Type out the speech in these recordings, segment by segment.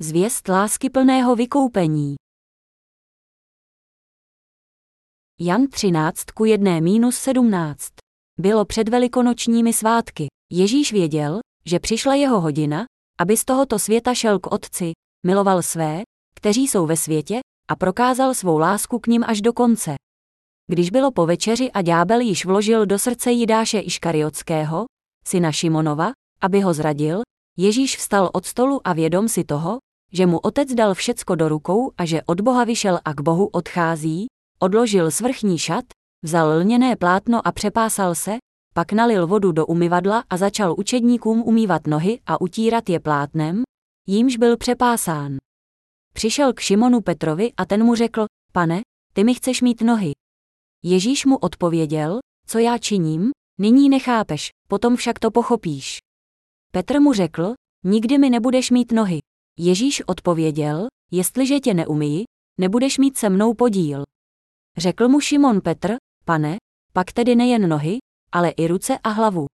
Zvěst lásky plného vykoupení. Jan 13 ku 1 minus 17. Bylo před velikonočními svátky. Ježíš věděl, že přišla jeho hodina, aby z tohoto světa šel k Otci, miloval své, kteří jsou ve světě, a prokázal svou lásku k ním až do konce. Když bylo po večeři a ďábel již vložil do srdce Jidáše Iškariotského, syna Šimonova, aby ho zradil, Ježíš vstal od stolu a vědom si toho, že mu otec dal všecko do rukou a že od Boha vyšel a k Bohu odchází, odložil svrchní šat, vzal lněné plátno a přepásal se, pak nalil vodu do umyvadla a začal učedníkům umývat nohy a utírat je plátnem, jímž byl přepásán. Přišel k Šimonu Petrovi a ten mu řekl, pane, ty mi chceš mít nohy. Ježíš mu odpověděl, co já činím, nyní nechápeš, potom však to pochopíš. Petr mu řekl, nikdy mi nebudeš mít nohy. Ježíš odpověděl, jestliže tě neumí, nebudeš mít se mnou podíl. Řekl mu Šimon Petr, pane, pak tedy nejen nohy, ale i ruce a hlavu.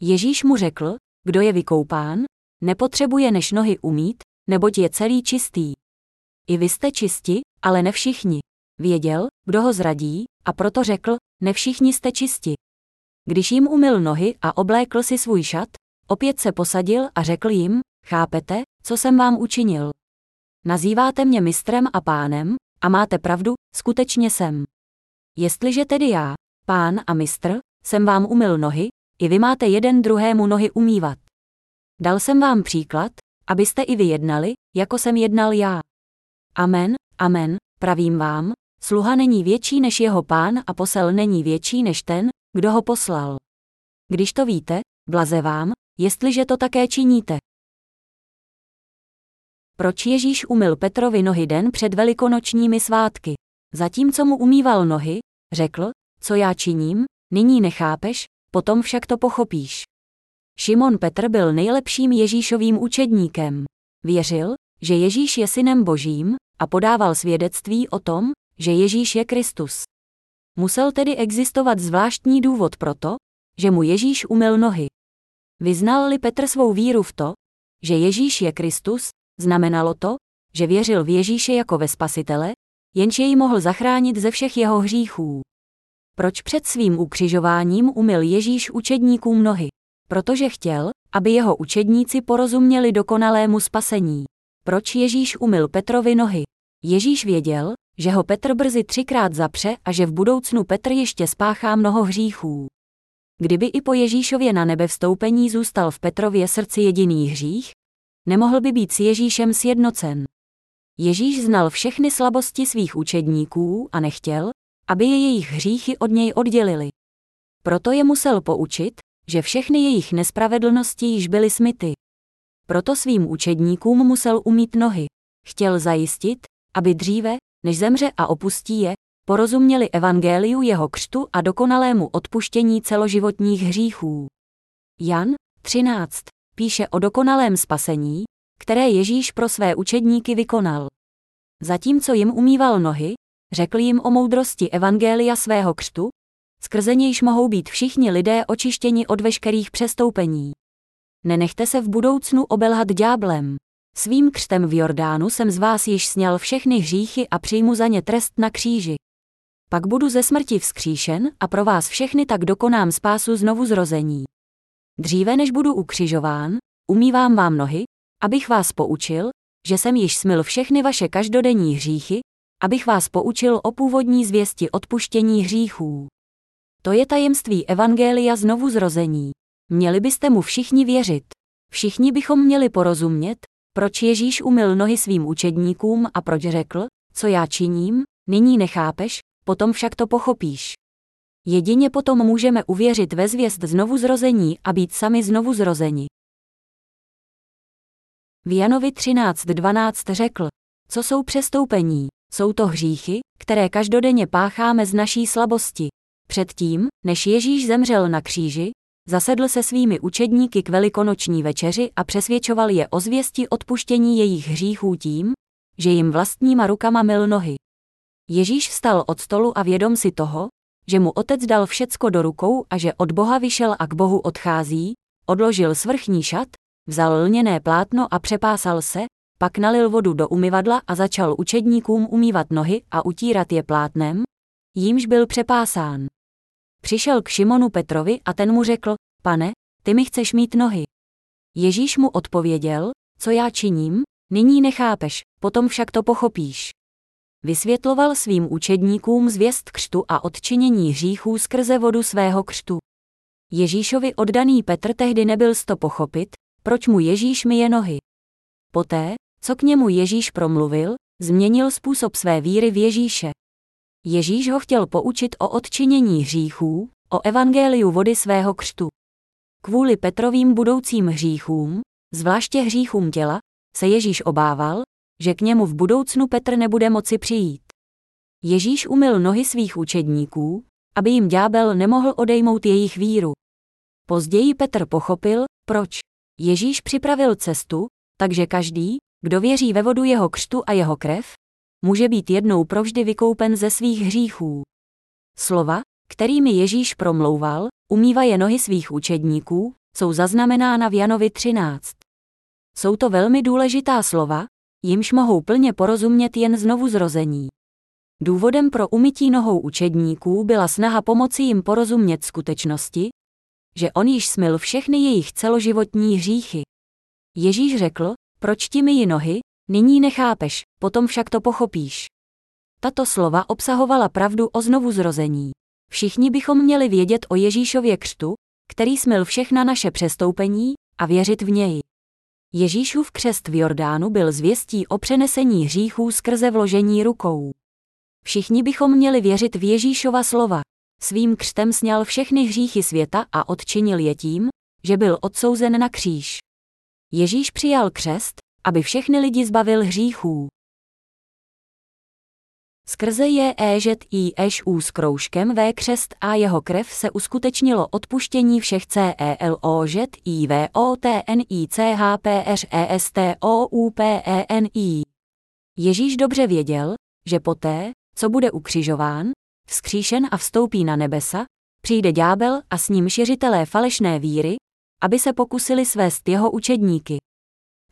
Ježíš mu řekl, kdo je vykoupán, nepotřebuje než nohy umít, neboť je celý čistý. I vy jste čisti, ale ne všichni. Věděl, kdo ho zradí, a proto řekl, ne všichni jste čisti. Když jim umyl nohy a oblékl si svůj šat, opět se posadil a řekl jim, chápete, co jsem vám učinil. Nazýváte mě mistrem a pánem, a máte pravdu, skutečně jsem. Jestliže tedy já, pán a mistr, jsem vám umyl nohy, i vy máte jeden druhému nohy umývat. Dal jsem vám příklad, abyste i vy jednali, jako jsem jednal já. Amen, amen, pravím vám, sluha není větší než jeho pán a posel není větší než ten, kdo ho poslal. Když to víte, blaze vám, jestliže to také činíte. Proč Ježíš umyl Petrovi nohy den před velikonočními svátky? Zatímco mu umýval nohy, řekl, co já činím, nyní nechápeš, potom však to pochopíš. Šimon Petr byl nejlepším Ježíšovým učedníkem. Věřil, že Ježíš je synem božím a podával svědectví o tom, že Ježíš je Kristus. Musel tedy existovat zvláštní důvod pro to, že mu Ježíš umyl nohy. Vyznal-li Petr svou víru v to, že Ježíš je Kristus, znamenalo to, že věřil v Ježíše jako ve spasitele, jenž jej mohl zachránit ze všech jeho hříchů. Proč před svým ukřižováním umyl Ježíš učedníkům nohy? Protože chtěl, aby jeho učedníci porozuměli dokonalému spasení. Proč Ježíš umyl Petrovi nohy? Ježíš věděl, že ho Petr brzy třikrát zapře a že v budoucnu Petr ještě spáchá mnoho hříchů. Kdyby i po Ježíšově na nebe vstoupení zůstal v Petrově srdci jediný hřích, nemohl by být s Ježíšem sjednocen. Ježíš znal všechny slabosti svých učedníků a nechtěl, aby je jejich hříchy od něj oddělili. Proto je musel poučit, že všechny jejich nespravedlnosti již byly smyty. Proto svým učedníkům musel umít nohy. Chtěl zajistit, aby dříve, než zemře a opustí je, porozuměli evangeliu jeho křtu a dokonalému odpuštění celoživotních hříchů. Jan 13 píše o dokonalém spasení, které Ježíš pro své učedníky vykonal. Zatímco jim umýval nohy, řekl jim o moudrosti evangelia svého křtu, skrze nějž mohou být všichni lidé očištěni od veškerých přestoupení. Nenechte se v budoucnu obelhat ďáblem. Svým křtem v Jordánu jsem z vás již sněl všechny hříchy a přijmu za ně trest na kříži. Pak budu ze smrti vzkříšen a pro vás všechny tak dokonám spásu znovu zrození. Dříve než budu ukřižován, umývám vám nohy, abych vás poučil, že jsem již smil všechny vaše každodenní hříchy, abych vás poučil o původní zvěsti odpuštění hříchů. To je tajemství Evangelia znovu zrození. Měli byste mu všichni věřit. Všichni bychom měli porozumět, proč Ježíš umyl nohy svým učedníkům a proč řekl, co já činím, nyní nechápeš, potom však to pochopíš. Jedině potom můžeme uvěřit ve zvěst znovu zrození a být sami znovu zrozeni. V Janovi 13.12 řekl, co jsou přestoupení, jsou to hříchy, které každodenně pácháme z naší slabosti. Předtím, než Ježíš zemřel na kříži, zasedl se svými učedníky k velikonoční večeři a přesvědčoval je o zvěsti odpuštění jejich hříchů tím, že jim vlastníma rukama myl nohy. Ježíš vstal od stolu a vědom si toho, že mu otec dal všecko do rukou a že od Boha vyšel a k Bohu odchází, odložil svrchní šat, vzal lněné plátno a přepásal se, pak nalil vodu do umyvadla a začal učedníkům umývat nohy a utírat je plátnem, jímž byl přepásán. Přišel k Šimonu Petrovi a ten mu řekl, pane, ty mi chceš mít nohy. Ježíš mu odpověděl, co já činím, nyní nechápeš, potom však to pochopíš. Vysvětloval svým učedníkům zvěst křtu a odčinění hříchů skrze vodu svého křtu. Ježíšovi oddaný Petr tehdy nebyl sto pochopit, proč mu Ježíš myje nohy. Poté, co k němu Ježíš promluvil, změnil způsob své víry v Ježíše. Ježíš ho chtěl poučit o odčinění hříchů, o evangeliu vody svého křtu. Kvůli Petrovým budoucím hříchům, zvláště hříchům těla, se Ježíš obával, že k němu v budoucnu Petr nebude moci přijít. Ježíš umyl nohy svých učedníků, aby jim ďábel nemohl odejmout jejich víru. Později Petr pochopil, proč. Ježíš připravil cestu, takže každý, kdo věří ve vodu jeho křtu a jeho krev, může být jednou provždy vykoupen ze svých hříchů. Slova, kterými Ježíš promlouval, umývaje nohy svých učedníků, jsou zaznamenána v Janovi 13. Jsou to velmi důležitá slova, jimž mohou plně porozumět jen znovu zrození. Důvodem pro umytí nohou učedníků byla snaha pomoci jim porozumět skutečnosti, že on již smil všechny jejich celoživotní hříchy. Ježíš řekl, proč ti myji nohy, nyní nechápeš, potom však to pochopíš. Tato slova obsahovala pravdu o znovu zrození. Všichni bychom měli vědět o Ježíšově křtu, který smil všechna naše přestoupení, a věřit v něj. Ježíšův křest v Jordánu byl zvěstí o přenesení hříchů skrze vložení rukou. Všichni bychom měli věřit v Ježíšova slova. Svým křtem sněl všechny hříchy světa a odčinil je tím, že byl odsouzen na kříž. Ježíš přijal křest, aby všechny lidi zbavil hříchů. Skrze je éžet i eš s kroužkem V křest a jeho krev se uskutečnilo odpuštění všech CELO žet i V O T N I C H P R E S T O U P E N I. Ježíš dobře věděl, že poté, co bude ukřižován, vzkříšen a vstoupí na nebesa, přijde ďábel a s ním šiřitelé falešné víry, aby se pokusili svést jeho učedníky.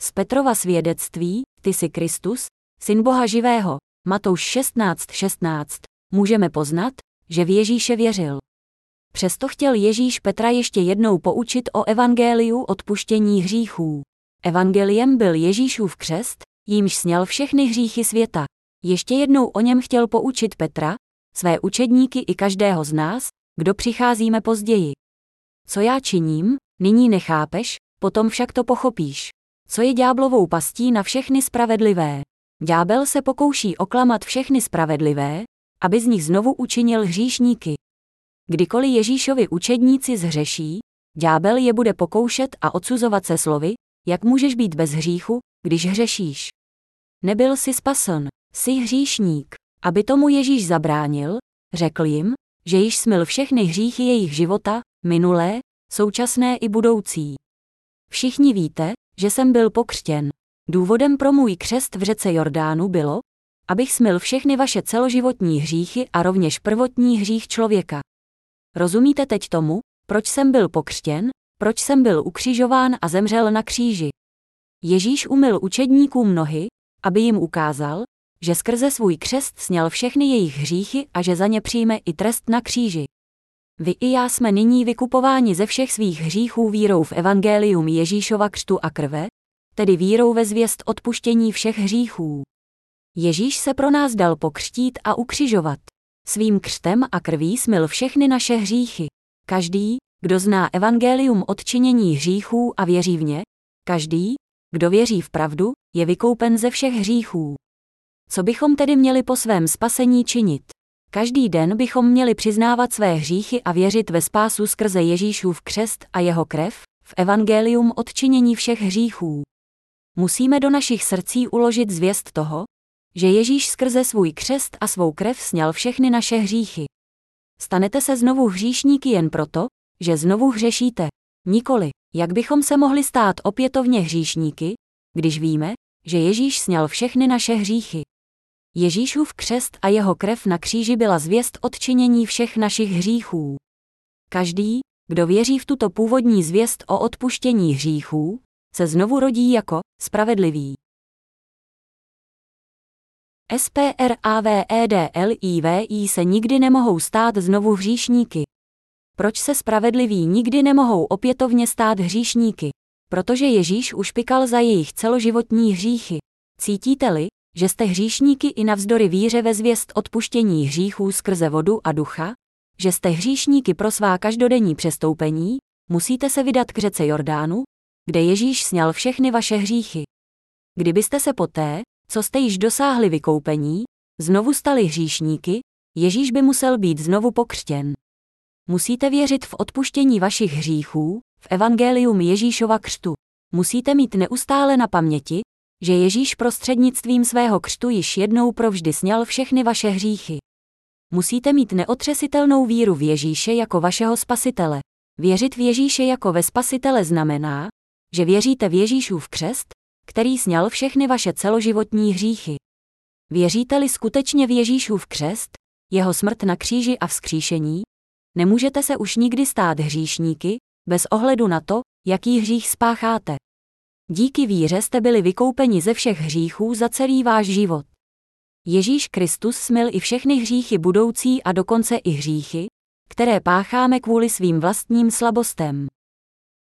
Z Petrova svědectví, ty jsi Kristus, syn Boha živého, Matouš 16.16, 16, můžeme poznat, že v Ježíše věřil. Přesto chtěl Ježíš Petra ještě jednou poučit o evangeliu odpuštění hříchů. Evangeliem byl Ježíšův křest, jímž sněl všechny hříchy světa. Ještě jednou o něm chtěl poučit Petra, své učedníky i každého z nás, kdo přicházíme později. Co já činím, nyní nechápeš, potom však to pochopíš. Co je ďáblovou pastí na všechny spravedlivé. Ďábel se pokouší oklamat všechny spravedlivé, aby z nich znovu učinil hříšníky. Kdykoliv Ježíšovi učedníci zhřeší, ďábel je bude pokoušet a odsuzovat se slovy, jak můžeš být bez hříchu, když hřešíš. Nebyl jsi spasen, jsi hříšník. Aby tomu Ježíš zabránil, řekl jim, že již smil všechny hříchy jejich života, minulé, současné i budoucí. Všichni víte, že jsem byl pokřtěn. Důvodem pro můj křest v řece Jordánu bylo, abych smil všechny vaše celoživotní hříchy a rovněž prvotní hřích člověka. Rozumíte teď tomu, proč jsem byl pokřtěn, proč jsem byl ukřižován a zemřel na kříži? Ježíš umyl učedníkům nohy, aby jim ukázal, že skrze svůj křest sněl všechny jejich hříchy a že za ně přijme i trest na kříži. Vy i já jsme nyní vykupováni ze všech svých hříchů vírou v evangelium Ježíšova křtu a krve, tedy vírou ve zvěst odpuštění všech hříchů. Ježíš se pro nás dal pokřtít a ukřižovat. Svým křtem a krví smil všechny naše hříchy. Každý, kdo zná evangelium odčinění hříchů a věří v ně, každý, kdo věří v pravdu, je vykoupen ze všech hříchů. Co bychom tedy měli po svém spasení činit? Každý den bychom měli přiznávat své hříchy a věřit ve spásu skrze Ježíšův křest a jeho krev, v evangelium odčinění všech hříchů. Musíme do našich srdcí uložit zvěst toho, že Ježíš skrze svůj křest a svou krev sněl všechny naše hříchy. Stanete se znovu hříšníky jen proto, že znovu hřešíte. Nikoli, jak bychom se mohli stát opětovně hříšníky, když víme, že Ježíš sněl všechny naše hříchy. Ježíšův křest a jeho krev na kříži byla zvěst odčinění všech našich hříchů. Každý, kdo věří v tuto původní zvěst o odpuštění hříchů, se znovu rodí jako spravedlivý. SPRAVEDLIVI se nikdy nemohou stát znovu hříšníky. Proč se spravedliví nikdy nemohou opětovně stát hříšníky? Protože Ježíš už pikal za jejich celoživotní hříchy. Cítíte-li, že jste hříšníky i navzdory víře ve zvěst odpuštění hříchů skrze vodu a ducha? Že jste hříšníky pro svá každodenní přestoupení? Musíte se vydat k řece Jordánu, kde Ježíš sněl všechny vaše hříchy. Kdybyste se poté, co jste již dosáhli vykoupení, znovu stali hříšníky, Ježíš by musel být znovu pokřtěn. Musíte věřit v odpuštění vašich hříchů, v evangelium Ježíšova křtu. Musíte mít neustále na paměti, že Ježíš prostřednictvím svého křtu již jednou provždy sněl všechny vaše hříchy. Musíte mít neotřesitelnou víru v Ježíše jako vašeho spasitele. Věřit v Ježíše jako ve spasitele znamená, že věříte v Ježíšův křest, který sněl všechny vaše celoživotní hříchy. Věříte-li skutečně v Ježíšův křest, jeho smrt na kříži a vzkříšení, nemůžete se už nikdy stát hříšníky, bez ohledu na to, jaký hřích spácháte. Díky víře jste byli vykoupeni ze všech hříchů za celý váš život. Ježíš Kristus smil i všechny hříchy budoucí a dokonce i hříchy, které pácháme kvůli svým vlastním slabostem.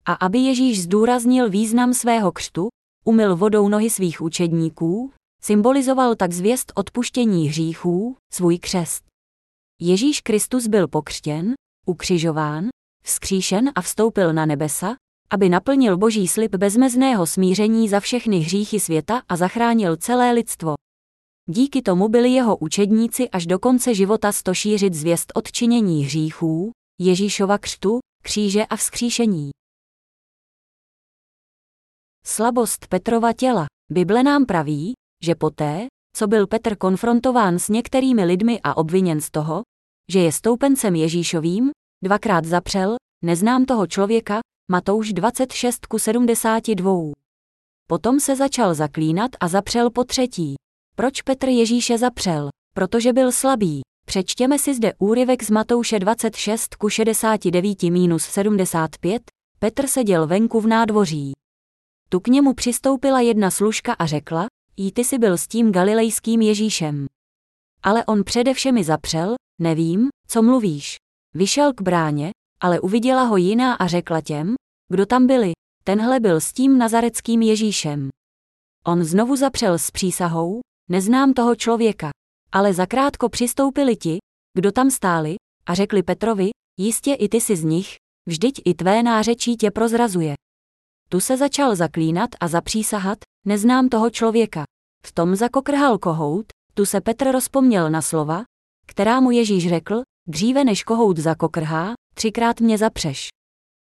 A aby Ježíš zdůraznil význam svého křtu, umyl vodou nohy svých učedníků, symbolizoval tak zvěst odpuštění hříchů, svůj křest. Ježíš Kristus byl pokřtěn, ukřižován, vzkříšen a vstoupil na nebesa, aby naplnil boží slib bezmezného smíření za všechny hříchy světa a zachránil celé lidstvo. Díky tomu byli jeho učedníci až do konce života stošířit zvěst odčinění hříchů, Ježíšova křtu, kříže a vzkříšení. Slabost Petrova těla. Bible nám praví, že poté, co byl Petr konfrontován s některými lidmi a obviněn z toho, že je stoupencem Ježíšovým, dvakrát zapřel, neznám toho člověka, Matouš 26 ku 72. Potom se začal zaklínat a zapřel po třetí. Proč Petr Ježíše zapřel? Protože byl slabý. Přečtěme si zde úryvek z Matouše 26 ku 69 minus 75. Petr seděl venku v nádvoří. Tu k němu přistoupila jedna služka a řekla, jí ty si byl s tím galilejským Ježíšem. Ale on předevšemi zapřel, nevím, co mluvíš. Vyšel k bráně, ale uviděla ho jiná a řekla těm, kdo tam byli, tenhle byl s tím nazareckým Ježíšem. On znovu zapřel s přísahou, neznám toho člověka, ale zakrátko přistoupili ti, kdo tam stáli, a řekli Petrovi, jistě i ty jsi z nich, vždyť i tvé nářečí tě prozrazuje. Tu se začal zaklínat a zapřísahat, neznám toho člověka. V tom zakokrhal kohout, tu se Petr rozpomněl na slova, která mu Ježíš řekl, dříve než kohout zakokrhá, třikrát mě zapřeš.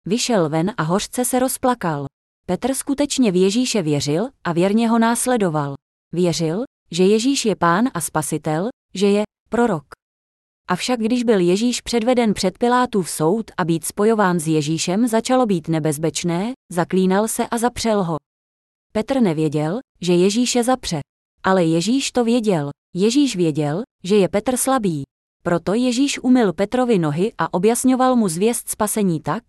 Vyšel ven a hořce se rozplakal. Petr skutečně v Ježíše věřil a věrně ho následoval. Věřil, že Ježíš je pán a spasitel, že je prorok. Avšak když byl Ježíš předveden před Pilátův soud a být spojován s Ježíšem začalo být nebezpečné, zaklínal se a zapřel ho. Petr nevěděl, že Ježíše zapře. Ale Ježíš to věděl. Ježíš věděl, že je Petr slabý. Proto Ježíš umyl Petrovi nohy a objasňoval mu zvěst spasení tak,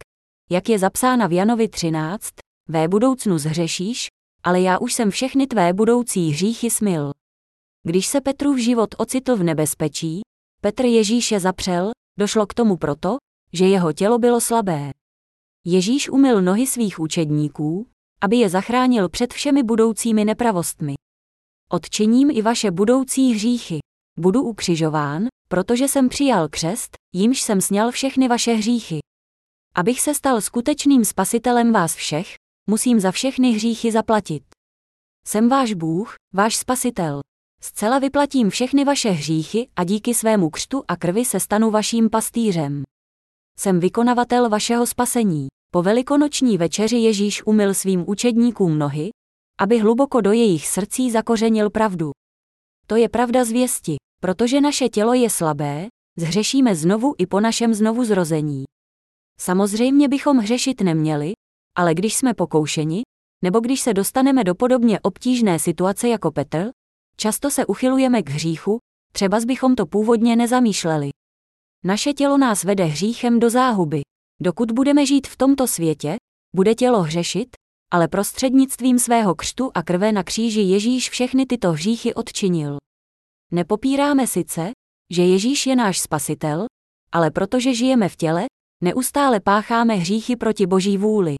jak je zapsána v Janovi 13, vé budoucnu zhřešíš, ale já už jsem všechny tvé budoucí hříchy smil. Když se Petrův život ocitl v nebezpečí, Petr Ježíše zapřel, došlo k tomu proto, že jeho tělo bylo slabé. Ježíš umyl nohy svých učedníků, aby je zachránil před všemi budoucími nepravostmi. Odčiním i vaše budoucí hříchy. Budu ukřižován, protože jsem přijal křest, jímž jsem sněl všechny vaše hříchy. Abych se stal skutečným spasitelem vás všech, musím za všechny hříchy zaplatit. Jsem váš Bůh, váš spasitel. Zcela vyplatím všechny vaše hříchy a díky svému křtu a krvi se stanu vaším pastýřem. Jsem vykonavatel vašeho spasení. Po velikonoční večeři Ježíš umyl svým učedníkům nohy, aby hluboko do jejich srdcí zakořenil pravdu. To je pravda zvěsti, protože naše tělo je slabé, zhřešíme znovu i po našem znovu zrození. Samozřejmě bychom hřešit neměli, ale když jsme pokoušeni, nebo když se dostaneme do podobně obtížné situace jako Petr, často se uchylujeme k hříchu, třeba bychom to původně nezamýšleli. Naše tělo nás vede hříchem do záhuby. Dokud budeme žít v tomto světě, bude tělo hřešit, ale prostřednictvím svého křtu a krve na kříži Ježíš všechny tyto hříchy odčinil. Nepopíráme sice, že Ježíš je náš spasitel, ale protože žijeme v těle, neustále pácháme hříchy proti Boží vůli.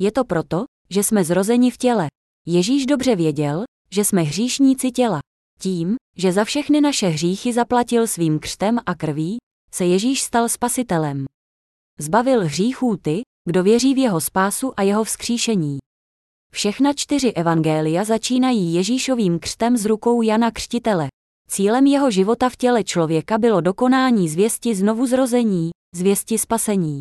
Je to proto, že jsme zrozeni v těle. Ježíš dobře věděl, že jsme hříšníci těla. Tím, že za všechny naše hříchy zaplatil svým křtem a krví, se Ježíš stal spasitelem. Zbavil hříchů ty, kdo věří v jeho spásu a jeho vzkříšení. Všechna čtyři evangelia začínají Ježíšovým křtem z rukou Jana Křtitele. Cílem jeho života v těle člověka bylo dokonání zvěsti znovu zrození, zvěsti spasení.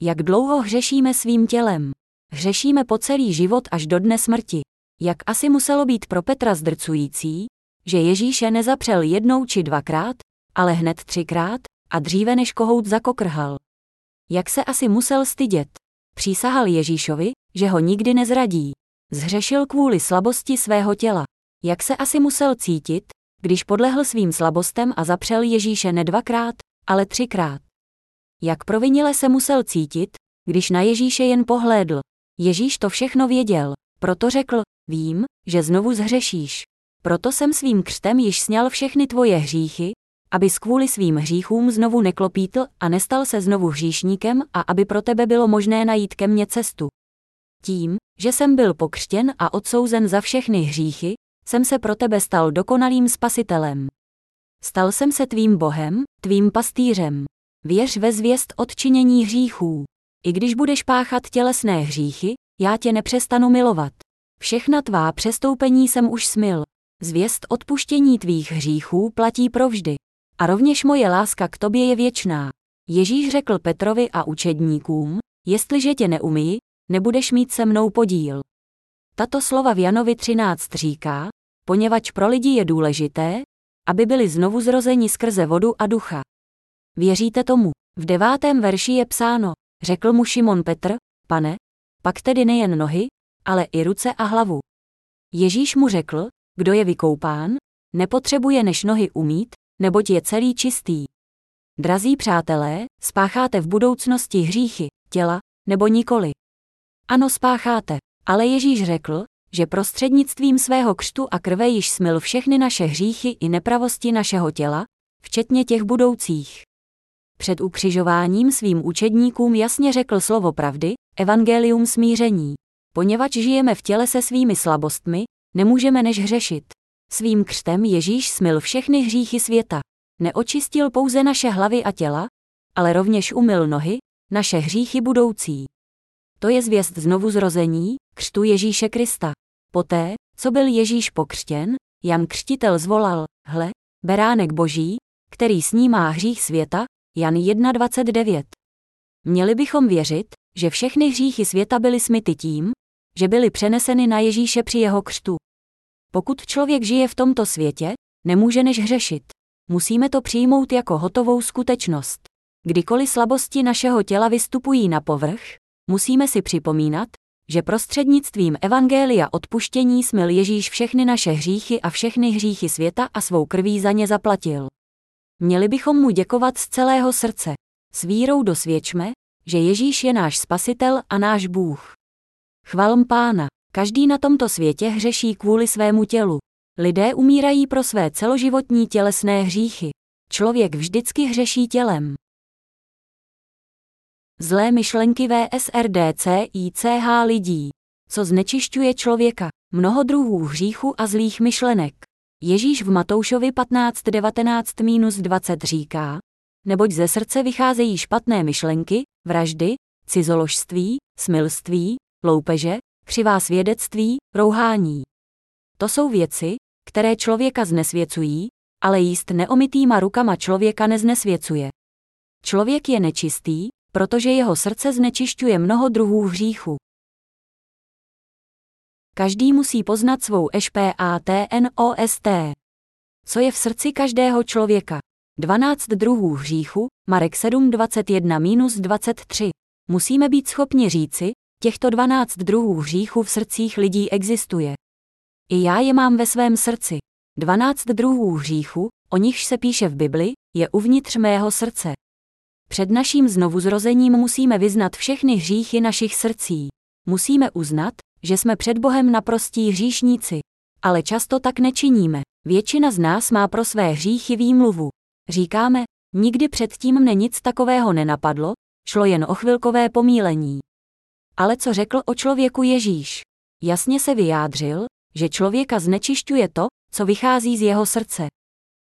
Jak dlouho hřešíme svým tělem? Hřešíme po celý život až do dne smrti. Jak asi muselo být pro Petra zdrcující, že Ježíše nezapřel jednou či dvakrát, ale hned třikrát a dříve než kohout zakokrhal. Jak se asi musel stydět. Přísahal Ježíšovi, že ho nikdy nezradí. Zhřešil kvůli slabosti svého těla. Jak se asi musel cítit, když podlehl svým slabostem a zapřel Ježíše ne dvakrát, ale třikrát. Jak provinile se musel cítit, když na Ježíše jen pohlédl. Ježíš to všechno věděl, proto řekl, vím, že znovu zhřešíš. Proto jsem svým křtem již sněl všechny tvoje hříchy, aby kvůli svým hříchům znovu neklopítl a nestal se znovu hříšníkem a aby pro tebe bylo možné najít ke mně cestu. Tím, že jsem byl pokřtěn a odsouzen za všechny hříchy, jsem se pro tebe stal dokonalým spasitelem. Stal jsem se tvým bohem, tvým pastýřem. Věř ve zvěst odčinění hříchů. I když budeš páchat tělesné hříchy, já tě nepřestanu milovat. Všechna tvá přestoupení jsem už smil. Zvěst odpuštění tvých hříchů platí provždy. A rovněž moje láska k tobě je věčná. Ježíš řekl Petrovi a učedníkům, jestliže tě neumí, nebudeš mít se mnou podíl. Tato slova v Janovi 13 říká, poněvadž pro lidi je důležité, aby byli znovu zrozeni skrze vodu a ducha. Věříte tomu? V devátém verši je psáno, řekl mu Šimon Petr, pane, pak tedy nejen nohy, ale i ruce a hlavu. Ježíš mu řekl, kdo je vykoupán, nepotřebuje než nohy umít, neboť je celý čistý. Drazí přátelé, spácháte v budoucnosti hříchy, těla, nebo nikoli. Ano, spácháte, ale Ježíš řekl, že prostřednictvím svého křtu a krve již smil všechny naše hříchy i nepravosti našeho těla, včetně těch budoucích. Před ukřižováním svým učedníkům jasně řekl slovo pravdy, evangelium smíření. Poněvadž žijeme v těle se svými slabostmi, nemůžeme než hřešit. Svým křtem Ježíš smil všechny hříchy světa. Neočistil pouze naše hlavy a těla, ale rovněž umyl nohy, naše hříchy budoucí. To je zvěst znovu zrození, křtu Ježíše Krista. Poté, co byl Ježíš pokřtěn, Jan Křtitel zvolal, hle, beránek boží, který snímá hřích světa, Jan 1.29. Měli bychom věřit, že všechny hříchy světa byly smyty tím, že byly přeneseny na Ježíše při jeho křtu. Pokud člověk žije v tomto světě, nemůže než hřešit. Musíme to přijmout jako hotovou skutečnost. Kdykoliv slabosti našeho těla vystupují na povrch, musíme si připomínat, že prostřednictvím Evangelia odpuštění smil Ježíš všechny naše hříchy a všechny hříchy světa a svou krví za ně zaplatil. Měli bychom mu děkovat z celého srdce. S vírou dosvědčme, že Ježíš je náš spasitel a náš Bůh. Chvalm pána. Každý na tomto světě hřeší kvůli svému tělu. Lidé umírají pro své celoživotní tělesné hříchy. Člověk vždycky hřeší tělem. Zlé myšlenky VSRDC ICH lidí. Co znečišťuje člověka? Mnoho druhů hříchu a zlých myšlenek. Ježíš v Matoušovi 15.19-20 říká, neboť ze srdce vycházejí špatné myšlenky, vraždy, cizoložství, smilství, loupeže, křivá svědectví, rouhání. To jsou věci, které člověka znesvěcují, ale jíst neomitýma rukama člověka neznesvěcuje. Člověk je nečistý, protože jeho srdce znečišťuje mnoho druhů hříchu. Každý musí poznat svou ešpatnost. Co je v srdci každého člověka? 12 druhů hříchu, Marek 7, 21-23. Musíme být schopni říci, těchto 12 druhů hříchu v srdcích lidí existuje. I já je mám ve svém srdci. 12 druhů hříchu, o nichž se píše v Bibli, je uvnitř mého srdce. Před naším znovuzrozením musíme vyznat všechny hříchy našich srdcí. Musíme uznat, že jsme před Bohem naprostí hříšníci. Ale často tak nečiníme. Většina z nás má pro své hříchy výmluvu. Říkáme, nikdy předtím mne nic takového nenapadlo, šlo jen o chvilkové pomílení. Ale co řekl o člověku Ježíš? Jasně se vyjádřil, že člověka znečišťuje to, co vychází z jeho srdce.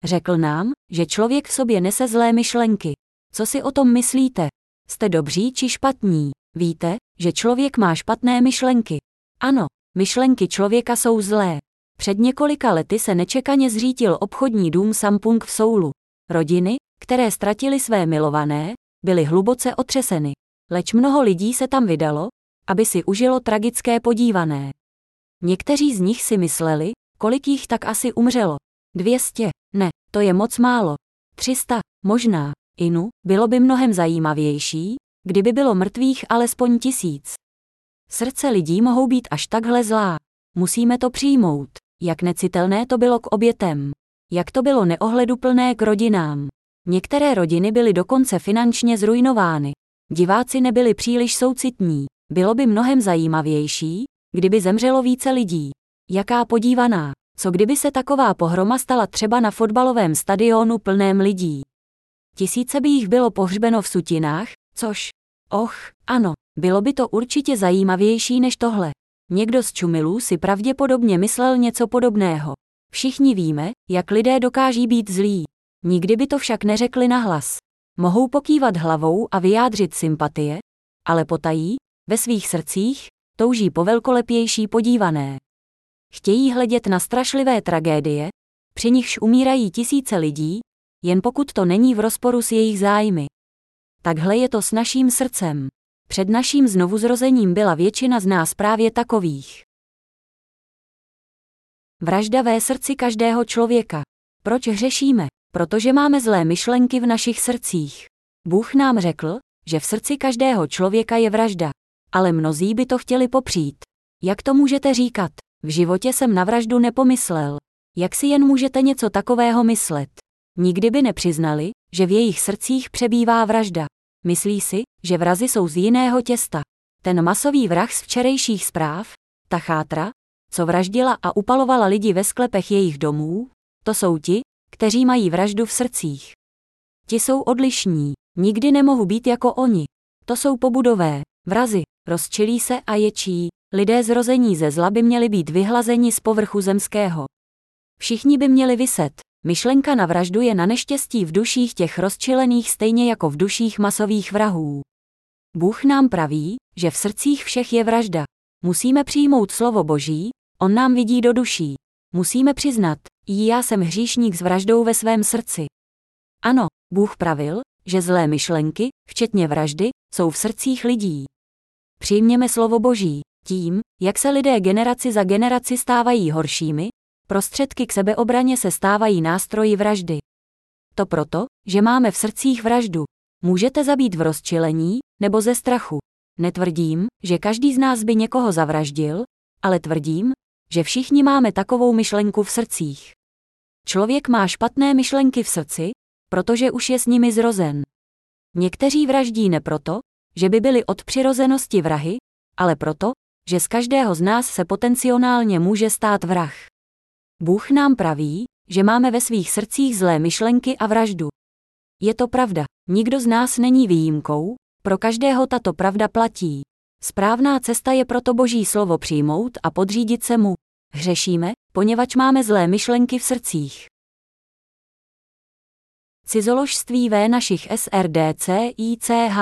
Řekl nám, že člověk v sobě nese zlé myšlenky. Co si o tom myslíte? Jste dobří či špatní? Víte, že člověk má špatné myšlenky. Ano, myšlenky člověka jsou zlé. Před několika lety se nečekaně zřítil obchodní dům Sampung v Soulu. Rodiny, které ztratili své milované, byly hluboce otřeseny. Leč mnoho lidí se tam vydalo, aby si užilo tragické podívané. Někteří z nich si mysleli, kolik jich tak asi umřelo. 200, ne, to je moc málo. 300, možná, inu, bylo by mnohem zajímavější, kdyby bylo mrtvých alespoň tisíc. Srdce lidí mohou být až takhle zlá. Musíme to přijmout. Jak necitelné to bylo k obětem. Jak to bylo neohleduplné k rodinám. Některé rodiny byly dokonce finančně zrujnovány. Diváci nebyli příliš soucitní. Bylo by mnohem zajímavější, kdyby zemřelo více lidí. Jaká podívaná. Co kdyby se taková pohroma stala třeba na fotbalovém stadionu plném lidí? Tisíce by jich bylo pohřbeno v sutinách, což, och, ano, bylo by to určitě zajímavější než tohle. Někdo z čumilů si pravděpodobně myslel něco podobného. Všichni víme, jak lidé dokáží být zlí. Nikdy by to však neřekli nahlas. Mohou pokývat hlavou a vyjádřit sympatie, ale potají, ve svých srdcích, touží po velkolepější podívané. Chtějí hledět na strašlivé tragédie, při nichž umírají tisíce lidí, jen pokud to není v rozporu s jejich zájmy. Takhle je to s naším srdcem. Před naším znovuzrozením byla většina z nás právě takových. Vražda ve srdci každého člověka. Proč hřešíme? Protože máme zlé myšlenky v našich srdcích. Bůh nám řekl, že v srdci každého člověka je vražda. Ale mnozí by to chtěli popřít. Jak to můžete říkat? V životě jsem na vraždu nepomyslel. Jak si jen můžete něco takového myslet? Nikdy by nepřiznali, že v jejich srdcích přebývá vražda. Myslí si, že vrazy jsou z jiného těsta. Ten masový vrah z včerejších zpráv, ta chátra, co vraždila a upalovala lidi ve sklepech jejich domů, to jsou ti, kteří mají vraždu v srdcích. Ti jsou odlišní, nikdy nemohu být jako oni. To jsou pobudové, vrazy, rozčilí se a ječí, lidé zrození ze zla by měli být vyhlazeni z povrchu zemského. Všichni by měli vyset, Myšlenka na vraždu je na neštěstí v duších těch rozčilených stejně jako v duších masových vrahů. Bůh nám praví, že v srdcích všech je vražda. Musíme přijmout slovo Boží, on nám vidí do duší. Musíme přiznat, já jsem hříšník s vraždou ve svém srdci. Ano, Bůh pravil, že zlé myšlenky, včetně vraždy, jsou v srdcích lidí. Přijměme slovo Boží, tím, jak se lidé generaci za generaci stávají horšími, Prostředky k sebeobraně se stávají nástroji vraždy. To proto, že máme v srdcích vraždu. Můžete zabít v rozčilení nebo ze strachu. Netvrdím, že každý z nás by někoho zavraždil, ale tvrdím, že všichni máme takovou myšlenku v srdcích. Člověk má špatné myšlenky v srdci, protože už je s nimi zrozen. Někteří vraždí ne proto, že by byli od přirozenosti vrahy, ale proto, že z každého z nás se potenciálně může stát vrah. Bůh nám praví, že máme ve svých srdcích zlé myšlenky a vraždu. Je to pravda, nikdo z nás není výjimkou, pro každého tato pravda platí. Správná cesta je proto Boží slovo přijmout a podřídit se mu. Hřešíme, poněvadž máme zlé myšlenky v srdcích. Cizoložství ve našich SRDC ICH.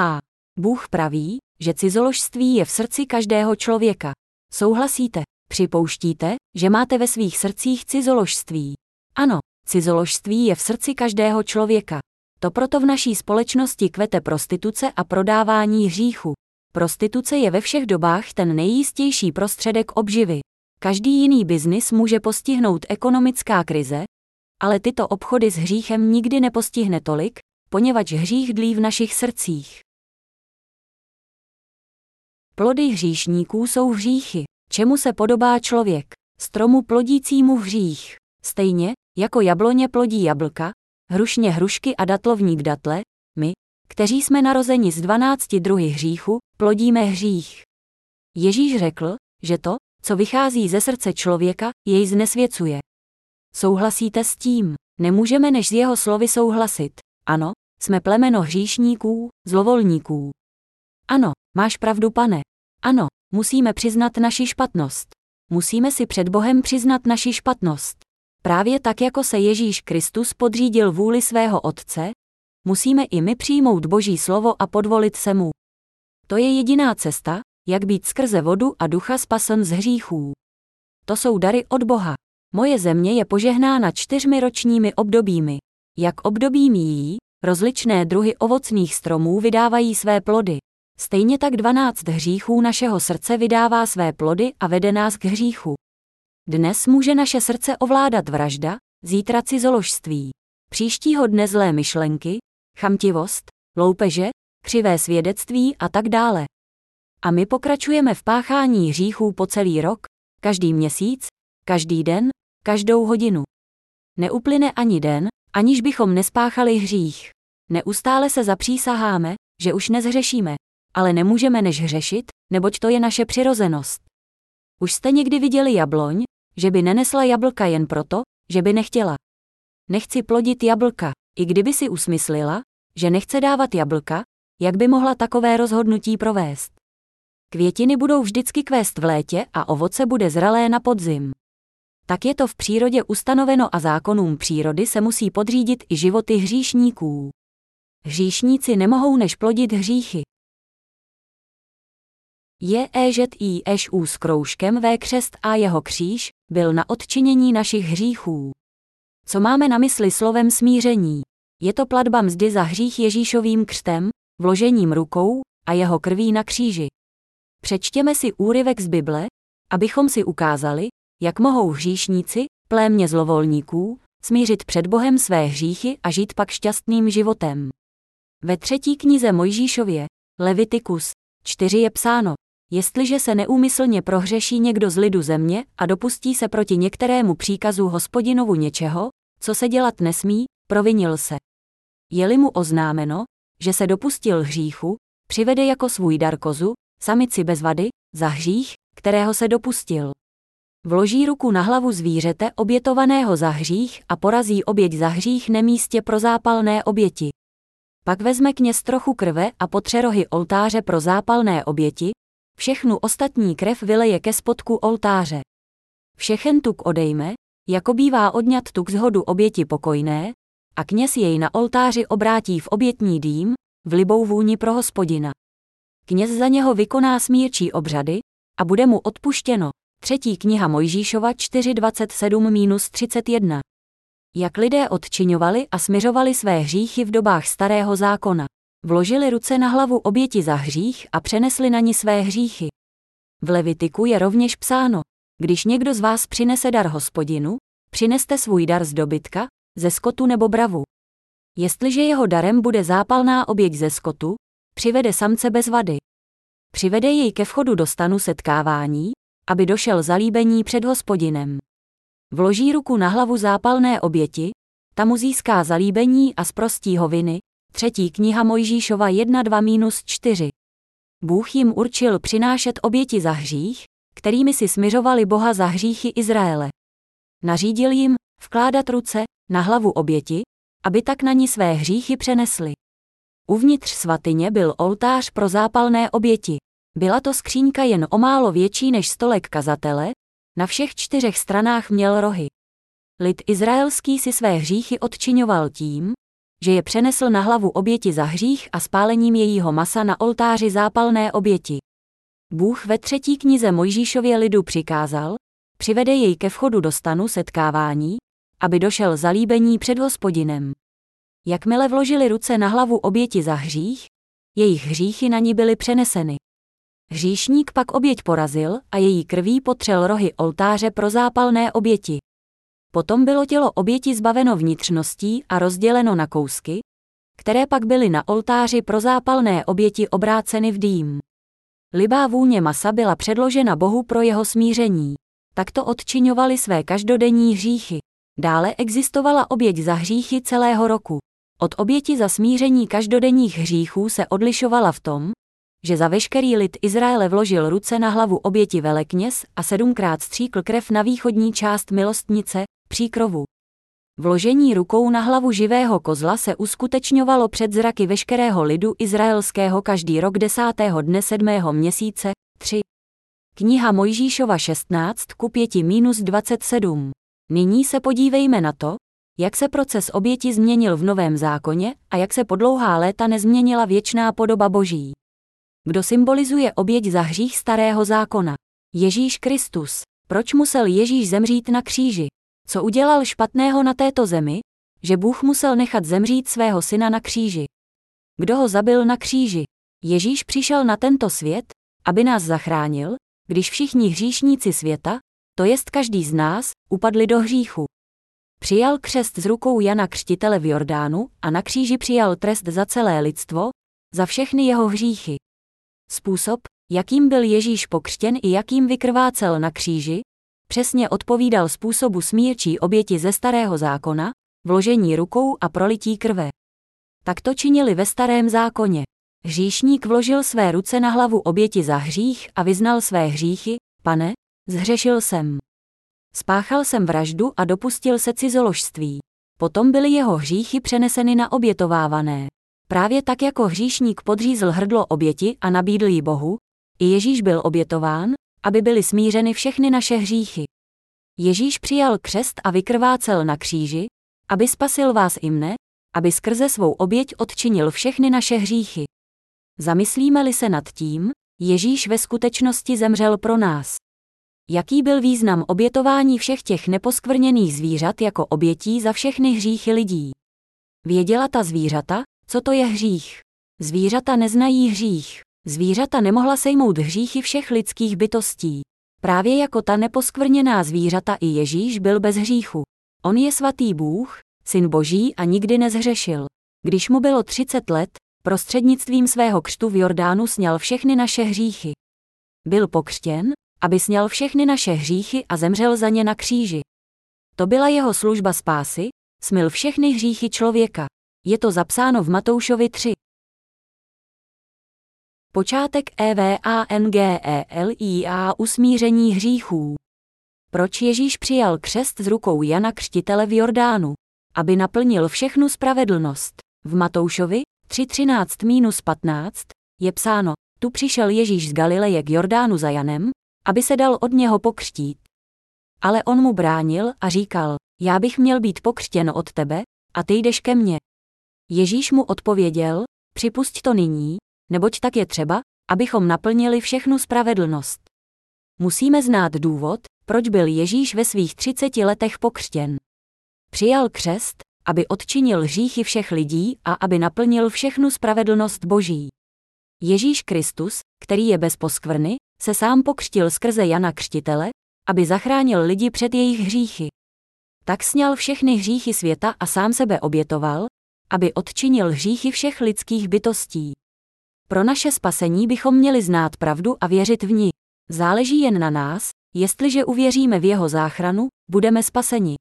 Bůh praví, že cizoložství je v srdci každého člověka. Souhlasíte? Připouštíte, že máte ve svých srdcích cizoložství. Ano, cizoložství je v srdci každého člověka. To proto v naší společnosti kvete prostituce a prodávání hříchu. Prostituce je ve všech dobách ten nejistější prostředek obživy. Každý jiný biznis může postihnout ekonomická krize, ale tyto obchody s hříchem nikdy nepostihne tolik, poněvadž hřích dlí v našich srdcích. Plody hříšníků jsou hříchy. Čemu se podobá člověk? Stromu plodícímu hřích. Stejně, jako jabloně plodí jablka, hrušně hrušky a datlovník datle, my, kteří jsme narozeni z dvanácti druhy hříchu, plodíme hřích. Ježíš řekl, že to, co vychází ze srdce člověka, jej znesvěcuje. Souhlasíte s tím? Nemůžeme než z jeho slovy souhlasit. Ano, jsme plemeno hříšníků, zlovolníků. Ano, máš pravdu, pane. Ano, musíme přiznat naši špatnost. Musíme si před Bohem přiznat naši špatnost. Právě tak, jako se Ježíš Kristus podřídil vůli svého Otce, musíme i my přijmout Boží slovo a podvolit se mu. To je jediná cesta, jak být skrze vodu a ducha spasen z hříchů. To jsou dary od Boha. Moje země je požehnána čtyřmi ročními obdobími. Jak období míjí, rozličné druhy ovocných stromů vydávají své plody. Stejně tak dvanáct hříchů našeho srdce vydává své plody a vede nás k hříchu. Dnes může naše srdce ovládat vražda, zítra cizoložství. Příštího dne zlé myšlenky, chamtivost, loupeže, křivé svědectví a tak dále. A my pokračujeme v páchání hříchů po celý rok, každý měsíc, každý den, každou hodinu. Neuplyne ani den, aniž bychom nespáchali hřích. Neustále se zapřísaháme, že už nezhřešíme, ale nemůžeme než hřešit, neboť to je naše přirozenost. Už jste někdy viděli jabloň, že by nenesla jablka jen proto, že by nechtěla. Nechci plodit jablka, i kdyby si usmyslila, že nechce dávat jablka, jak by mohla takové rozhodnutí provést. Květiny budou vždycky kvést v létě a ovoce bude zralé na podzim. Tak je to v přírodě ustanoveno a zákonům přírody se musí podřídit i životy hříšníků. Hříšníci nemohou než plodit hříchy. Je éžet i eš s kroužkem vé křest a jeho kříž, byl na odčinění našich hříchů. Co máme na mysli slovem smíření? Je to platba mzdy za hřích Ježíšovým křtem, vložením rukou a jeho krví na kříži. Přečtěme si úryvek z Bible, abychom si ukázali, jak mohou hříšníci, plémě zlovolníků, smířit před Bohem své hříchy a žít pak šťastným životem. Ve třetí knize Mojžíšově, Levitikus 4 je psáno, jestliže se neúmyslně prohřeší někdo z lidu země a dopustí se proti některému příkazu hospodinovu něčeho, co se dělat nesmí, provinil se. Je-li mu oznámeno, že se dopustil hříchu, přivede jako svůj dar kozu, samici bez vady, za hřích, kterého se dopustil. Vloží ruku na hlavu zvířete obětovaného za hřích a porazí oběť za hřích nemístě pro zápalné oběti. Pak vezme kněz trochu krve a potře rohy oltáře pro zápalné oběti, všechnu ostatní krev vyleje ke spodku oltáře. Všechen tuk odejme, jako bývá odňat tuk z hodu oběti pokojné, a kněz jej na oltáři obrátí v obětní dým, v libou vůni pro hospodina. Kněz za něho vykoná smírčí obřady a bude mu odpuštěno. Třetí kniha Mojžíšova 4.27-31. Jak lidé odčiňovali a směřovali své hříchy v dobách starého zákona. Vložili ruce na hlavu oběti za hřích a přenesli na ní své hříchy. V Levitiku je rovněž psáno, když někdo z vás přinese dar hospodinu, přineste svůj dar z dobytka, ze skotu nebo bravu. Jestliže jeho darem bude zápalná oběť ze skotu, přivede samce bez vady. Přivede jej ke vchodu do stanu setkávání, aby došel zalíbení před hospodinem. Vloží ruku na hlavu zápalné oběti, tam mu získá zalíbení a zprostí ho viny. Třetí kniha Mojžíšova 1.2-4. Bůh jim určil přinášet oběti za hřích, kterými si smiřovali Boha za hříchy Izraele. Nařídil jim vkládat ruce na hlavu oběti, aby tak na ní své hříchy přenesli. Uvnitř svatyně byl oltář pro zápalné oběti. Byla to skřínka jen o málo větší než stolek kazatele, na všech čtyřech stranách měl rohy. Lid izraelský si své hříchy odčiňoval tím, že je přenesl na hlavu oběti za hřích a spálením jejího masa na oltáři zápalné oběti. Bůh ve třetí knize Mojžíšově lidu přikázal, přivede jej ke vchodu do stanu setkávání, aby došel zalíbení před hospodinem. Jakmile vložili ruce na hlavu oběti za hřích, jejich hříchy na ní byly přeneseny. Hříšník pak oběť porazil a její krví potřel rohy oltáře pro zápalné oběti. Potom bylo tělo oběti zbaveno vnitřností a rozděleno na kousky, které pak byly na oltáři pro zápalné oběti obráceny v dým. Libá vůně masa byla předložena Bohu pro jeho smíření. Takto odčiňovali své každodenní hříchy. Dále existovala oběť za hříchy celého roku. Od oběti za smíření každodenních hříchů se odlišovala v tom, že za veškerý lid Izraele vložil ruce na hlavu oběti velekněz a sedmkrát stříkl krev na východní část milostnice, příkrovu. Vložení rukou na hlavu živého kozla se uskutečňovalo před zraky veškerého lidu izraelského každý rok desátého dne sedmého měsíce, 3. Kniha Mojžíšova 16 ku 5 minus 27. Nyní se podívejme na to, jak se proces oběti změnil v Novém zákoně a jak se po dlouhá léta nezměnila věčná podoba Boží. Kdo symbolizuje oběť za hřích starého zákona? Ježíš Kristus. Proč musel Ježíš zemřít na kříži? Co udělal špatného na této zemi, že Bůh musel nechat zemřít svého syna na kříži? Kdo ho zabil na kříži? Ježíš přišel na tento svět, aby nás zachránil, když všichni hříšníci světa, to jest každý z nás, upadli do hříchu. Přijal křest z rukou Jana Křtitele v Jordánu a na kříži přijal trest za celé lidstvo, za všechny jeho hříchy. Způsob, jakým byl Ježíš pokřtěn i jakým vykrvácel na kříži, přesně odpovídal způsobu smírčí oběti ze starého zákona, vložení rukou a prolití krve. Tak to činili ve starém zákoně. Hříšník vložil své ruce na hlavu oběti za hřích a vyznal své hříchy, pane, zhřešil jsem. Spáchal jsem vraždu a dopustil se cizoložství. Potom byly jeho hříchy přeneseny na obětovávané. Právě tak jako hříšník podřízl hrdlo oběti a nabídl ji Bohu, i Ježíš byl obětován, aby byly smířeny všechny naše hříchy. Ježíš přijal křest a vykrvácel na kříži, aby spasil vás i mne, aby skrze svou oběť odčinil všechny naše hříchy. Zamyslíme-li se nad tím, Ježíš ve skutečnosti zemřel pro nás. Jaký byl význam obětování všech těch neposkvrněných zvířat jako obětí za všechny hříchy lidí? Věděla ta zvířata, co to je hřích? Zvířata neznají hřích. Zvířata nemohla sejmout hříchy všech lidských bytostí. Právě jako ta neposkvrněná zvířata i Ježíš byl bez hříchu. On je svatý Bůh, syn Boží a nikdy nezhřešil. Když mu bylo 30 let, prostřednictvím svého křtu v Jordánu sněl všechny naše hříchy. Byl pokřtěn, aby sněl všechny naše hříchy a zemřel za ně na kříži. To byla jeho služba spásy, smil všechny hříchy člověka. Je to zapsáno v Matoušovi 3. Počátek EVANGELIA usmíření hříchů. Proč Ježíš přijal křest s rukou Jana Křtitele v Jordánu? Aby naplnil všechnu spravedlnost. V Matoušovi 3.13-15 je psáno, tu přišel Ježíš z Galileje k Jordánu za Janem, aby se dal od něho pokřtít. Ale on mu bránil a říkal, já bych měl být pokřtěn od tebe, a ty jdeš ke mně. Ježíš mu odpověděl, připusť to nyní, neboť tak je třeba, abychom naplnili všechnu spravedlnost. Musíme znát důvod, proč byl Ježíš ve svých 30 letech pokřtěn. Přijal křest, aby odčinil hříchy všech lidí a aby naplnil všechnu spravedlnost Boží. Ježíš Kristus, který je bez poskvrny, se sám pokřtil skrze Jana Křtitele, aby zachránil lidi před jejich hříchy. Tak sněl všechny hříchy světa a sám sebe obětoval, aby odčinil hříchy všech lidských bytostí. Pro naše spasení bychom měli znát pravdu a věřit v ní. Záleží jen na nás, jestliže uvěříme v jeho záchranu, budeme spaseni.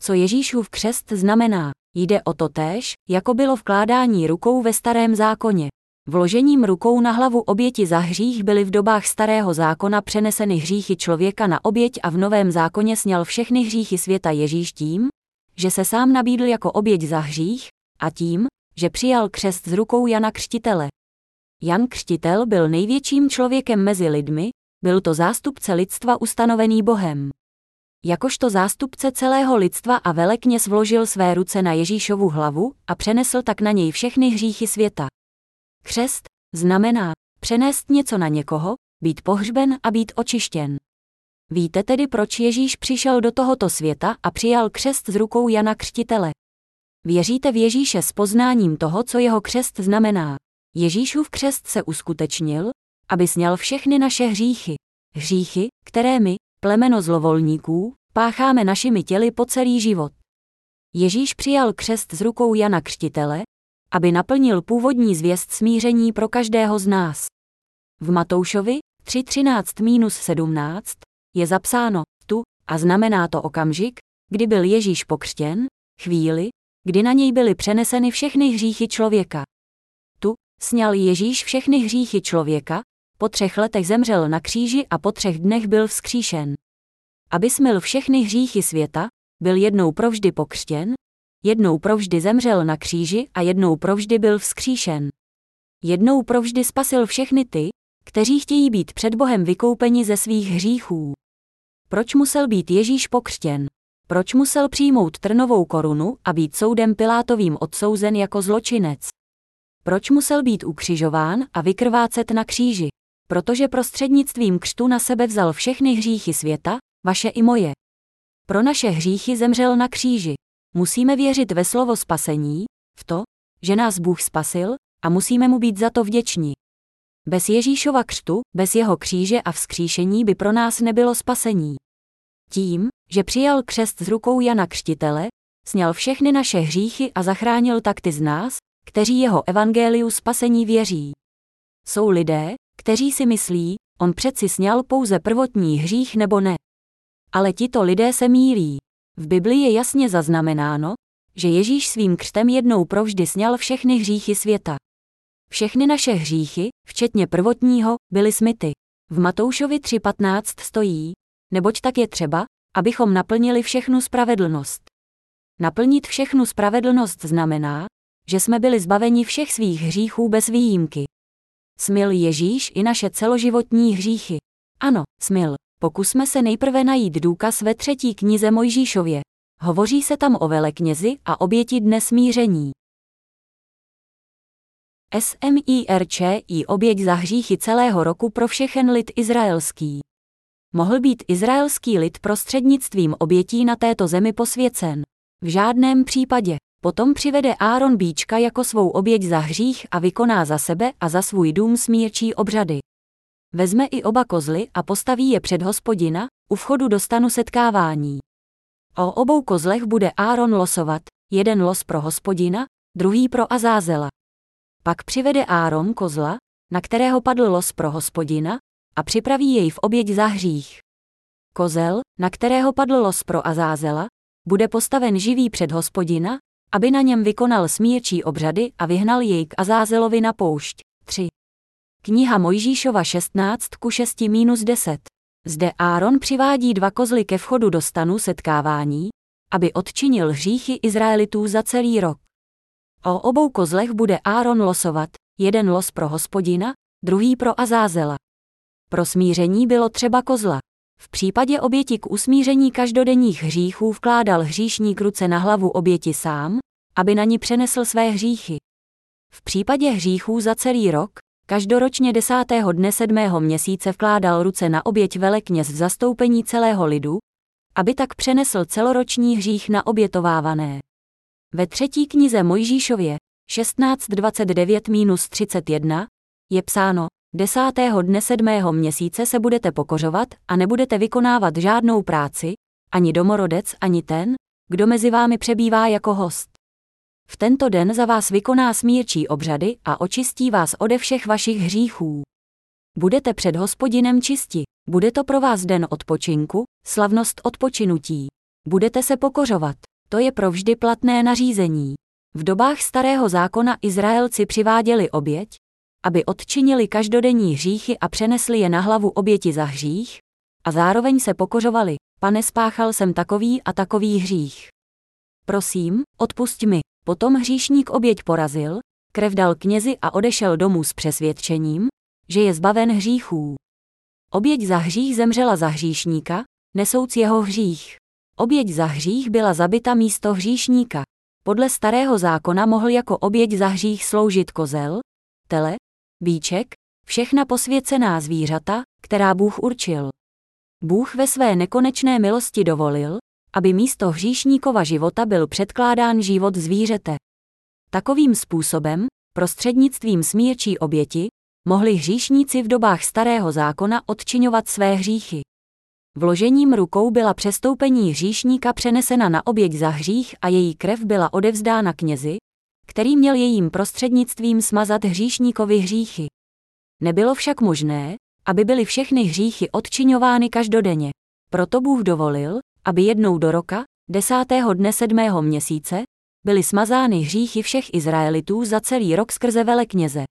Co Ježíšův křest znamená? Jde o to též, jako bylo vkládání rukou ve starém zákoně. Vložením rukou na hlavu oběti za hřích byly v dobách starého zákona přeneseny hříchy člověka na oběť a v novém zákoně sněl všechny hříchy světa Ježíš tím, že se sám nabídl jako oběť za hřích, a tím, že přijal křest z rukou Jana Křtitele. Jan Křtitel byl největším člověkem mezi lidmi, byl to zástupce lidstva ustanovený Bohem. Jakožto zástupce celého lidstva a velekněz vložil své ruce na Ježíšovu hlavu a přenesl tak na něj všechny hříchy světa. Křest znamená přenést něco na někoho, být pohřben a být očištěn. Víte tedy, proč Ježíš přišel do tohoto světa a přijal křest z rukou Jana Křtitele? Věříte v Ježíše s poznáním toho, co jeho křest znamená. Ježíšův křest se uskutečnil, aby sněl všechny naše hříchy. Hříchy, které my, plemeno zlovolníků, pácháme našimi těly po celý život. Ježíš přijal křest z rukou Jana Křtitele, aby naplnil původní zvěst smíření pro každého z nás. V Matoušovi 3.13-17 je zapsáno tu a znamená to okamžik, kdy byl Ježíš pokřtěn, chvíli, kdy na něj byly přeneseny všechny hříchy člověka. Tu sněl Ježíš všechny hříchy člověka, po třech letech zemřel na kříži a po třech dnech byl vzkříšen. Aby smil všechny hříchy světa, byl jednou provždy pokřtěn, jednou provždy zemřel na kříži a jednou provždy byl vzkříšen. Jednou provždy spasil všechny ty, kteří chtějí být před Bohem vykoupeni ze svých hříchů. Proč musel být Ježíš pokřtěn? Proč musel přijmout trnovou korunu a být soudem Pilátovým odsouzen jako zločinec? Proč musel být ukřižován a vykrvácet na kříži? Protože prostřednictvím křtu na sebe vzal všechny hříchy světa, vaše i moje. Pro naše hříchy zemřel na kříži. Musíme věřit ve slovo spasení, v to, že nás Bůh spasil, a musíme mu být za to vděční. Bez Ježíšova křtu, bez jeho kříže a vzkříšení by pro nás nebylo spasení. Tím, že přijal křest z rukou Jana Křtitele, sněl všechny naše hříchy a zachránil tak ty z nás, kteří jeho evangeliu spasení věří. Jsou lidé, kteří si myslí, on přeci sněl pouze prvotní hřích nebo ne. Ale tito lidé se mílí. V Biblii je jasně zaznamenáno, že Ježíš svým křtem jednou provždy sněl všechny hříchy světa. Všechny naše hříchy, včetně prvotního, byly smyty. V Matoušovi 3.15 stojí, neboť tak je třeba, abychom naplnili všechnu spravedlnost. Naplnit všechnu spravedlnost znamená, že jsme byli zbaveni všech svých hříchů bez výjimky. Smil Ježíš i naše celoživotní hříchy. Ano, smil. Pokusme se nejprve najít důkaz ve třetí knize Mojžíšově. Hovoří se tam o veleknězi a oběti dne smíření. SMIRČ i oběť za hříchy celého roku pro všechen lid izraelský. Mohl být izraelský lid prostřednictvím obětí na této zemi posvěcen. V žádném případě. Potom přivede Áron bíčka jako svou oběť za hřích a vykoná za sebe a za svůj dům smírčí obřady. Vezme i oba kozly a postaví je před hospodina, u vchodu do stanu setkávání. O obou kozlech bude Áron losovat, jeden los pro hospodina, druhý pro Azázela. Pak přivede Áron kozla, na kterého padl los pro hospodina, a připraví jej v oběť za hřích. Kozel, na kterého padl los pro Azázela, bude postaven živý před hospodina, aby na něm vykonal smírčí obřady a vyhnal jej k Azázelovi na poušť. 3. Kniha Mojžíšova 16 ku 6 minus 10. Zde Áron přivádí dva kozly ke vchodu do stanu setkávání, aby odčinil hříchy Izraelitů za celý rok. O obou kozlech bude Áron losovat, jeden los pro hospodina, druhý pro Azázela. Pro smíření bylo třeba kozla. V případě oběti k usmíření každodenních hříchů vkládal hříšník ruce na hlavu oběti sám, aby na ní přenesl své hříchy. V případě hříchů za celý rok, každoročně desátého dne sedmého měsíce vkládal ruce na oběť velekněz v zastoupení celého lidu, aby tak přenesl celoroční hřích na obětovávané. Ve třetí knize Mojžíšově 16.29-31 je psáno, desátého dne sedmého měsíce se budete pokořovat a nebudete vykonávat žádnou práci, ani domorodec, ani ten, kdo mezi vámi přebývá jako host. V tento den za vás vykoná smírčí obřady a očistí vás ode všech vašich hříchů. Budete před hospodinem čisti, bude to pro vás den odpočinku, slavnost odpočinutí. Budete se pokořovat, to je provždy platné nařízení. V dobách starého zákona Izraelci přiváděli oběť, aby odčinili každodenní hříchy a přenesli je na hlavu oběti za hřích, a zároveň se pokořovali, pane spáchal jsem takový a takový hřích. Prosím, odpusť mi. Potom hříšník oběť porazil, krev dal knězi a odešel domů s přesvědčením, že je zbaven hříchů. Oběť za hřích zemřela za hříšníka, nesouc jeho hřích. Oběť za hřích byla zabita místo hříšníka. Podle starého zákona mohl jako oběť za hřích sloužit kozel, tele, bíček, všechna posvěcená zvířata, která Bůh určil. Bůh ve své nekonečné milosti dovolil, aby místo hříšníkova života byl předkládán život zvířete. Takovým způsobem, prostřednictvím smírčí oběti, mohli hříšníci v dobách starého zákona odčiňovat své hříchy. Vložením rukou byla přestoupení hříšníka přenesena na oběť za hřích a její krev byla odevzdána knězi, který měl jejím prostřednictvím smazat hříšníkovi hříchy. Nebylo však možné, aby byly všechny hříchy odčiňovány každodenně. Proto Bůh dovolil, aby jednou do roka, desátého dne sedmého měsíce, byly smazány hříchy všech Izraelitů za celý rok skrze velekněze.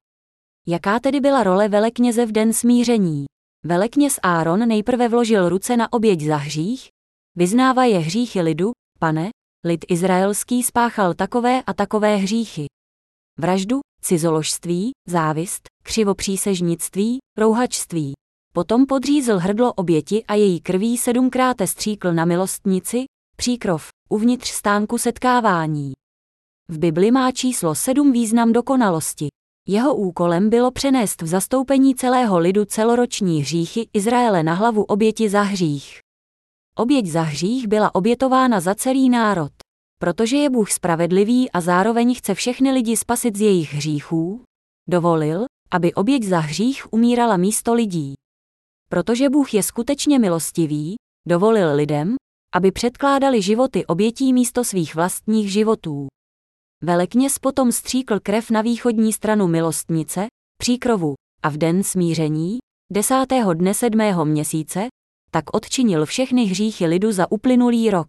Jaká tedy byla role velekněze v den smíření? Velekněz Áron nejprve vložil ruce na oběť za hřích, vyznává je hříchy lidu, pane, lid izraelský spáchal takové a takové hříchy. Vraždu, cizoložství, závist, křivopřísežnictví, rouhačství. Potom podřízl hrdlo oběti a její krví sedmkrát stříkl na milostnici, příkrov, uvnitř stánku setkávání. V Bibli má číslo sedm význam dokonalosti. Jeho úkolem bylo přenést v zastoupení celého lidu celoroční hříchy Izraele na hlavu oběti za hřích. Oběť za hřích byla obětována za celý národ. Protože je Bůh spravedlivý a zároveň chce všechny lidi spasit z jejich hříchů, dovolil, aby oběť za hřích umírala místo lidí. Protože Bůh je skutečně milostivý, dovolil lidem, aby předkládali životy obětí místo svých vlastních životů. Velekněz potom stříkl krev na východní stranu milostnice, příkrovu, a v den smíření, desátého dne sedmého měsíce, tak odčinil všechny hříchy lidu za uplynulý rok.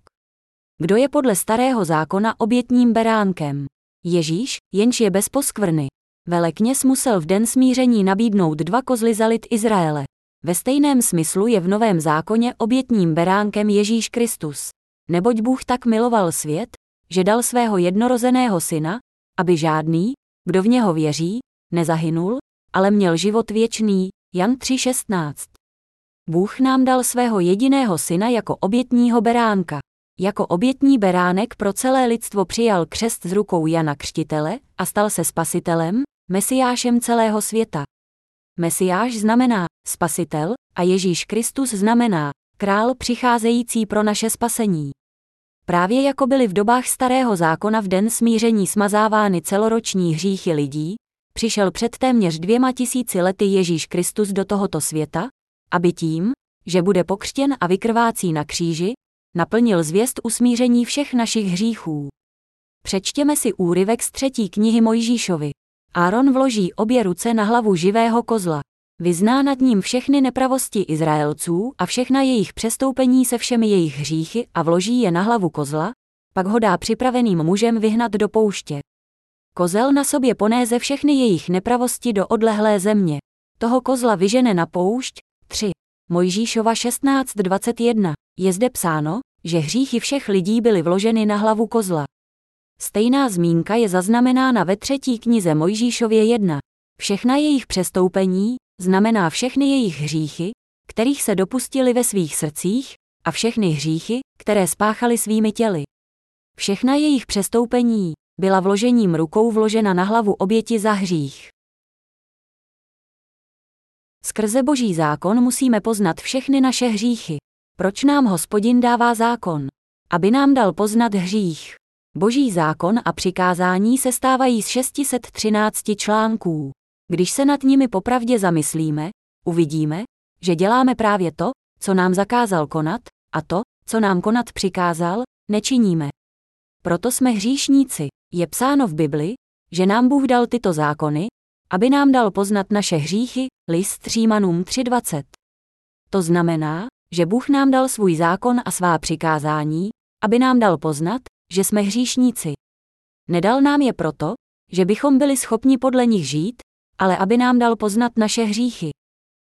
Kdo je podle starého zákona obětním beránkem? Ježíš, jenž je bez poskvrny. Velekněz musel v den smíření nabídnout dva kozly za lid Izraele. Ve stejném smyslu je v Novém zákoně obětním beránkem Ježíš Kristus. Neboť Bůh tak miloval svět, že dal svého jednorozeného syna, aby žádný, kdo v něho věří, nezahynul, ale měl život věčný. Jan 3:16. Bůh nám dal svého jediného syna jako obětního beránka. Jako obětní beránek pro celé lidstvo přijal křest z rukou Jana Křtitele a stal se spasitelem, mesiášem celého světa. Mesiáš znamená spasitel a Ježíš Kristus znamená král přicházející pro naše spasení. Právě jako byly v dobách starého zákona v den smíření smazávány celoroční hříchy lidí, přišel před téměř dvěma tisíci lety Ježíš Kristus do tohoto světa, aby tím, že bude pokřtěn a vykrvácí na kříži, naplnil zvěst usmíření všech našich hříchů. Přečtěme si úryvek z třetí knihy Mojžíšovi. Áron vloží obě ruce na hlavu živého kozla. Vyzná nad ním všechny nepravosti Izraelců a všechna jejich přestoupení se všemi jejich hříchy a vloží je na hlavu kozla, pak ho dá připraveným mužem vyhnat do pouště. Kozel na sobě ponéze všechny jejich nepravosti do odlehlé země. Toho kozla vyžene na poušť, 3. Mojžíšova 16.21. Je zde psáno, že hříchy všech lidí byly vloženy na hlavu kozla. Stejná zmínka je zaznamenána ve třetí knize Mojžíšově 1. Všechna jejich přestoupení, znamená všechny jejich hříchy, kterých se dopustili ve svých srdcích, a všechny hříchy, které spáchali svými těly. Všechna jejich přestoupení byla vložením rukou vložena na hlavu oběti za hřích. Skrze boží zákon musíme poznat všechny naše hříchy. Proč nám hospodin dává zákon? Aby nám dal poznat hřích. Boží zákon a přikázání se stávají z 613 článků. Když se nad nimi popravdě zamyslíme, uvidíme, že děláme právě to, co nám zakázal konat, a to, co nám konat přikázal, nečiníme. Proto jsme hříšníci. Je psáno v Bibli, že nám Bůh dal tyto zákony, aby nám dal poznat naše hříchy, list Římanům 3.20. To znamená, že Bůh nám dal svůj zákon a svá přikázání, aby nám dal poznat, že jsme hříšníci. Nedal nám je proto, že bychom byli schopni podle nich žít, ale aby nám dal poznat naše hříchy.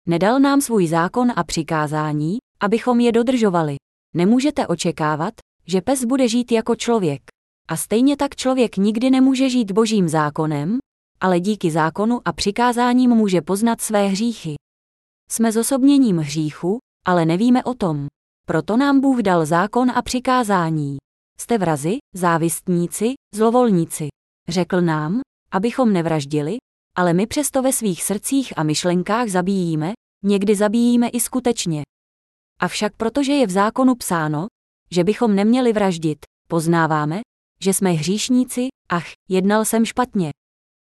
Nedal nám svůj zákon a přikázání, abychom je dodržovali. Nemůžete očekávat, že pes bude žít jako člověk. A stejně tak člověk nikdy nemůže žít božím zákonem, ale díky zákonu a přikázáním může poznat své hříchy. Jsme zosobněním hříchu, ale nevíme o tom. Proto nám Bůh dal zákon a přikázání. Jste vrazi, závistníci, zlovolníci. Řekl nám, abychom nevraždili, ale my přesto ve svých srdcích a myšlenkách zabíjíme, někdy zabíjíme i skutečně. Avšak protože je v zákonu psáno, že bychom neměli vraždit, poznáváme, že jsme hříšníci, ach, jednal jsem špatně.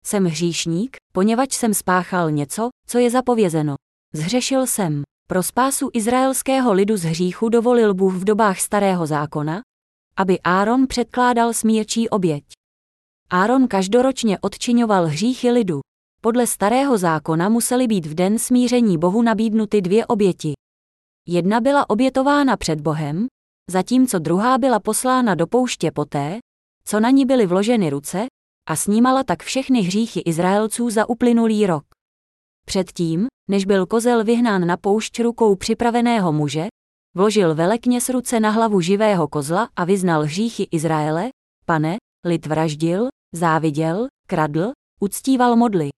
Jsem hříšník, poněvadž jsem spáchal něco, co je zapovězeno. Zhřešil jsem. Pro spásu izraelského lidu z hříchu dovolil Bůh v dobách starého zákona, aby Áron předkládal smírčí oběť. Áron každoročně odčiňoval hříchy lidu. Podle starého zákona musely být v den smíření Bohu nabídnuty dvě oběti. Jedna byla obětována před Bohem, zatímco druhá byla poslána do pouště poté, co na ní byly vloženy ruce, a snímala tak všechny hříchy Izraelců za uplynulý rok. Předtím, než byl kozel vyhnán na poušť rukou připraveného muže, vložil velekněz ruce na hlavu živého kozla a vyznal hříchy Izraele, pane, lid vraždil, záviděl, kradl, uctíval modly.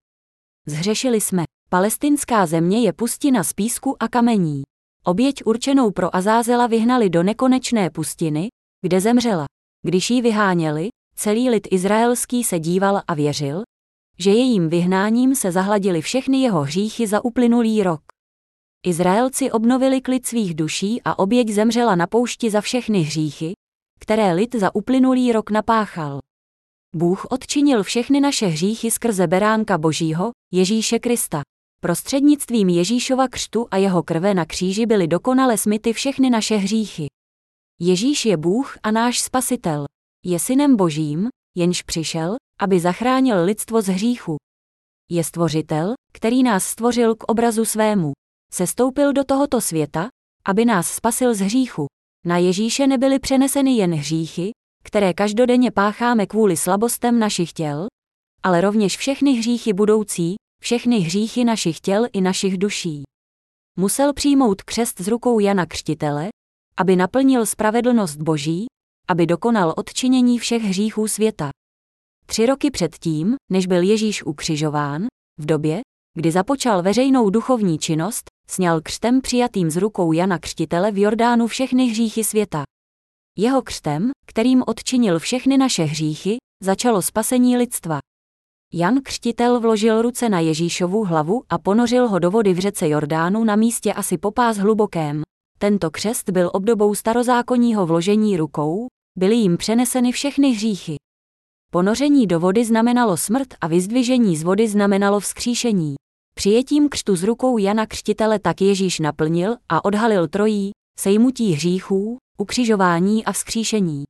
Zhřešili jsme. Palestinská země je pustina z písku a kamení. Oběť určenou pro Azázela vyhnali do nekonečné pustiny, kde zemřela. Když ji vyháněli, celý lid izraelský se díval a věřil, že jejím vyhnáním se zahladili všechny jeho hříchy za uplynulý rok. Izraelci obnovili klid svých duší a oběť zemřela na poušti za všechny hříchy, které lid za uplynulý rok napáchal. Bůh odčinil všechny naše hříchy skrze beránka Božího, Ježíše Krista. Prostřednictvím Ježíšova křtu a jeho krve na kříži byly dokonale smyty všechny naše hříchy. Ježíš je Bůh a náš spasitel. Je synem Božím, jenž přišel, aby zachránil lidstvo z hříchu. Je stvořitel, který nás stvořil k obrazu svému. Sestoupil do tohoto světa, aby nás spasil z hříchu. Na Ježíše nebyly přeneseny jen hříchy, které každodenně pácháme kvůli slabostem našich těl, ale rovněž všechny hříchy budoucí, všechny hříchy našich těl i našich duší. Musel přijmout křest z rukou Jana Křtitele, aby naplnil spravedlnost Boží, aby dokonal odčinění všech hříchů světa. Tři roky předtím, než byl Ježíš ukřižován, v době, kdy započal veřejnou duchovní činnost, sněl křtem přijatým z rukou Jana Křtitele v Jordánu všechny hříchy světa. Jeho křtem, kterým odčinil všechny naše hříchy, začalo spasení lidstva. Jan Křtitel vložil ruce na Ježíšovu hlavu a ponořil ho do vody v řece Jordánu na místě asi po pás hlubokém. Tento křest byl obdobou starozákonního vložení rukou, byly jim přeneseny všechny hříchy. Ponoření do vody znamenalo smrt a vyzdvižení z vody znamenalo vzkříšení. Přijetím křtu z rukou Jana Křtitele tak Ježíš naplnil a odhalil trojí, sejmutí hříchů, ukřižování a vzkříšení.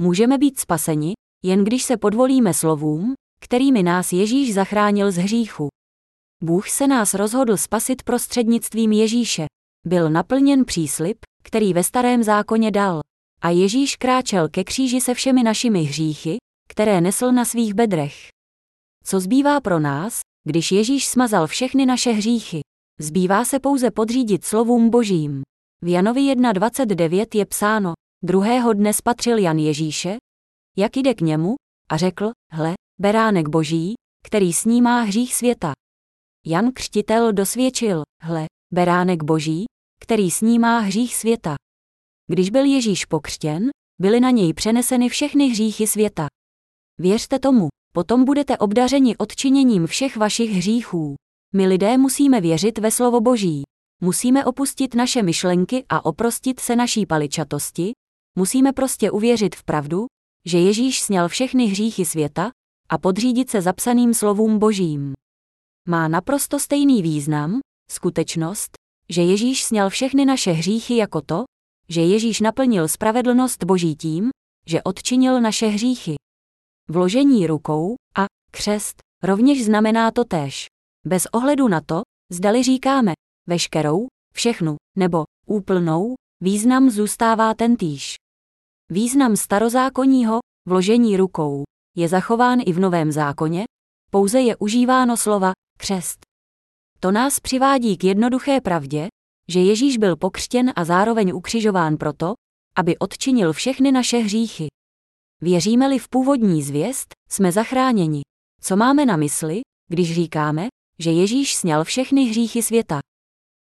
Můžeme být spaseni, jen když se podvolíme slovům, kterými nás Ježíš zachránil z hříchu. Bůh se nás rozhodl spasit prostřednictvím Ježíše. Byl naplněn příslip, který ve starém zákoně dal. A Ježíš kráčel ke kříži se všemi našimi hříchy, které nesl na svých bedrech. Co zbývá pro nás, když Ježíš smazal všechny naše hříchy? Zbývá se pouze podřídit slovům božím. V Janovi 1.29 je psáno, druhého dne spatřil Jan Ježíše, jak jde k němu, a řekl, hle, beránek boží, který snímá hřích světa. Jan Křtitel dosvědčil, hle, beránek boží, který snímá hřích světa. Když byl Ježíš pokřtěn, byly na něj přeneseny všechny hříchy světa. Věřte tomu, potom budete obdařeni odčiněním všech vašich hříchů. My lidé musíme věřit ve slovo Boží. Musíme opustit naše myšlenky a oprostit se naší paličatosti, musíme prostě uvěřit v pravdu, že Ježíš sněl všechny hříchy světa a podřídit se zapsaným slovům Božím. Má naprosto stejný význam, skutečnost, že Ježíš sněl všechny naše hříchy jako to, že Ježíš naplnil spravedlnost Boží tím, že odčinil naše hříchy. Vložení rukou a křest rovněž znamená to též. Bez ohledu na to, zdali říkáme veškerou, všechnu nebo úplnou, význam zůstává tentýž. Význam starozákonního vložení rukou je zachován i v Novém zákoně, pouze je užíváno slova křest. To nás přivádí k jednoduché pravdě, že Ježíš byl pokřtěn a zároveň ukřižován proto, aby odčinil všechny naše hříchy. Věříme-li v původní zvěst, jsme zachráněni. Co máme na mysli, když říkáme, že Ježíš sněl všechny hříchy světa?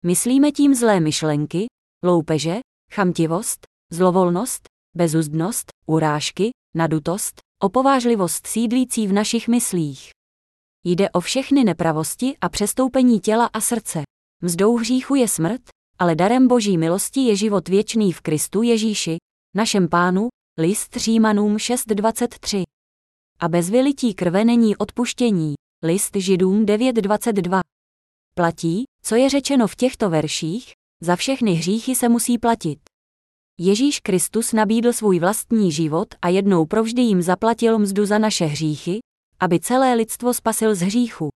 Myslíme tím zlé myšlenky, loupeže, chamtivost, zlovolnost, bezuzdnost, urážky, nadutost, opovážlivost sídlící v našich myslích. Jde o všechny nepravosti a přestoupení těla a srdce. Mzdou hříchu je smrt, ale darem boží milosti je život věčný v Kristu Ježíši, našem pánu, list Římanům 6.23. A bez vylití krve není odpuštění, list Židům 9.22. Platí, co je řečeno v těchto verších, za všechny hříchy se musí platit. Ježíš Kristus nabídl svůj vlastní život a jednou provždy jim zaplatil mzdu za naše hříchy, aby celé lidstvo spasil z hříchu.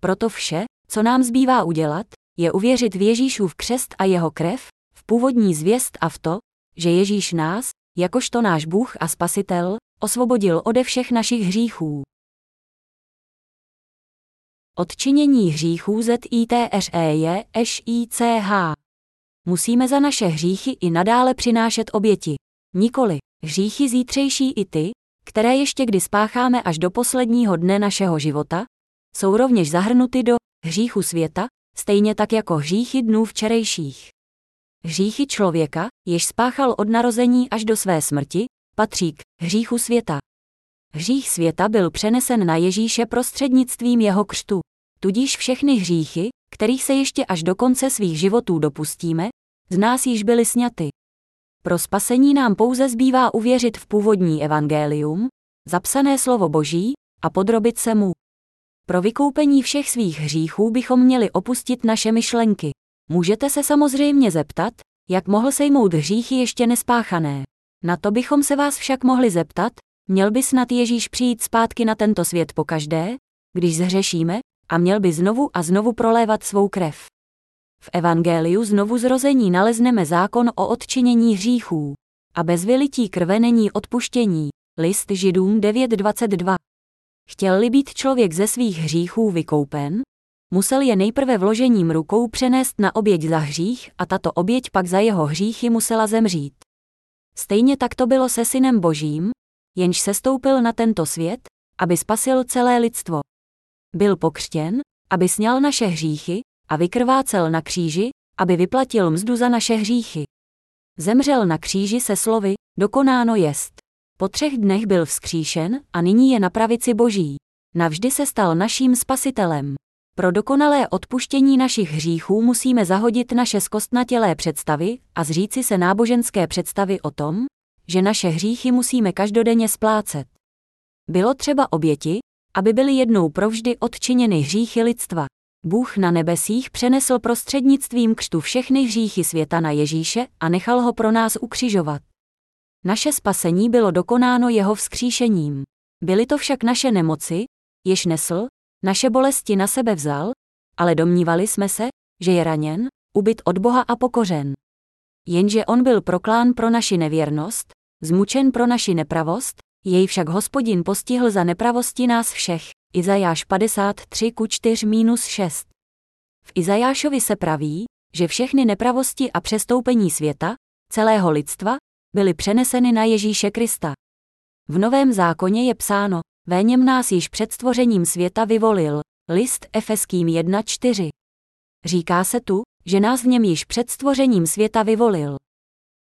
Proto vše, co nám zbývá udělat, je uvěřit v Ježíšův křest a jeho krev, v původní zvěst a v to, že Ježíš nás, jakožto náš Bůh a Spasitel, osvobodil ode všech našich hříchů. Odčinění hříchů ZITREJ SICH. Musíme za naše hříchy i nadále přinášet oběti. Nikoli, hříchy zítřejší i ty, které ještě kdy spácháme až do posledního dne našeho života, jsou rovněž zahrnuty do hříchu světa, stejně tak jako hříchy dnů včerejších. Hříchy člověka, jež spáchal od narození až do své smrti, patří k hříchu světa. Hřích světa byl přenesen na Ježíše prostřednictvím jeho křtu. Tudíž všechny hříchy, kterých se ještě až do konce svých životů dopustíme, z nás již byly sňaty. Pro spasení nám pouze zbývá uvěřit v původní evangelium, zapsané slovo Boží, a podrobit se mu. Pro vykoupení všech svých hříchů bychom měli opustit naše myšlenky. Můžete se samozřejmě zeptat, jak mohl sejmout hříchy ještě nespáchané. Na to bychom se vás však mohli zeptat, měl by snad Ježíš přijít zpátky na tento svět pokaždé, když zhřešíme, a měl by znovu a znovu prolévat svou krev. V Evangeliu znovu zrození nalezneme zákon o odčinění hříchů. A bez vylití krve není odpuštění. List Židům 9.22. Chtěl-li být člověk ze svých hříchů vykoupen, musel je nejprve vložením rukou přenést na oběť za hřích a tato oběť pak za jeho hříchy musela zemřít. Stejně tak to bylo se synem božím, jenž sestoupil na tento svět, aby spasil celé lidstvo. Byl pokřtěn, aby sněl naše hříchy, a vykrvácel na kříži, aby vyplatil mzdu za naše hříchy. Zemřel na kříži se slovy, dokonáno jest. Po třech dnech byl vzkříšen a nyní je na pravici boží. Navždy se stal naším spasitelem. Pro dokonalé odpuštění našich hříchů musíme zahodit naše zkostnatělé představy a zříci se náboženské představy o tom, že naše hříchy musíme každodenně splácet. Bylo třeba oběti, aby byly jednou provždy odčiněny hříchy lidstva. Bůh na nebesích přenesl prostřednictvím křtu všechny hříchy světa na Ježíše a nechal ho pro nás ukřižovat. Naše spasení bylo dokonáno jeho vzkříšením. Byly to však naše nemoci, jež nesl, naše bolesti na sebe vzal, ale domnívali jsme se, že je raněn, ubyt od Boha a pokořen. Jenže on byl proklán pro naši nevěrnost, zmučen pro naši nepravost, jej však hospodin postihl za nepravosti nás všech. Izajáš 53 ku 4 minus 6. V Izajášovi se praví, že všechny nepravosti a přestoupení světa, celého lidstva, byly přeneseny na Ježíše Krista. V Novém zákoně je psáno, ve něm nás již před stvořením světa vyvolil, list Efeským 1.4. Říká se tu, že nás v něm již před stvořením světa vyvolil.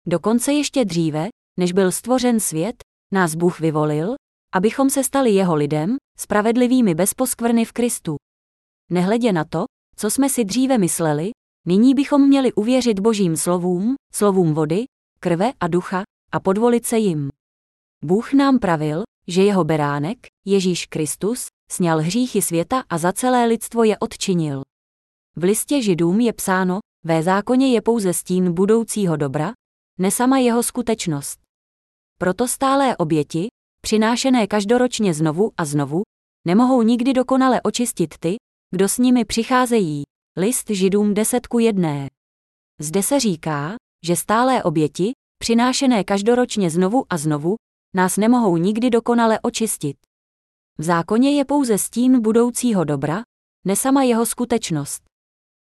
Dokonce ještě dříve, než byl stvořen svět, nás Bůh vyvolil, abychom se stali jeho lidem, spravedlivými bez poskvrny v Kristu. Nehledě na to, co jsme si dříve mysleli, nyní bychom měli uvěřit božím slovům, slovům vody, krve a ducha, a podvolit se jim. Bůh nám pravil, že jeho beránek, Ježíš Kristus, sněl hříchy světa a za celé lidstvo je odčinil. V listě židům je psáno, ve zákoně je pouze stín budoucího dobra, ne sama jeho skutečnost. Proto stálé oběti, přinášené každoročně znovu a znovu, nemohou nikdy dokonale očistit ty, kdo s nimi přicházejí. List Židům 10 ku 1. Zde se říká, že stálé oběti, přinášené každoročně znovu a znovu, nás nemohou nikdy dokonale očistit. V zákoně je pouze stín budoucího dobra, ne sama jeho skutečnost.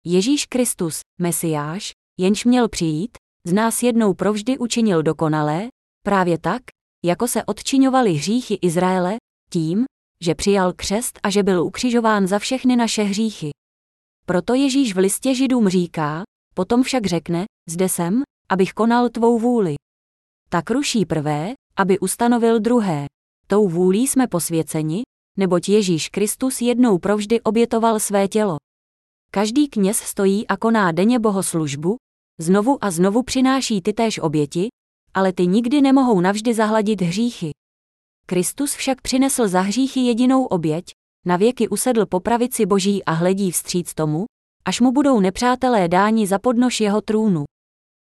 Ježíš Kristus, Mesiáš, jenž měl přijít, z nás jednou provždy učinil dokonalé, právě tak, jako se odčiňovaly hříchy Izraele, tím, že přijal křest a že byl ukřižován za všechny naše hříchy. Proto Ježíš v listě Židům říká, potom však řekne, zde jsem, abych konal tvou vůli. Tak ruší prvé, aby ustanovil druhé. Tou vůlí jsme posvěceni, neboť Ježíš Kristus jednou provždy obětoval své tělo. Každý kněz stojí a koná denně bohoslužbu, znovu a znovu přináší tytéž oběti, ale ty nikdy nemohou navždy zahladit hříchy. Kristus však přinesl za hříchy jedinou oběť, na věky usedl po pravici boží a hledí vstříc tomu, až mu budou nepřátelé dáni za podnož jeho trůnu.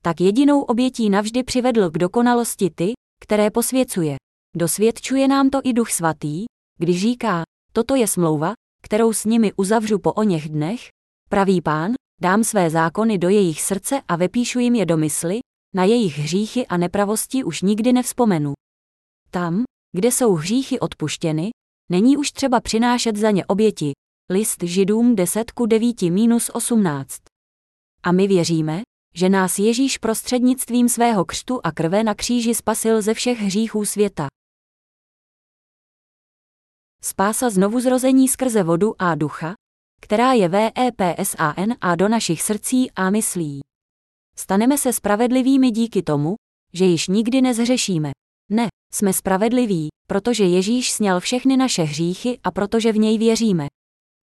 Tak jedinou obětí navždy přivedl k dokonalosti ty, které posvěcuje. Dosvědčuje nám to i Duch Svatý, když říká, toto je smlouva, kterou s nimi uzavřu po o něch dnech, pravý pán, dám své zákony do jejich srdce a vepíšu jim je do mysli, na jejich hříchy a nepravosti už nikdy nevzpomenu. Tam, kde jsou hříchy odpuštěny, není už třeba přinášet za ně oběti. List Židům 10 ku 9 minus 18. A my věříme, že nás Ježíš prostřednictvím svého křtu a krve na kříži spasil ze všech hříchů světa. Spása znovuzrození skrze vodu a ducha, která je VEPSAN a do našich srdcí a myslí. Staneme se spravedlivými díky tomu, že již nikdy nezhřešíme. Ne, jsme spravedliví, protože Ježíš sněl všechny naše hříchy a protože v něj věříme.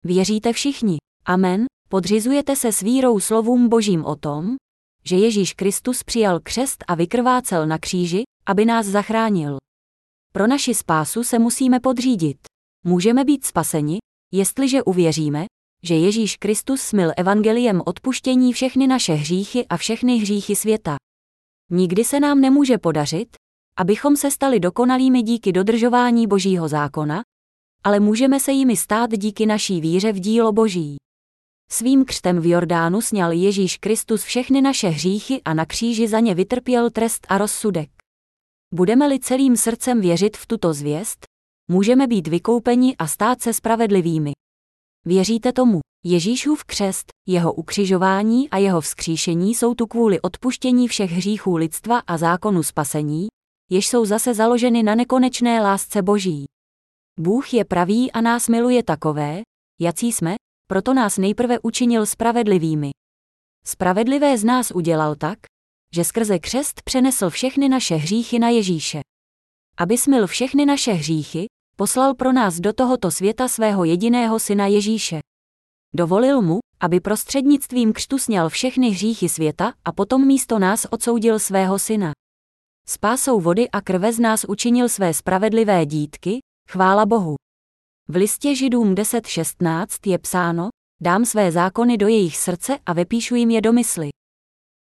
Věříte všichni. Amen. Podřizujete se s vírou slovům Božím o tom, že Ježíš Kristus přijal křest a vykrvácel na kříži, aby nás zachránil. Pro naši spásu se musíme podřídit. Můžeme být spaseni, jestliže uvěříme, že Ježíš Kristus smil evangeliem odpuštění všechny naše hříchy a všechny hříchy světa. Nikdy se nám nemůže podařit, abychom se stali dokonalými díky dodržování Božího zákona, ale můžeme se jimi stát díky naší víře v dílo Boží. Svým křtem v Jordánu sněl Ježíš Kristus všechny naše hříchy a na kříži za ně vytrpěl trest a rozsudek. Budeme-li celým srdcem věřit v tuto zvěst, můžeme být vykoupeni a stát se spravedlivými. Věříte tomu? Ježíšův křest, jeho ukřižování a jeho vzkříšení jsou tu kvůli odpuštění všech hříchů lidstva a zákonu spasení, jež jsou zase založeny na nekonečné lásce Boží. Bůh je pravý a nás miluje takové, jací jsme, proto nás nejprve učinil spravedlivými. Spravedlivé z nás udělal tak, že skrze křest přenesl všechny naše hříchy na Ježíše. Aby smil všechny naše hříchy, poslal pro nás do tohoto světa svého jediného syna Ježíše. Dovolil mu, aby prostřednictvím křtu sněl všechny hříchy světa a potom místo nás odsoudil svého syna. Spásou vody a krve z nás učinil své spravedlivé dítky, chvála Bohu. V listě Židům 10.16 je psáno, dám své zákony do jejich srdce a vypíšu jim je do mysli.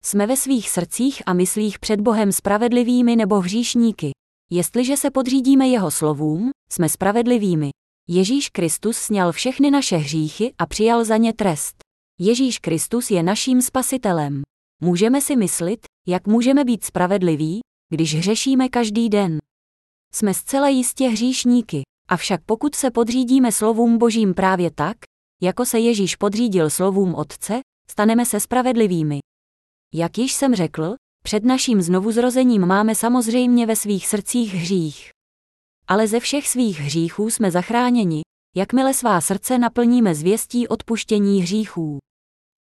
Jsme ve svých srdcích a myslích před Bohem spravedlivými nebo hříšníky. Jestliže se podřídíme jeho slovům, jsme spravedlivými. Ježíš Kristus sněl všechny naše hříchy a přijal za ně trest. Ježíš Kristus je naším spasitelem. Můžeme si myslit, jak můžeme být spravedliví, když hřešíme každý den. Jsme zcela jistě hříšníky, avšak pokud se podřídíme slovům Božím právě tak, jako se Ježíš podřídil slovům Otce, staneme se spravedlivými. Jak již jsem řekl, před naším znovuzrozením máme samozřejmě ve svých srdcích hřích. Ale ze všech svých hříchů jsme zachráněni, jakmile svá srdce naplníme zvěstí odpuštění hříchů.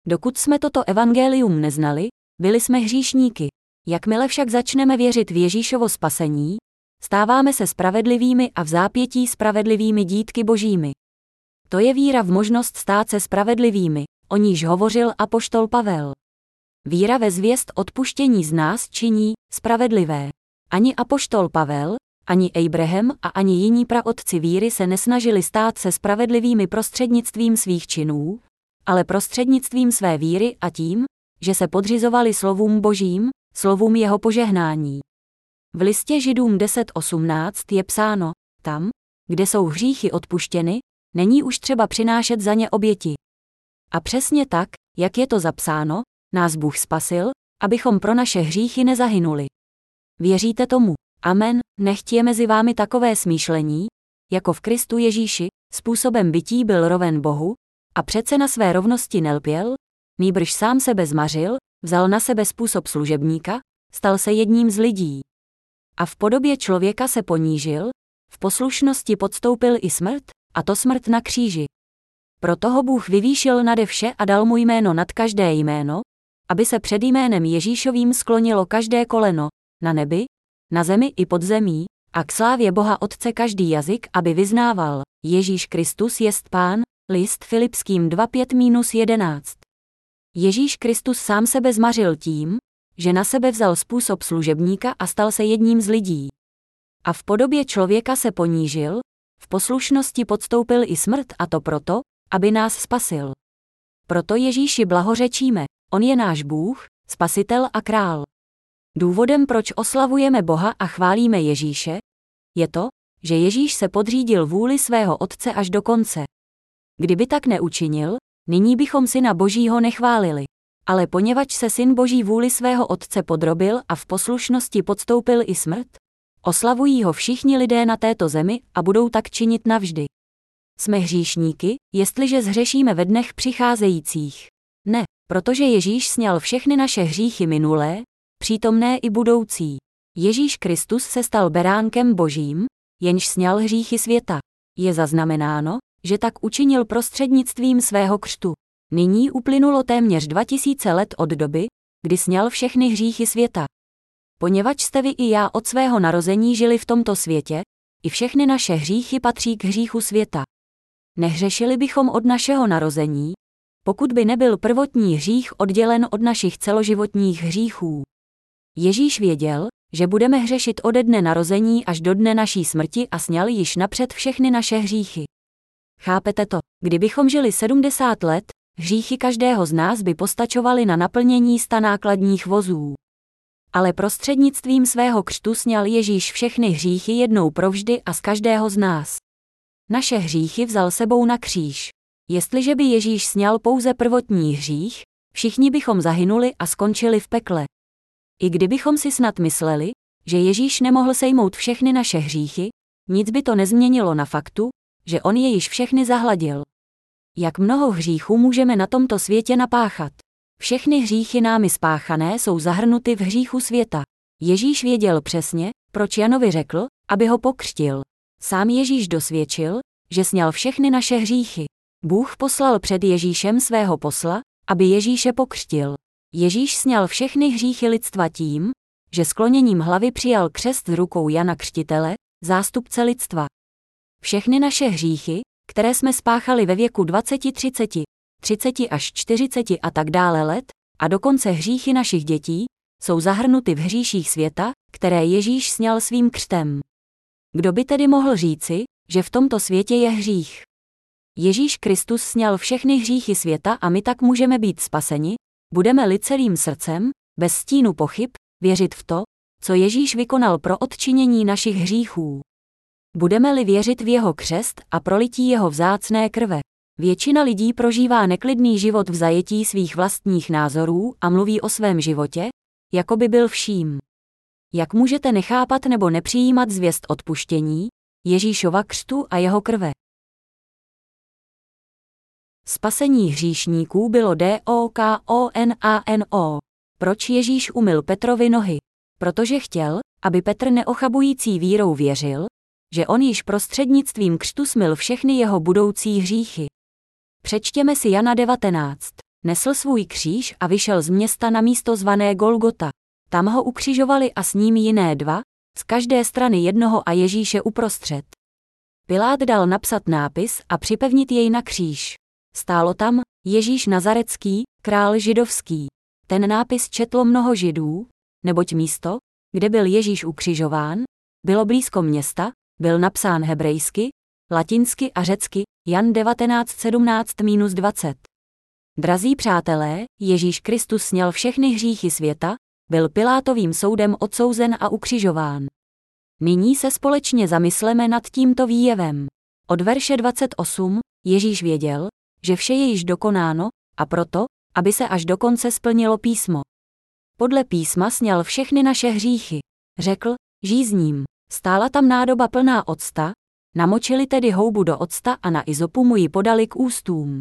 Dokud jsme toto evangelium neznali, byli jsme hříšníky. Jakmile však začneme věřit v Ježíšovo spasení, stáváme se spravedlivými a v zápětí spravedlivými dítky božími. To je víra v možnost stát se spravedlivými, o níž hovořil apoštol Pavel. Víra ve zvěst odpuštění z nás činí spravedlivé. Ani apoštol Pavel, ani Abraham a ani jiní praotci víry se nesnažili stát se spravedlivými prostřednictvím svých činů, ale prostřednictvím své víry a tím, že se podřizovali slovům božím, slovům jeho požehnání. V listě Židům 10.18 je psáno, tam, kde jsou hříchy odpuštěny, není už třeba přinášet za ně oběti. A přesně tak, jak je to zapsáno, nás Bůh spasil, abychom pro naše hříchy nezahynuli. Věříte tomu? Amen, nechť je mezi vámi takové smýšlení, jako v Kristu Ježíši, způsobem bytí byl roven Bohu, a přece na své rovnosti nelpěl, nýbrž sám sebe zmařil, vzal na sebe způsob služebníka, stal se jedním z lidí. A v podobě člověka se ponížil, v poslušnosti podstoupil i smrt, a to smrt na kříži. Proto ho Bůh vyvýšil nade vše a dal mu jméno nad každé jméno, aby se před jménem Ježíšovým sklonilo každé koleno, na nebi, na zemi i pod zemí, a k slávě Boha Otce každý jazyk, aby vyznával, Ježíš Kristus jest Pán, list Filipským 2.5-11. Ježíš Kristus sám sebe zmařil tím, že na sebe vzal způsob služebníka a stal se jedním z lidí. A v podobě člověka se ponížil, v poslušnosti podstoupil i smrt a to proto, aby nás spasil. Proto Ježíši blahořečíme, on je náš Bůh, spasitel a král. Důvodem, proč oslavujeme Boha a chválíme Ježíše, je to, že Ježíš se podřídil vůli svého Otce až do konce. Kdyby tak neučinil, nyní bychom syna Božího nechválili. Ale poněvadž se syn Boží vůli svého Otce podrobil a v poslušnosti podstoupil i smrt, oslavují ho všichni lidé na této zemi a budou tak činit navždy. Jsme hříšníky, jestliže zhřešíme ve dnech přicházejících. Ne, protože Ježíš sněl všechny naše hříchy minulé, přítomné i budoucí. Ježíš Kristus se stal beránkem božím, jenž sněl hříchy světa. Je zaznamenáno, že tak učinil prostřednictvím svého křtu. Nyní uplynulo téměř 2000 let od doby, kdy sněl všechny hříchy světa. Poněvadž jste vy i já od svého narození žili v tomto světě, i všechny naše hříchy patří k hříchu světa. Nehřešili bychom od našeho narození, pokud by nebyl prvotní hřích oddělen od našich celoživotních hříchů. Ježíš věděl, že budeme hřešit ode dne narození až do dne naší smrti a sněl již napřed všechny naše hříchy. Chápete to? Kdybychom žili 70 let, hříchy každého z nás by postačovaly na naplnění sta nákladních vozů. Ale prostřednictvím svého křtu sněl Ježíš všechny hříchy jednou provždy a z každého z nás. Naše hříchy vzal sebou na kříž. Jestliže by Ježíš sněl pouze prvotní hřích, všichni bychom zahynuli a skončili v pekle. I kdybychom si snad mysleli, že Ježíš nemohl sejmout všechny naše hříchy, nic by to nezměnilo na faktu, že on je již všechny zahladil. Jak mnoho hříchů můžeme na tomto světě napáchat? Všechny hříchy námi spáchané jsou zahrnuty v hříchu světa. Ježíš věděl přesně, proč Janovi řekl, aby ho pokřtil. Sám Ježíš dosvědčil, že sněl všechny naše hříchy. Bůh poslal před Ježíšem svého posla, aby Ježíše pokřtil. Ježíš sněl všechny hříchy lidstva tím, že skloněním hlavy přijal křest z rukou Jana Křtitele, zástupce lidstva. Všechny naše hříchy, které jsme spáchali ve věku 20, 30, 30 až 40 a tak dále let, a dokonce hříchy našich dětí, jsou zahrnuty v hříších světa, které Ježíš sněl svým křtem. Kdo by tedy mohl říci, že v tomto světě je hřích? Ježíš Kristus sněl všechny hříchy světa a my tak můžeme být spaseni, budeme-li celým srdcem, bez stínu pochyb, věřit v to, co Ježíš vykonal pro odčinění našich hříchů. Budeme-li věřit v jeho křest a prolití jeho vzácné krve. Většina lidí prožívá neklidný život v zajetí svých vlastních názorů a mluví o svém životě, jako by byl vším. Jak můžete nechápat nebo nepřijímat zvěst odpuštění, Ježíšova křtu a jeho krve? Spasení hříšníků bylo D-O-K-O-N-A-N-O. Proč Ježíš umyl Petrovi nohy? Protože chtěl, aby Petr neochabující vírou věřil, že on již prostřednictvím křtu smil všechny jeho budoucí hříchy. Přečtěme si Jana 19. Nesl svůj kříž a vyšel z města na místo zvané Golgota. Tam ho ukřižovali a s ním jiné dva, z každé strany jednoho a Ježíše uprostřed. Pilát dal napsat nápis a připevnit jej na kříž. Stálo tam Ježíš Nazarecký, král židovský. Ten nápis četlo mnoho židů, neboť místo, kde byl Ježíš ukřižován, bylo blízko města, byl napsán hebrejsky, latinsky a řecky, Jan 1917-20. Drazí přátelé, Ježíš Kristus sněl všechny hříchy světa, byl Pilátovým soudem odsouzen a ukřižován. Nyní se společně zamysleme nad tímto výjevem. Od verše 28 Ježíš věděl, že vše je již dokonáno, a proto, aby se až do konce splnilo písmo. Podle písma sněl všechny naše hříchy. Řekl, žízním. Stála tam nádoba plná octa, namočili tedy houbu do octa a na izopu mu ji podali k ústům.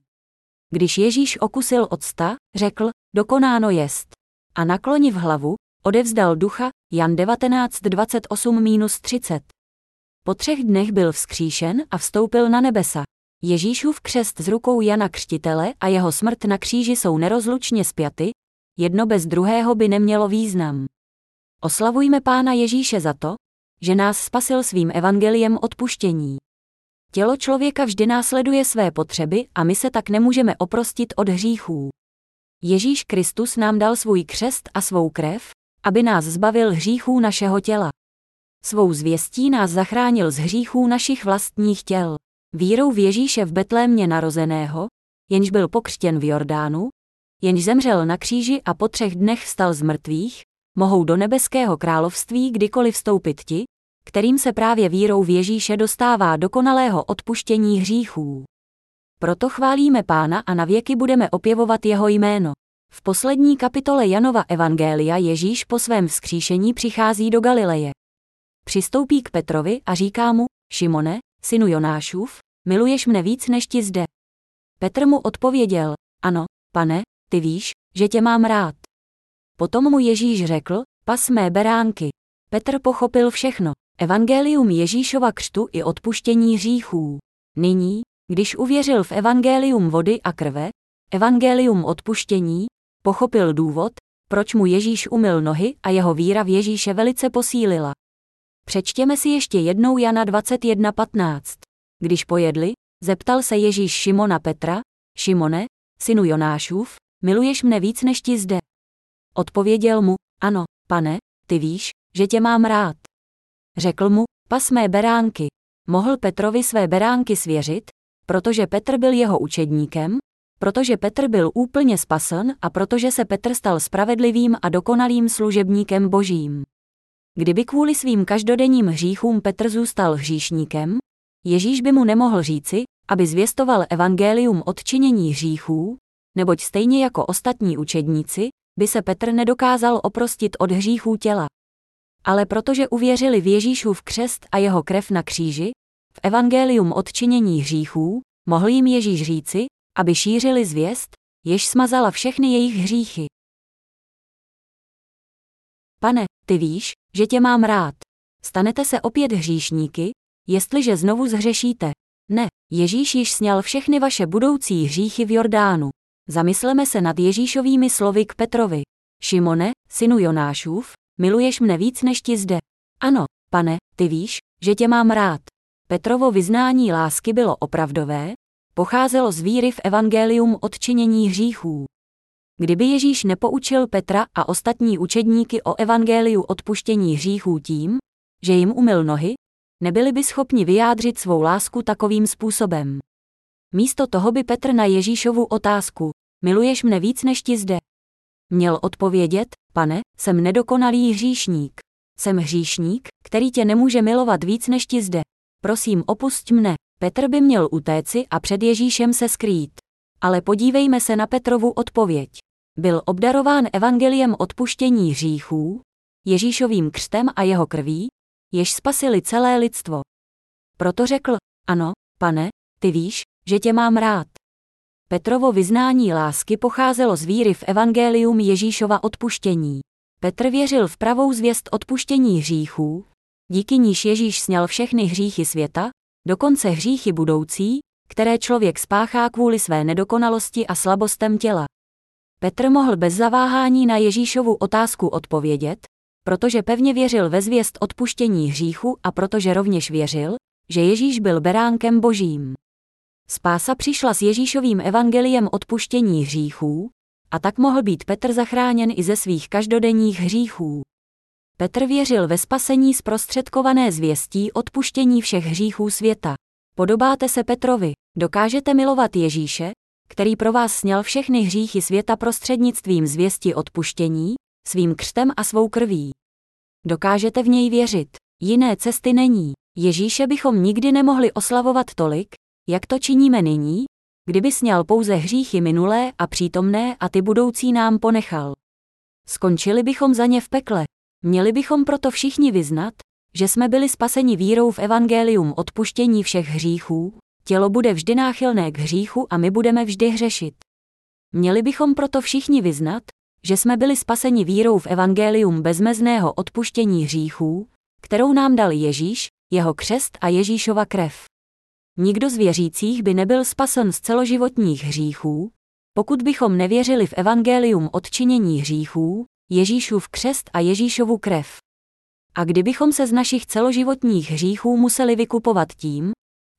Když Ježíš okusil octa, řekl, dokonáno jest. A nakloniv hlavu, odevzdal ducha, Jan 19.28-30. Po třech dnech byl vzkříšen a vstoupil na nebesa. Ježíšův křest z rukou Jana Křtitele a jeho smrt na kříži jsou nerozlučně spjaty, jedno bez druhého by nemělo význam. Oslavujme Pána Ježíše za to, že nás spasil svým evangeliem odpuštění. Tělo člověka vždy následuje své potřeby a my se tak nemůžeme oprostit od hříchů. Ježíš Kristus nám dal svůj křest a svou krev, aby nás zbavil hříchů našeho těla. Svou zvěstí nás zachránil z hříchů našich vlastních těl. Vírou v Ježíše v Betlémě narozeného, jenž byl pokřtěn v Jordánu, jenž zemřel na kříži a po třech dnech vstal z mrtvých, mohou do nebeského království kdykoliv vstoupit ti, kterým se právě vírou v Ježíše dostává dokonalého odpuštění hříchů. Proto chválíme Pána a na věky budeme opěvovat jeho jméno. V poslední kapitole Janova Evangelia Ježíš po svém vzkříšení přichází do Galileje. Přistoupí k Petrovi a říká mu, Šimone, synu Jonášův, miluješ mne víc než ti zde. Petr mu odpověděl, ano, pane, ty víš, že tě mám rád. Potom mu Ježíš řekl, pas mé beránky. Petr pochopil všechno. Evangelium Ježíšova křtu i odpuštění hříchů. Nyní, když uvěřil v evangelium vody a krve, evangelium odpuštění, pochopil důvod, proč mu Ježíš umyl nohy a jeho víra v Ježíše velice posílila. Přečtěme si ještě jednou Jana 21.15. Když pojedli, zeptal se Ježíš Šimona Petra, Šimone, synu Jonášův, miluješ mne víc než ti zde? Odpověděl mu, ano, pane, ty víš, že tě mám rád. Řekl mu, pas mé beránky. Mohl Petrovi své beránky svěřit, protože Petr byl jeho učedníkem, protože Petr byl úplně spasen a protože se Petr stal spravedlivým a dokonalým služebníkem božím. Kdyby kvůli svým každodenním hříchům Petr zůstal hříšníkem, Ježíš by mu nemohl říci, aby zvěstoval evangelium odčinění hříchů, neboť stejně jako ostatní učedníci, by se Petr nedokázal oprostit od hříchů těla. Ale protože uvěřili v Ježíšův křest a jeho krev na kříži, v evangelium odčinění hříchů, mohl jim Ježíš říci, aby šířili zvěst, jež smazala všechny jejich hříchy. Pane, ty víš, že tě mám rád. Stanete se opět hříšníky, jestliže znovu zhřešíte. Ne, Ježíš již sněl všechny vaše budoucí hříchy v Jordánu. Zamysleme se nad Ježíšovými slovy k Petrovi. Šimone, synu Jonášův, miluješ mne víc než ti zde. Ano, pane, ty víš, že tě mám rád. Petrovo vyznání lásky bylo opravdové, pocházelo z víry v evangelium odčinění hříchů. Kdyby Ježíš nepoučil Petra a ostatní učedníky o evangeliu odpuštění hříchů tím, že jim umyl nohy, nebyli by schopni vyjádřit svou lásku takovým způsobem. Místo toho by Petr na Ježíšovu otázku, miluješ mne víc než ti zde? Měl odpovědět, pane, jsem nedokonalý hříšník. Jsem hříšník, který tě nemůže milovat víc než ti zde. Prosím, opusť mne. Petr by měl utéci a před Ježíšem se skrýt. Ale podívejme se na Petrovu odpověď. Byl obdarován evangeliem odpuštění hříchů, Ježíšovým křtem a jeho krví, jež spasili celé lidstvo. Proto řekl, ano, pane, ty víš, že tě mám rád. Petrovo vyznání lásky pocházelo z víry v evangelium Ježíšova odpuštění. Petr věřil v pravou zvěst odpuštění hříchů, díky níž Ježíš sněl všechny hříchy světa, dokonce hříchy budoucí, které člověk spáchá kvůli své nedokonalosti a slabostem těla. Petr mohl bez zaváhání na Ježíšovu otázku odpovědět, protože pevně věřil ve zvěst odpuštění hříchu a protože rovněž věřil, že Ježíš byl beránkem božím. Spása přišla s Ježíšovým evangeliem odpuštění hříchů, a tak mohl být Petr zachráněn i ze svých každodenních hříchů. Petr věřil ve spasení zprostředkované zvěstí odpuštění všech hříchů světa. Podobáte se Petrovi, dokážete milovat Ježíše, který pro vás sněl všechny hříchy světa prostřednictvím zvěsti odpuštění, svým křtem a svou krví. Dokážete v něj věřit, jiné cesty není. Ježíše bychom nikdy nemohli oslavovat tolik, jak to činíme nyní, kdyby sněl pouze hříchy minulé a přítomné a ty budoucí nám ponechal. Skončili bychom za ně v pekle. Měli bychom proto všichni vyznat, že jsme byli spaseni vírou v evangelium odpuštění všech hříchů, tělo bude vždy náchylné k hříchu a my budeme vždy hřešit. Měli bychom proto všichni vyznat, že jsme byli spaseni vírou v evangelium bezmezného odpuštění hříchů, kterou nám dal Ježíš, jeho křest a Ježíšova krev. Nikdo z věřících by nebyl spasen z celoživotních hříchů, pokud bychom nevěřili v evangelium odčinění hříchů, Ježíšův křest a Ježíšovu krev. A kdybychom se z našich celoživotních hříchů museli vykupovat tím,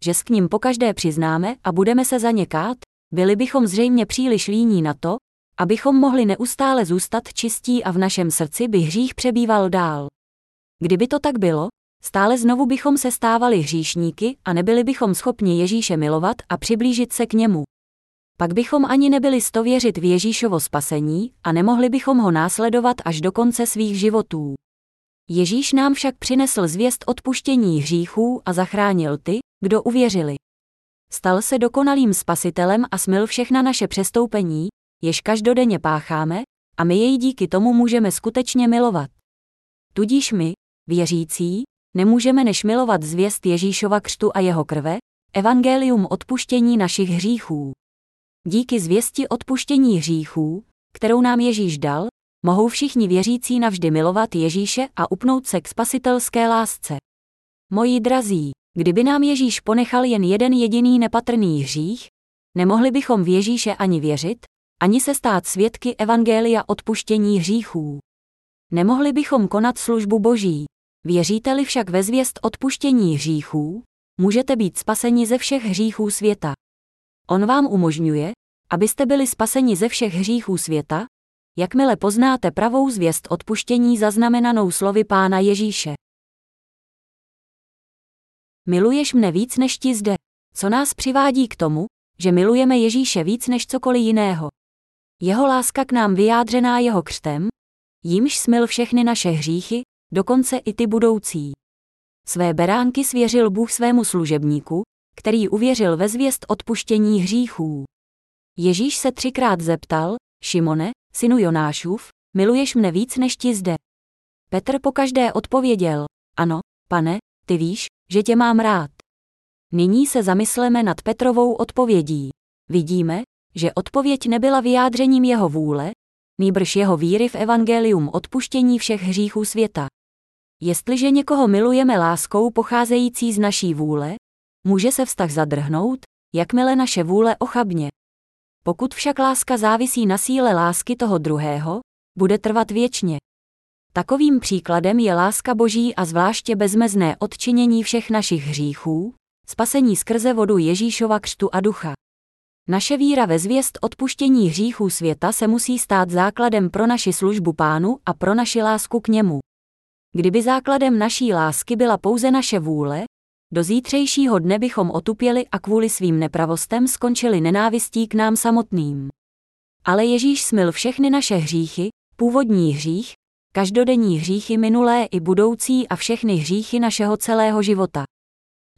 že s k ním pokaždé přiznáme a budeme se za ně kát, byli bychom zřejmě příliš líní na to, abychom mohli neustále zůstat čistí a v našem srdci by hřích přebýval dál. Kdyby to tak bylo, stále znovu bychom se stávali hříšníky a nebyli bychom schopni Ježíše milovat a přiblížit se k němu. Pak bychom ani nebyli stověřit v Ježíšovo spasení a nemohli bychom ho následovat až do konce svých životů. Ježíš nám však přinesl zvěst odpuštění hříchů a zachránil ty, kdo uvěřili. Stal se dokonalým spasitelem a smil všechna naše přestoupení, jež každodenně pácháme, a my jej díky tomu můžeme skutečně milovat. Tudíž my, věřící, nemůžeme než milovat zvěst Ježíšova křtu a jeho krve, evangelium odpuštění našich hříchů. Díky zvěsti odpuštění hříchů, kterou nám Ježíš dal, mohou všichni věřící navždy milovat Ježíše a upnout se k spasitelské lásce. Moji drazí, kdyby nám Ježíš ponechal jen jeden jediný nepatrný hřích, nemohli bychom v Ježíše ani věřit, ani se stát svědky evangelia odpuštění hříchů. Nemohli bychom konat službu Boží. Věříte-li však ve zvěst odpuštění hříchů, můžete být spaseni ze všech hříchů světa. On vám umožňuje, abyste byli spaseni ze všech hříchů světa, jakmile poznáte pravou zvěst odpuštění zaznamenanou slovy Pána Ježíše. Miluješ mne víc než ti zde, co nás přivádí k tomu, že milujeme Ježíše víc než cokoliv jiného. Jeho láska k nám vyjádřená jeho křtem, jímž smil všechny naše hříchy, dokonce i ty budoucí. Své beránky svěřil Bůh svému služebníku, který uvěřil ve zvěst odpuštění hříchů. Ježíš se třikrát zeptal, Šimone, synu Jonášův, miluješ mne víc než ti zde. Petr pokaždé odpověděl, ano, pane, ty víš, že tě mám rád. Nyní se zamysleme nad Petrovou odpovědí. Vidíme, že odpověď nebyla vyjádřením jeho vůle, nýbrž jeho víry v evangelium odpuštění všech hříchů světa. Jestliže někoho milujeme láskou pocházející z naší vůle, může se vztah zadrhnout, jakmile naše vůle ochabně. Pokud však láska závisí na síle lásky toho druhého, bude trvat věčně. Takovým příkladem je láska Boží a zvláště bezmezné odčinění všech našich hříchů, spasení skrze vodu Ježíšova křtu a ducha. Naše víra ve zvěst odpuštění hříchů světa se musí stát základem pro naši službu pánu a pro naši lásku k němu. Kdyby základem naší lásky byla pouze naše vůle, do zítřejšího dne bychom otupěli a kvůli svým nepravostem skončili nenávistí k nám samotným. Ale Ježíš smil všechny naše hříchy, původní hřích, každodenní hříchy minulé i budoucí a všechny hříchy našeho celého života.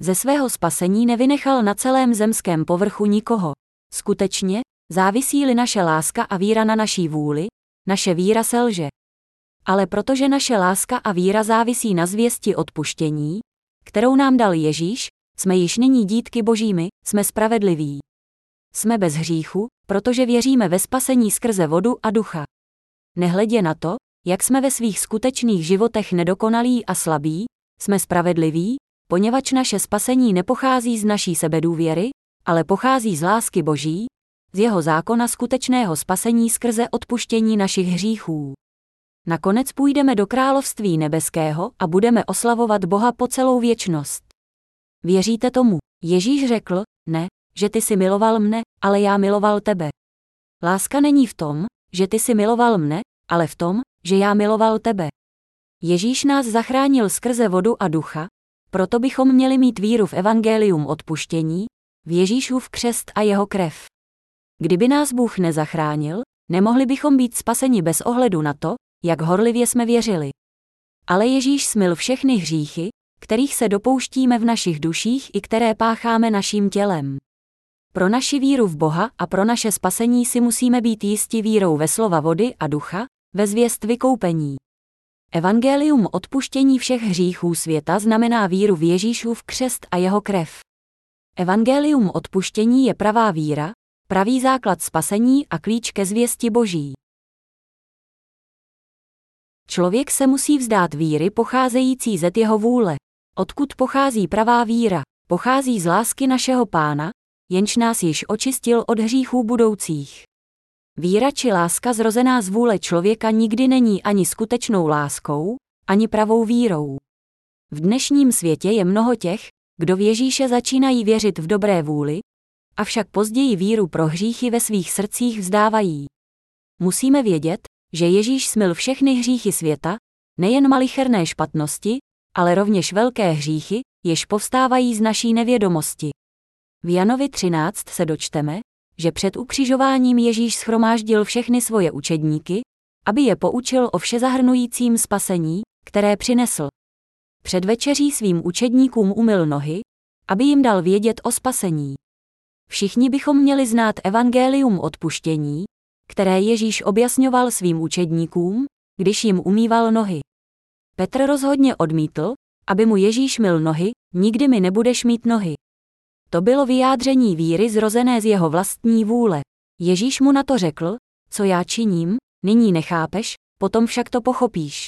Ze svého spasení nevynechal na celém zemském povrchu nikoho. Skutečně, závisí-li naše láska a víra na naší vůli, naše víra selže. Ale protože naše láska a víra závisí na zvěsti odpuštění, kterou nám dal Ježíš, jsme již nyní dítky božími, jsme spravedliví. Jsme bez hříchu, protože věříme ve spasení skrze vodu a ducha. Nehledě na to, jak jsme ve svých skutečných životech nedokonalí a slabí, jsme spravedliví, poněvadž naše spasení nepochází z naší sebedůvěry, ale pochází z lásky Boží, z jeho zákona skutečného spasení skrze odpuštění našich hříchů. Nakonec půjdeme do království nebeského a budeme oslavovat Boha po celou věčnost. Věříte tomu? Ježíš řekl, ne, že ty si miloval mne, ale já miloval tebe. Láska není v tom, že ty si miloval mne, ale v tom, že já miloval tebe. Ježíš nás zachránil skrze vodu a ducha, proto bychom měli mít víru v evangelium odpuštění, v Ježíšův křest a jeho krev. Kdyby nás Bůh nezachránil, nemohli bychom být spaseni bez ohledu na to, jak horlivě jsme věřili. Ale Ježíš smil všechny hříchy, kterých se dopouštíme v našich duších i které pácháme naším tělem. Pro naši víru v Boha a pro naše spasení si musíme být jisti vírou ve slova vody a ducha, ve zvěst vykoupení. Evangelium odpuštění všech hříchů světa znamená víru v Ježíšův křest a jeho krev. Evangelium odpuštění je pravá víra, pravý základ spasení a klíč ke zvěsti Boží. Člověk se musí vzdát víry pocházející ze jeho vůle. Odkud pochází pravá víra? Pochází z lásky našeho pána, jenž nás již očistil od hříchů budoucích. Víra či láska zrozená z vůle člověka nikdy není ani skutečnou láskou, ani pravou vírou. V dnešním světě je mnoho těch, kdo v Ježíše začínají věřit v dobré vůli, avšak později víru pro hříchy ve svých srdcích vzdávají. Musíme vědět, že Ježíš smil všechny hříchy světa, nejen malicherné špatnosti, ale rovněž velké hříchy, jež povstávají z naší nevědomosti. V Janovi 13 se dočteme, že před ukřižováním Ježíš schromáždil všechny svoje učedníky, aby je poučil o všezahrnujícím spasení, které přinesl. Před večeří svým učedníkům umyl nohy, aby jim dal vědět o spasení. Všichni bychom měli znát evangelium odpuštění, které Ježíš objasňoval svým učedníkům, když jim umýval nohy. Petr rozhodně odmítl, aby mu Ježíš mil nohy, nikdy mi nebudeš mít nohy. To bylo vyjádření víry zrozené z jeho vlastní vůle. Ježíš mu na to řekl, co já činím, nyní nechápeš, potom však to pochopíš.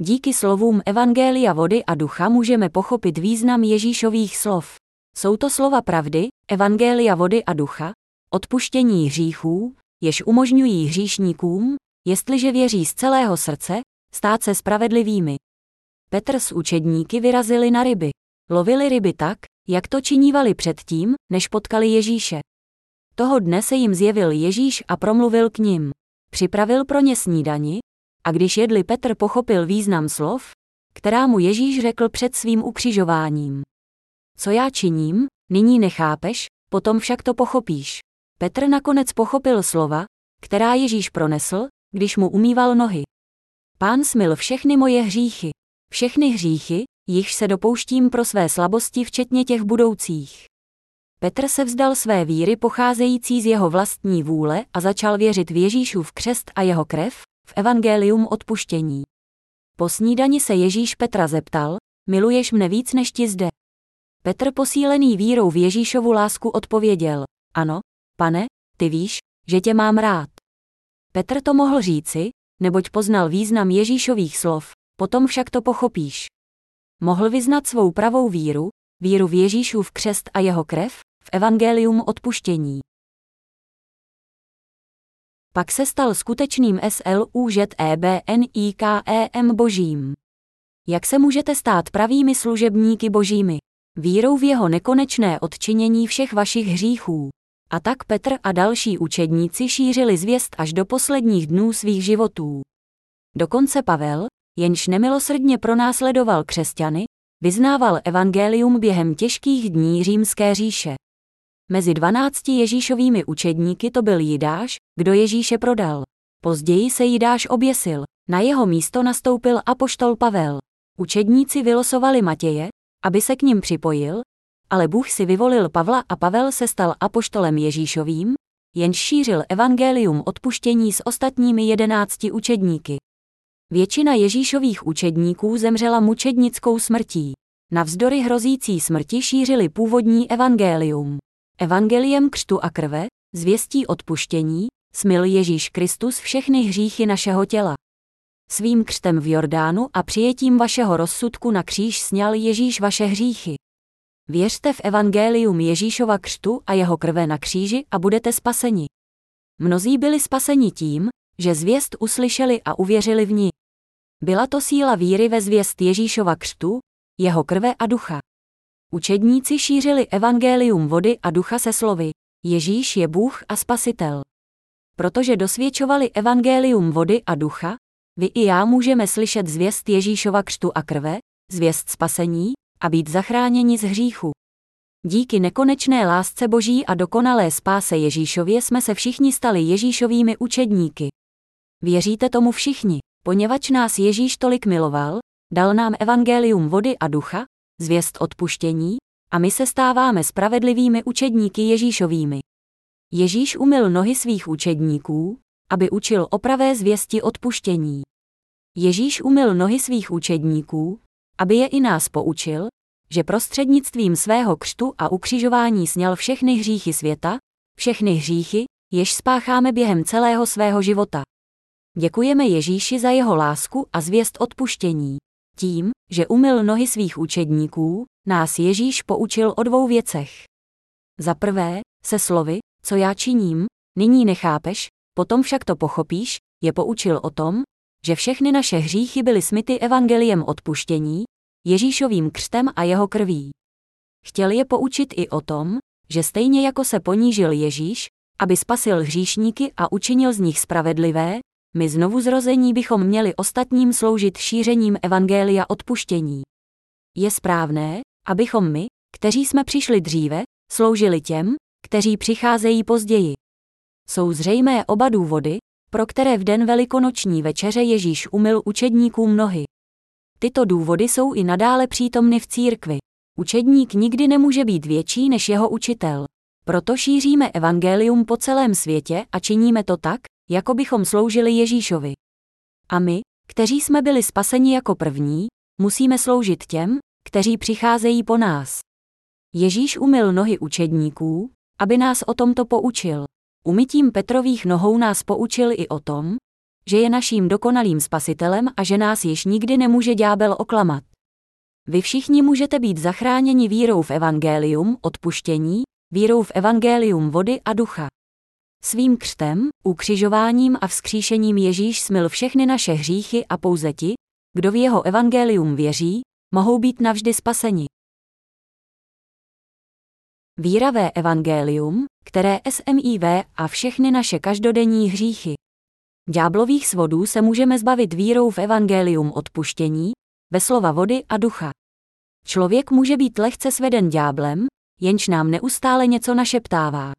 Díky slovům Evangelia vody a ducha můžeme pochopit význam Ježíšových slov. Jsou to slova pravdy, Evangelia vody a ducha, odpuštění hříchů, jež umožňují hříšníkům, jestliže věří z celého srdce, stát se spravedlivými. Petr s učedníky vyrazili na ryby. Lovili ryby tak, jak to činívali předtím, než potkali Ježíše. Toho dne se jim zjevil Ježíš a promluvil k nim. Připravil pro ně snídani, a když jedli Petr pochopil význam slov, která mu Ježíš řekl před svým ukřižováním. Co já činím, nyní nechápeš, potom však to pochopíš. Petr nakonec pochopil slova, která Ježíš pronesl, když mu umýval nohy. Pán smil všechny moje hříchy. Všechny hříchy, jichž se dopouštím pro své slabosti včetně těch budoucích. Petr se vzdal své víry pocházející z jeho vlastní vůle a začal věřit v Ježíšův křest a jeho krev, v evangelium odpuštění. Po snídani se Ježíš Petra zeptal, miluješ mne víc než ti zde. Petr posílený vírou v Ježíšovu lásku odpověděl, ano, pane, ty víš, že tě mám rád. Petr to mohl říci, neboť poznal význam Ježíšových slov, potom však to pochopíš. Mohl vyznat svou pravou víru, víru v Ježíšův křest a jeho krev, v evangelium odpuštění. Pak se stal skutečným SLUŽEBNIKEM božím. Jak se můžete stát pravými služebníky božími? Vírou v jeho nekonečné odčinění všech vašich hříchů. A tak Petr a další učedníci šířili zvěst až do posledních dnů svých životů. Dokonce Pavel, jenž nemilosrdně pronásledoval křesťany, vyznával evangelium během těžkých dní římské říše. Mezi dvanácti Ježíšovými učedníky to byl Jidáš, kdo Ježíše prodal. Později se Jidáš oběsil, na jeho místo nastoupil apoštol Pavel. Učedníci vylosovali Matěje, aby se k ním připojil, ale Bůh si vyvolil Pavla a Pavel se stal apoštolem Ježíšovým, jenž šířil evangelium odpuštění s ostatními jedenácti učedníky. Většina Ježíšových učedníků zemřela mučednickou smrtí. Navzdory hrozící smrti šířili původní evangelium. Evangeliem křtu a krve, zvěstí odpuštění, smil Ježíš Kristus všechny hříchy našeho těla. Svým křtem v Jordánu a přijetím vašeho rozsudku na kříž sněl Ježíš vaše hříchy. Věřte v evangelium Ježíšova křtu a jeho krve na kříži a budete spaseni. Mnozí byli spaseni tím, že zvěst uslyšeli a uvěřili v ní. Byla to síla víry ve zvěst Ježíšova křtu, jeho krve a ducha. Učedníci šířili evangelium vody a ducha se slovy Ježíš je Bůh a Spasitel. Protože dosvědčovali evangelium vody a ducha, vy i já můžeme slyšet zvěst Ježíšova křtu a krve, zvěst spasení a být zachráněni z hříchu. Díky nekonečné lásce Boží a dokonalé spáse Ježíšově jsme se všichni stali Ježíšovými učedníky. Věříte tomu všichni, poněvadž nás Ježíš tolik miloval, dal nám evangelium vody a ducha, zvěst odpuštění, a my se stáváme spravedlivými učedníky Ježíšovými. Ježíš umyl nohy svých učedníků, aby učil o pravé zvěsti odpuštění. Ježíš umyl nohy svých učedníků, aby je i nás poučil, že prostřednictvím svého křtu a ukřižování sněl všechny hříchy světa, všechny hříchy, jež spácháme během celého svého života. Děkujeme Ježíši za jeho lásku a zvěst odpuštění. Tím, že umyl nohy svých učedníků, nás Ježíš poučil o dvou věcech. Za prvé, se slovy, co já činím, nyní nechápeš, potom však to pochopíš, je poučil o tom, že všechny naše hříchy byly smyty evangeliem odpuštění, Ježíšovým křtem a jeho krví. Chtěl je poučit i o tom, že stejně jako se ponížil Ježíš, aby spasil hříšníky a učinil z nich spravedlivé, my znovu zrození bychom měli ostatním sloužit šířením evangelia odpuštění. Je správné, abychom my, kteří jsme přišli dříve, sloužili těm, kteří přicházejí později. Jsou zřejmé oba důvody, pro které v den velikonoční večeře Ježíš umyl učedníkům nohy. Tyto důvody jsou i nadále přítomny v církvi. Učedník nikdy nemůže být větší než jeho učitel. Proto šíříme evangelium po celém světě a činíme to tak, jako bychom sloužili Ježíšovi. A my, kteří jsme byli spaseni jako první, musíme sloužit těm, kteří přicházejí po nás. Ježíš umyl nohy učedníků, aby nás o tomto poučil. Umytím Petrových nohou nás poučil i o tom, že je naším dokonalým spasitelem a že nás již nikdy nemůže ďábel oklamat. Vy všichni můžete být zachráněni vírou v evangelium, odpuštění, vírou v evangelium vody a ducha. Svým křtem, ukřižováním a vzkříšením Ježíš smil všechny naše hříchy a pouze ti, kdo v jeho evangelium věří, mohou být navždy spaseni. Víravé evangelium, které SMIV a všechny naše každodenní hříchy. Ďáblových svodů se můžeme zbavit vírou v evangelium odpuštění, ve slova vody a ducha. Člověk může být lehce sveden ďáblem, jenž nám neustále něco našeptává.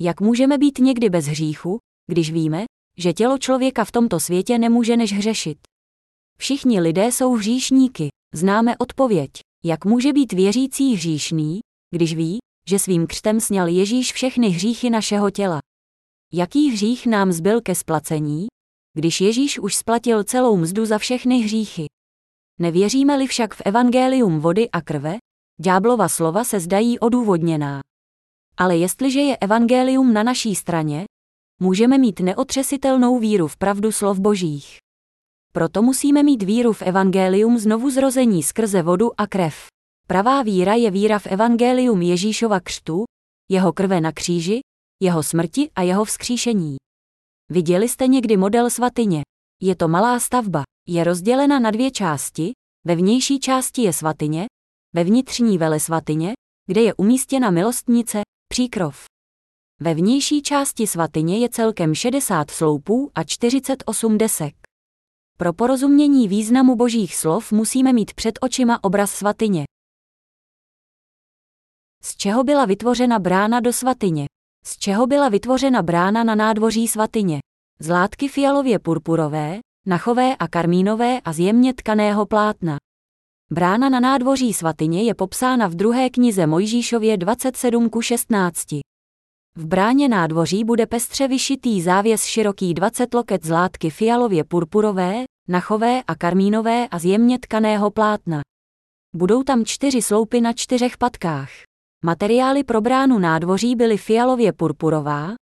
Jak můžeme být někdy bez hříchu, když víme, že tělo člověka v tomto světě nemůže než hřešit? Všichni lidé jsou hříšníky, známe odpověď. Jak může být věřící hříšný, když ví, že svým křtem sněl Ježíš všechny hříchy našeho těla? Jaký hřích nám zbyl ke splacení, když Ježíš už splatil celou mzdu za všechny hříchy? Nevěříme-li však v evangelium vody a krve, ďáblova slova se zdají odůvodněná. Ale jestliže je evangelium na naší straně, můžeme mít neotřesitelnou víru v pravdu slov božích. Proto musíme mít víru v evangelium znovu zrození skrze vodu a krev. Pravá víra je víra v evangelium Ježíšova křtu, jeho krve na kříži, jeho smrti a jeho vzkříšení. Viděli jste někdy model svatyně? Je to malá stavba, je rozdělena na dvě části, ve vnější části je svatyně, ve vnitřní vele svatyně, kde je umístěna milostnice, příkrov. Ve vnější části svatyně je celkem 60 sloupů a 48 desek. Pro porozumění významu božích slov musíme mít před očima obraz svatyně. Z čeho byla vytvořena brána do svatyně? Z čeho byla vytvořena brána na nádvoří svatyně? Z látky fialově purpurové, nachové a karmínové a z jemně tkaného plátna. Brána na nádvoří svatyně je popsána v druhé knize Mojžíšově 27 ku 16. V bráně nádvoří bude pestře vyšitý závěs široký 20 loket z látky fialově purpurové, nachové a karmínové a z jemně tkaného plátna. Budou tam čtyři sloupy na čtyřech patkách. Materiály pro bránu nádvoří byly fialově purpurová,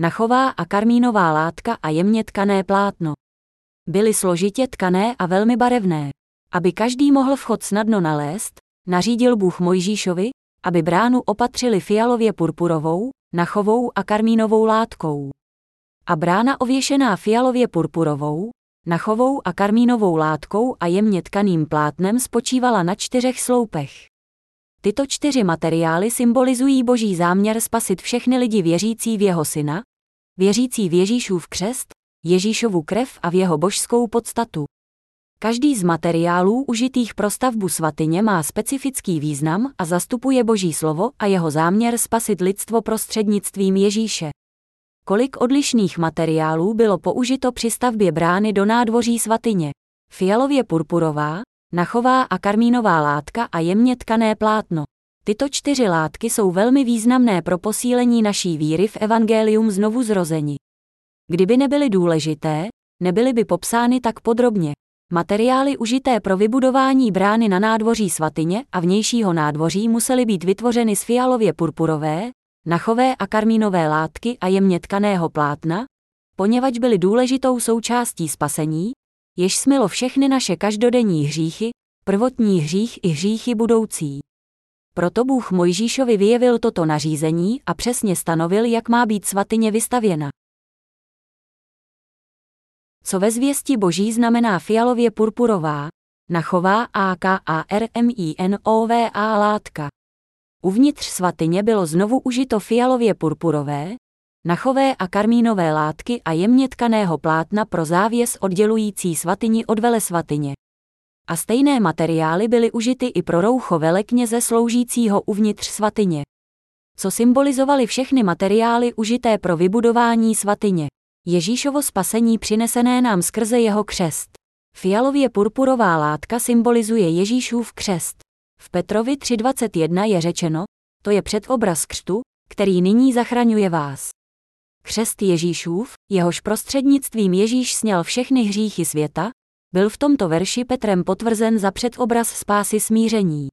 nachová a karmínová látka a jemně tkané plátno. Byly složitě tkané a velmi barevné. Aby každý mohl vchod snadno nalézt, nařídil Bůh Mojžíšovi, aby bránu opatřili fialově purpurovou, nachovou a karmínovou látkou. A brána ověšená fialově purpurovou, nachovou a karmínovou látkou a jemně tkaným plátnem spočívala na čtyřech sloupech. Tyto čtyři materiály symbolizují boží záměr spasit všechny lidi věřící v jeho syna, věřící v Ježíšův křest, Ježíšovu krev a v jeho božskou podstatu. Každý z materiálů užitých pro stavbu svatyně má specifický význam a zastupuje Boží slovo a jeho záměr spasit lidstvo prostřednictvím Ježíše. Kolik odlišných materiálů bylo použito při stavbě brány do nádvoří svatyně? Fialově purpurová, nachová a karmínová látka a jemně tkané plátno. Tyto čtyři látky jsou velmi významné pro posílení naší víry v evangelium znovu zrození. Kdyby nebyly důležité, nebyly by popsány tak podrobně. Materiály užité pro vybudování brány na nádvoří svatyně a vnějšího nádvoří musely být vytvořeny z fialově purpurové, nachové a karmínové látky a jemně tkaného plátna, poněvadž byly důležitou součástí spasení, jež smilo všechny naše každodenní hříchy, prvotní hřích i hříchy budoucí. Proto Bůh Mojžíšovi vyjevil toto nařízení a přesně stanovil, jak má být svatyně vystavěna. Co ve zvěsti boží znamená fialově purpurová, nachová AKARMINOVA látka. Uvnitř svatyně bylo znovu užito fialově purpurové, nachové a karmínové látky a jemně tkaného plátna pro závěs oddělující svatyni od vele svatyně. A stejné materiály byly užity i pro roucho velekněze sloužícího uvnitř svatyně. Co symbolizovaly všechny materiály užité pro vybudování svatyně. Ježíšovo spasení přinesené nám skrze jeho křest. Fialově purpurová látka symbolizuje Ježíšův křest. V Petrovi 3.21 je řečeno, to je předobraz křtu, který nyní zachraňuje vás. Křest Ježíšův, jehož prostřednictvím Ježíš sněl všechny hříchy světa, byl v tomto verši Petrem potvrzen za předobraz spásy smíření.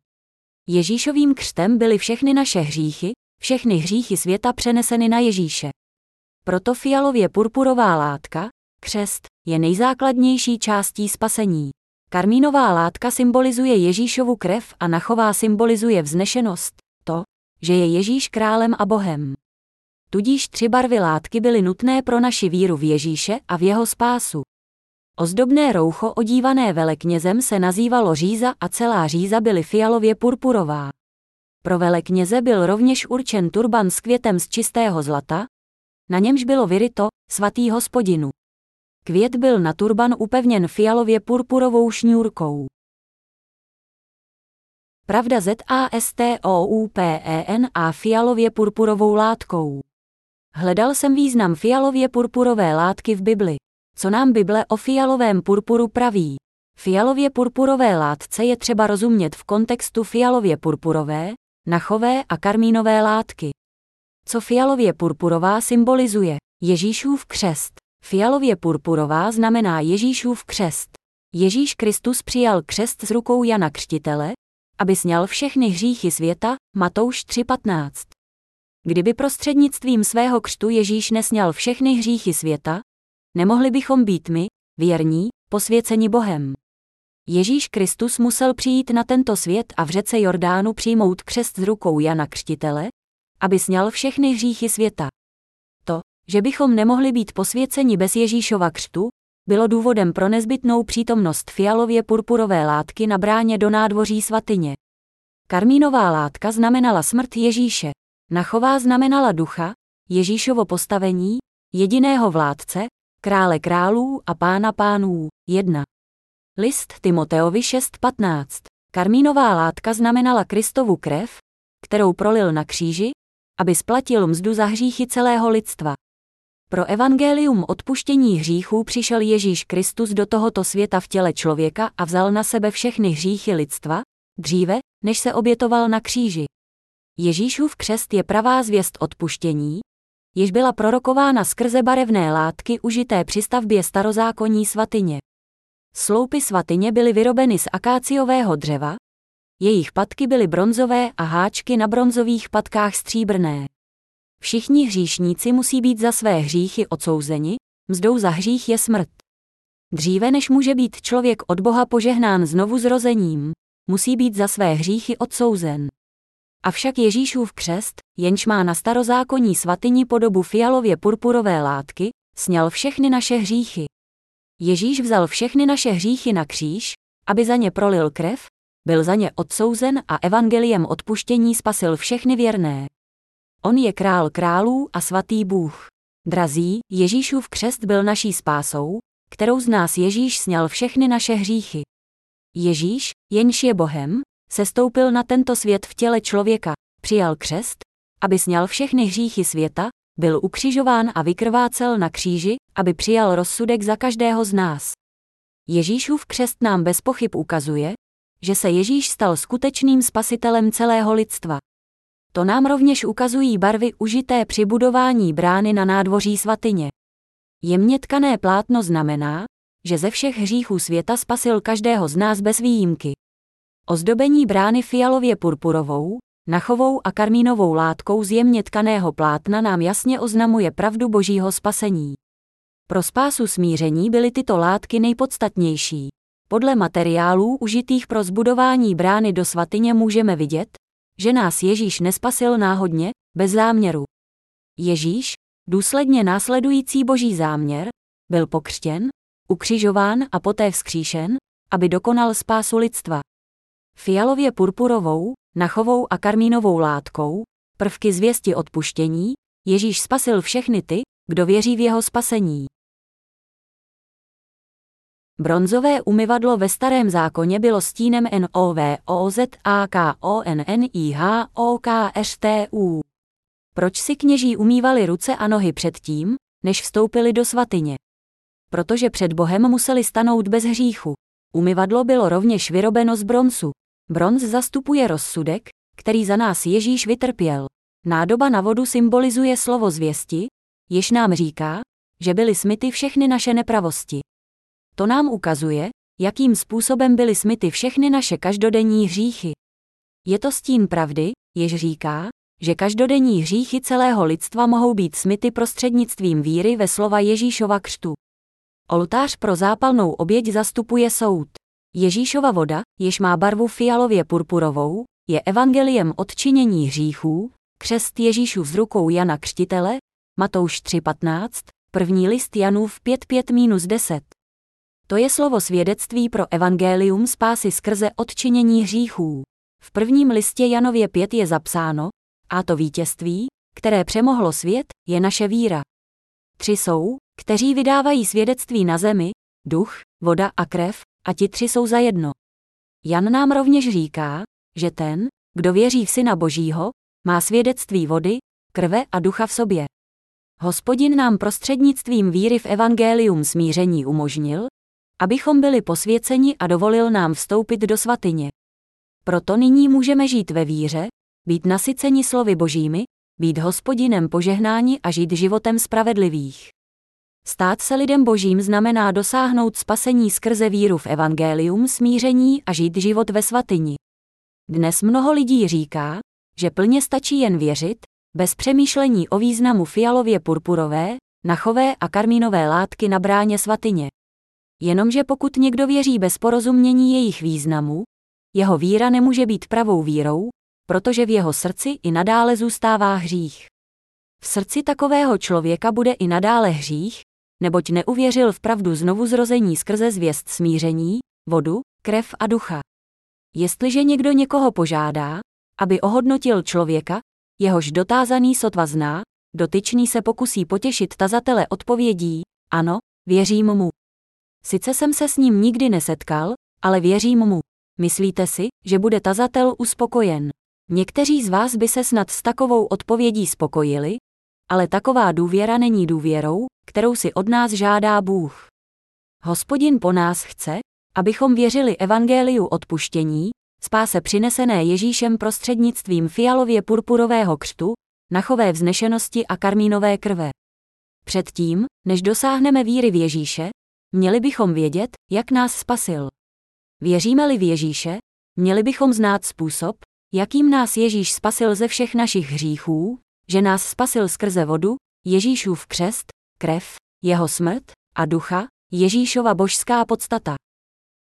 Ježíšovým křtem byly všechny naše hříchy, všechny hříchy světa přeneseny na Ježíše. Proto fialově purpurová látka, křest, je nejzákladnější částí spasení. Karmínová látka symbolizuje Ježíšovu krev a nachová symbolizuje vznešenost, to, že je Ježíš králem a Bohem. Tudíž tři barvy látky byly nutné pro naši víru v Ježíše a v jeho spásu. Ozdobné roucho odívané veleknězem se nazývalo říza a celá říza byly fialově purpurová. Pro velekněze byl rovněž určen turban s květem z čistého zlata, na němž bylo vyryto svatý hospodinu. Květ byl na turban upevněn fialově purpurovou šňůrkou. Pravda ZASTOUPEN a fialově purpurovou látkou. Hledal jsem význam fialově purpurové látky v Bibli. Co nám Bible o fialovém purpuru praví? Fialově purpurové látce je třeba rozumět v kontextu fialově purpurové, nachové a karmínové látky. Co fialově purpurová symbolizuje? Ježíšův křest. Fialově purpurová znamená Ježíšův křest. Ježíš Kristus přijal křest z rukou Jana Křtitele, aby sněl všechny hříchy světa, Matouš 3.15. Kdyby prostřednictvím svého křtu Ježíš nesněl všechny hříchy světa, nemohli bychom být my, věrní, posvěceni Bohem. Ježíš Kristus musel přijít na tento svět a v řece Jordánu přijmout křest z rukou Jana Křtitele, aby sněl všechny hříchy světa. To, že bychom nemohli být posvěceni bez Ježíšova křtu, bylo důvodem pro nezbytnou přítomnost fialově purpurové látky na bráně do nádvoří svatyně. Karmínová látka znamenala smrt Ježíše, nachová znamenala ducha, Ježíšovo postavení, jediného vládce, krále králů a pána pánů, 1. List Timoteovi 6.15. Karmínová látka znamenala Kristovu krev, kterou prolil na kříži, aby splatil mzdu za hříchy celého lidstva. Pro evangelium odpuštění hříchů přišel Ježíš Kristus do tohoto světa v těle člověka a vzal na sebe všechny hříchy lidstva, dříve, než se obětoval na kříži. Ježíšův křest je pravá zvěst odpuštění, jež byla prorokována skrze barevné látky užité při stavbě starozákonní svatyně. Sloupy svatyně byly vyrobeny z akáciového dřeva, jejich patky byly bronzové a háčky na bronzových patkách stříbrné. Všichni hříšníci musí být za své hříchy odsouzeni, mzdou za hřích je smrt. Dříve než může být člověk od Boha požehnán znovu zrozením, musí být za své hříchy odsouzen. Avšak Ježíšův křest, jenž má na starozákonní svatyni podobu fialově purpurové látky, sněl všechny naše hříchy. Ježíš vzal všechny naše hříchy na kříž, aby za ně prolil krev, byl za ně odsouzen a evangeliem odpuštění spasil všechny věrné. On je král králů a svatý Bůh. Drazí, Ježíšův křest byl naší spásou, kterou z nás Ježíš sněl všechny naše hříchy. Ježíš, jenž je Bohem, se stoupil na tento svět v těle člověka, přijal křest, aby sněl všechny hříchy světa, byl ukřižován a vykrvácel na kříži, aby přijal rozsudek za každého z nás. Ježíšův křest nám bez pochyb ukazuje, že se Ježíš stal skutečným spasitelem celého lidstva. To nám rovněž ukazují barvy užité při budování brány na nádvoří svatyně. Jemně tkané plátno znamená, že ze všech hříchů světa spasil každého z nás bez výjimky. Ozdobení brány fialově purpurovou, nachovou a karmínovou látkou z jemně tkaného plátna nám jasně oznamuje pravdu božího spasení. Pro spásu smíření byly tyto látky nejpodstatnější. Podle materiálů užitých pro zbudování brány do svatyně můžeme vidět, že nás Ježíš nespasil náhodně, bez záměru. Ježíš, důsledně následující boží záměr, byl pokřtěn, ukřižován a poté vzkříšen, aby dokonal spásu lidstva. Fialově purpurovou, nachovou a karmínovou látkou, prvky zvěsti odpuštění, Ježíš spasil všechny ty, kdo věří v jeho spasení. Bronzové umyvadlo ve starém zákoně bylo stínem NOVOZAKONNIHOKRTU. Proč si kněží umývali ruce a nohy předtím, než vstoupili do svatyně? Protože před Bohem museli stanout bez hříchu. Umyvadlo bylo rovněž vyrobeno z bronzu. Bronz zastupuje rozsudek, který za nás Ježíš vytrpěl. Nádoba na vodu symbolizuje slovo zvěsti, jež nám říká, že byly smyty všechny naše nepravosti. To nám ukazuje, jakým způsobem byly smyty všechny naše každodenní hříchy. Je to stín pravdy, jež říká, že každodenní hříchy celého lidstva mohou být smyty prostřednictvím víry ve slova Ježíšova křtu. Oltář pro zápalnou oběť zastupuje soud. Ježíšova voda, jež má barvu fialově purpurovou, je evangeliem odčinění hříchů, křest Ježíšův z rukou Jana Křtitele, Matouš 3.15, první list Janův 5.5-10. To je slovo svědectví pro evangelium spásy skrze odčinění hříchů. V prvním listě Janově 5 je zapsáno, a to vítězství, které přemohlo svět, je naše víra. Tři jsou, kteří vydávají svědectví na zemi, duch, voda a krev, a ti tři jsou za jedno. Jan nám rovněž říká, že ten, kdo věří v Syna Božího, má svědectví vody, krve a ducha v sobě. Hospodin nám prostřednictvím víry v evangelium smíření umožnil, abychom byli posvěceni a dovolil nám vstoupit do svatyně. Proto nyní můžeme žít ve víře, být nasyceni slovy božími, být hospodinem požehnáni a žít životem spravedlivých. Stát se lidem božím znamená dosáhnout spasení skrze víru v evangelium, smíření a žít život ve svatyni. Dnes mnoho lidí říká, že plně stačí jen věřit, bez přemýšlení o významu fialově purpurové, nachové a karmínové látky na bráně svatyně. Jenomže pokud někdo věří bez porozumění jejich významu, jeho víra nemůže být pravou vírou, protože v jeho srdci i nadále zůstává hřích. V srdci takového člověka bude i nadále hřích, neboť neuvěřil v pravdu znovu zrození skrze zvěst smíření, vodu, krev a ducha. Jestliže někdo někoho požádá, aby ohodnotil člověka, jehož dotázaný sotva zná, dotyčný se pokusí potěšit tazatele odpovědí, ano, věřím mu. Sice jsem se s ním nikdy nesetkal, ale věřím mu. Myslíte si, že bude tazatel uspokojen? Někteří z vás by se snad s takovou odpovědí spokojili, ale taková důvěra není důvěrou, kterou si od nás žádá Bůh. Hospodin po nás chce, abychom věřili evangeliu odpuštění, spáse přinesené Ježíšem prostřednictvím fialově purpurového křtu, nachové vznešenosti a karmínové krve. Předtím, než dosáhneme víry v Ježíše, měli bychom vědět, jak nás spasil. Věříme-li v Ježíše, měli bychom znát způsob, jakým nás Ježíš spasil ze všech našich hříchů, že nás spasil skrze vodu, Ježíšův křest, krev, jeho smrt a ducha, Ježíšova božská podstata.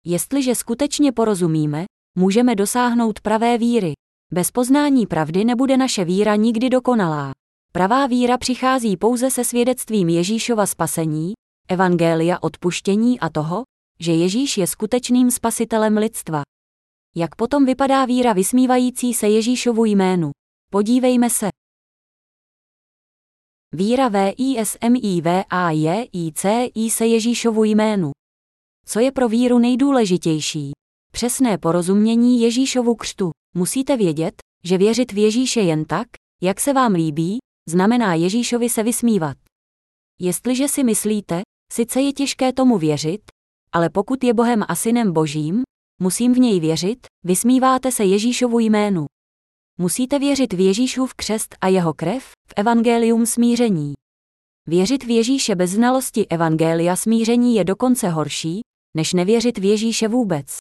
Jestliže skutečně porozumíme, můžeme dosáhnout pravé víry. Bez poznání pravdy nebude naše víra nikdy dokonalá. Pravá víra přichází pouze se svědectvím Ježíšova spasení, evangelia odpuštění a toho, že Ježíš je skutečným spasitelem lidstva. Jak potom vypadá víra vysmívající se Ježíšovu jménu? Podívejme se. Víra VISMIVAJICI se Ježíšovu jménu. Co je pro víru nejdůležitější? Přesné porozumění Ježíšovu křtu. Musíte vědět, že věřit v Ježíše jen tak, jak se vám líbí, znamená Ježíšovi se vysmívat. Jestliže si myslíte, sice je těžké tomu věřit, ale pokud je Bohem a synem Božím, musím v něj věřit, vysmíváte se Ježíšovu jménu. Musíte věřit v Ježíšův křest a jeho krev, v evangelium smíření. Věřit v Ježíše bez znalosti evangelia smíření je dokonce horší, než nevěřit v Ježíše vůbec.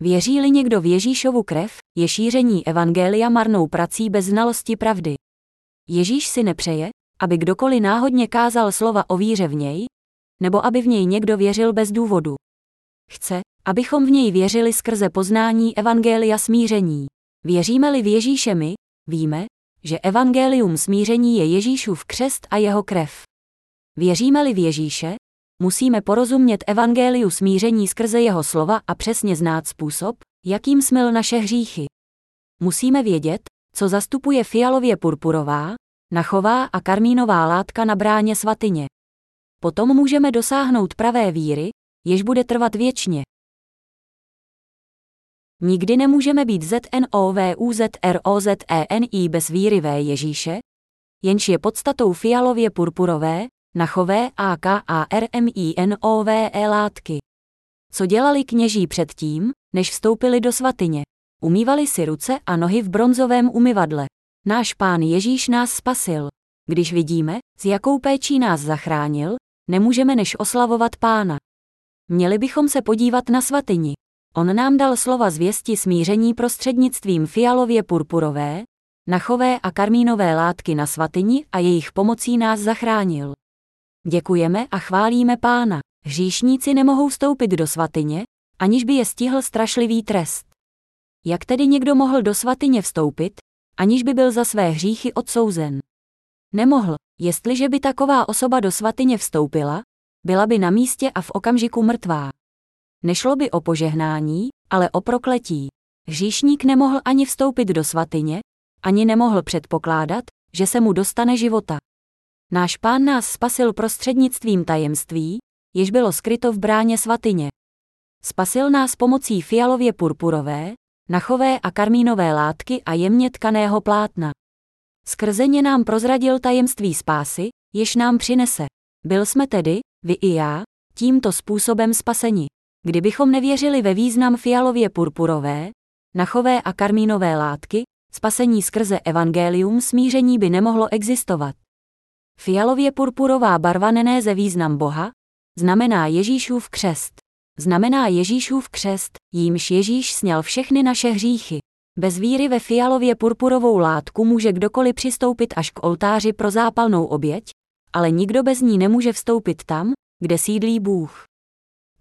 Věří-li někdo v Ježíšovu krev, je šíření evangelia marnou prací bez znalosti pravdy. Ježíš si nepřeje, aby kdokoliv náhodně kázal slova o víře v něj, nebo aby v něj někdo věřil bez důvodu. Chce, abychom v něj věřili skrze poznání evangelia smíření. Věříme-li v Ježíše my, víme, že evangelium smíření je Ježíšův křest a jeho krev. Věříme-li v Ježíše, musíme porozumět evangeliu smíření skrze jeho slova a přesně znát způsob, jakým smil naše hříchy. Musíme vědět, co zastupuje fialově purpurová, nachová a karmínová látka na bráně svatyně. Potom můžeme dosáhnout pravé víry, jež bude trvat věčně. Nikdy nemůžeme být ZNOVUZROZENI bez víry ve Ježíše, jenž je podstatou fialově purpurové, nachové a KARMINOVE látky. Co dělali kněží předtím, než vstoupili do svatyně? Umývali si ruce a nohy v bronzovém umyvadle. Náš pán Ježíš nás spasil. Když vidíme, s jakou péčí nás zachránil, nemůžeme než oslavovat pána. Měli bychom se podívat na svatyni. On nám dal slova zvěsti smíření prostřednictvím fialově purpurové, nachové a karmínové látky na svatyni a jejich pomocí nás zachránil. Děkujeme a chválíme Pána. Hříšníci nemohou vstoupit do svatyně, aniž by je stihl strašlivý trest. Jak tedy někdo mohl do svatyně vstoupit, aniž by byl za své hříchy odsouzen? Nemohl, jestliže by taková osoba do svatyně vstoupila, byla by na místě a v okamžiku mrtvá. Nešlo by o požehnání, ale o prokletí. Hříšník nemohl ani vstoupit do svatyně, ani nemohl předpokládat, že se mu dostane života. Náš pán nás spasil prostřednictvím tajemství, jež bylo skryto v bráně svatyně. Spasil nás pomocí fialově purpurové, nachové a karmínové látky a jemně tkaného plátna. Skrze ně nám prozradil tajemství spásy, jež nám přinese. Byl jsme tedy, vy i já, tímto způsobem spaseni. Kdybychom nevěřili ve význam fialově purpurové, nachové a karmínové látky, spasení skrze evangelium smíření by nemohlo existovat. Fialově purpurová barva nenéze význam Boha, znamená Ježíšův křest. Znamená Ježíšův křest, jímž Ježíš sněl všechny naše hříchy. Bez víry ve fialově purpurovou látku může kdokoliv přistoupit až k oltáři pro zápalnou oběť, ale nikdo bez ní nemůže vstoupit tam, kde sídlí Bůh.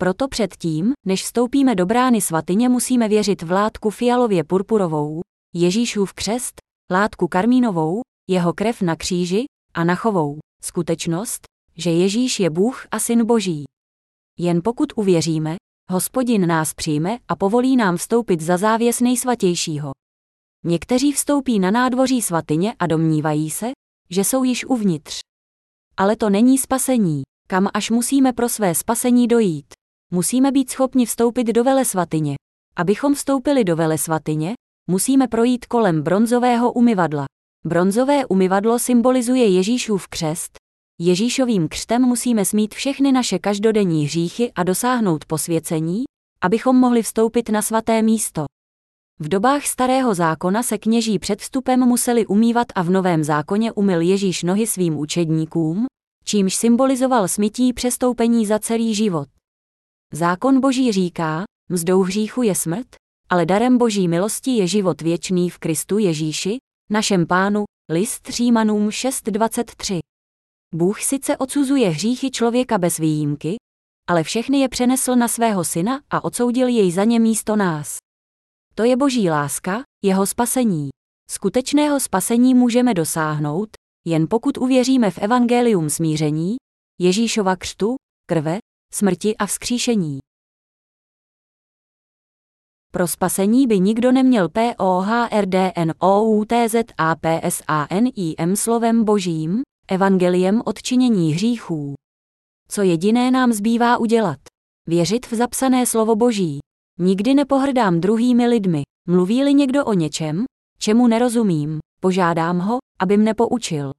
Proto předtím, než vstoupíme do brány svatyně, musíme věřit v látku fialově purpurovou, Ježíšův křest, látku karmínovou, jeho krev na kříži a nachovou skutečnost, že Ježíš je Bůh a Syn Boží. Jen pokud uvěříme, Hospodin nás přijme a povolí nám vstoupit za závěs nejsvatějšího. Někteří vstoupí na nádvoří svatyně a domnívají se, že jsou již uvnitř. Ale to není spasení, kam až musíme pro své spasení dojít. Musíme být schopni vstoupit do vele svatyně. Abychom vstoupili do vele svatyně, musíme projít kolem bronzového umyvadla. Bronzové umyvadlo symbolizuje Ježíšův křest, Ježíšovým křtem musíme smít všechny naše každodenní hříchy a dosáhnout posvěcení, abychom mohli vstoupit na svaté místo. V dobách starého zákona se kněží před vstupem museli umývat a v novém zákoně umyl Ježíš nohy svým učedníkům, čímž symbolizoval smytí přestoupení za celý život. Zákon Boží říká, mzdou hříchu je smrt, ale darem Boží milosti je život věčný v Kristu Ježíši, našem pánu, list Římanům 6.23. Bůh sice odsuzuje hříchy člověka bez výjimky, ale všechny je přenesl na svého syna a odsoudil jej za ně místo nás. To je boží láska, jeho spasení. Skutečného spasení můžeme dosáhnout, jen pokud uvěříme v evangelium smíření, Ježíšova křtu, krve, smrti a vzkříšení. Pro spasení by nikdo neměl POHRDNOUTZAPSANIM slovem božím, evangeliem odčinění hříchů. Co jediné nám zbývá udělat? Věřit v zapsané slovo Boží. Nikdy nepohrdám druhými lidmi. Mluví-li někdo o něčem, čemu nerozumím, požádám ho, aby mne poučil.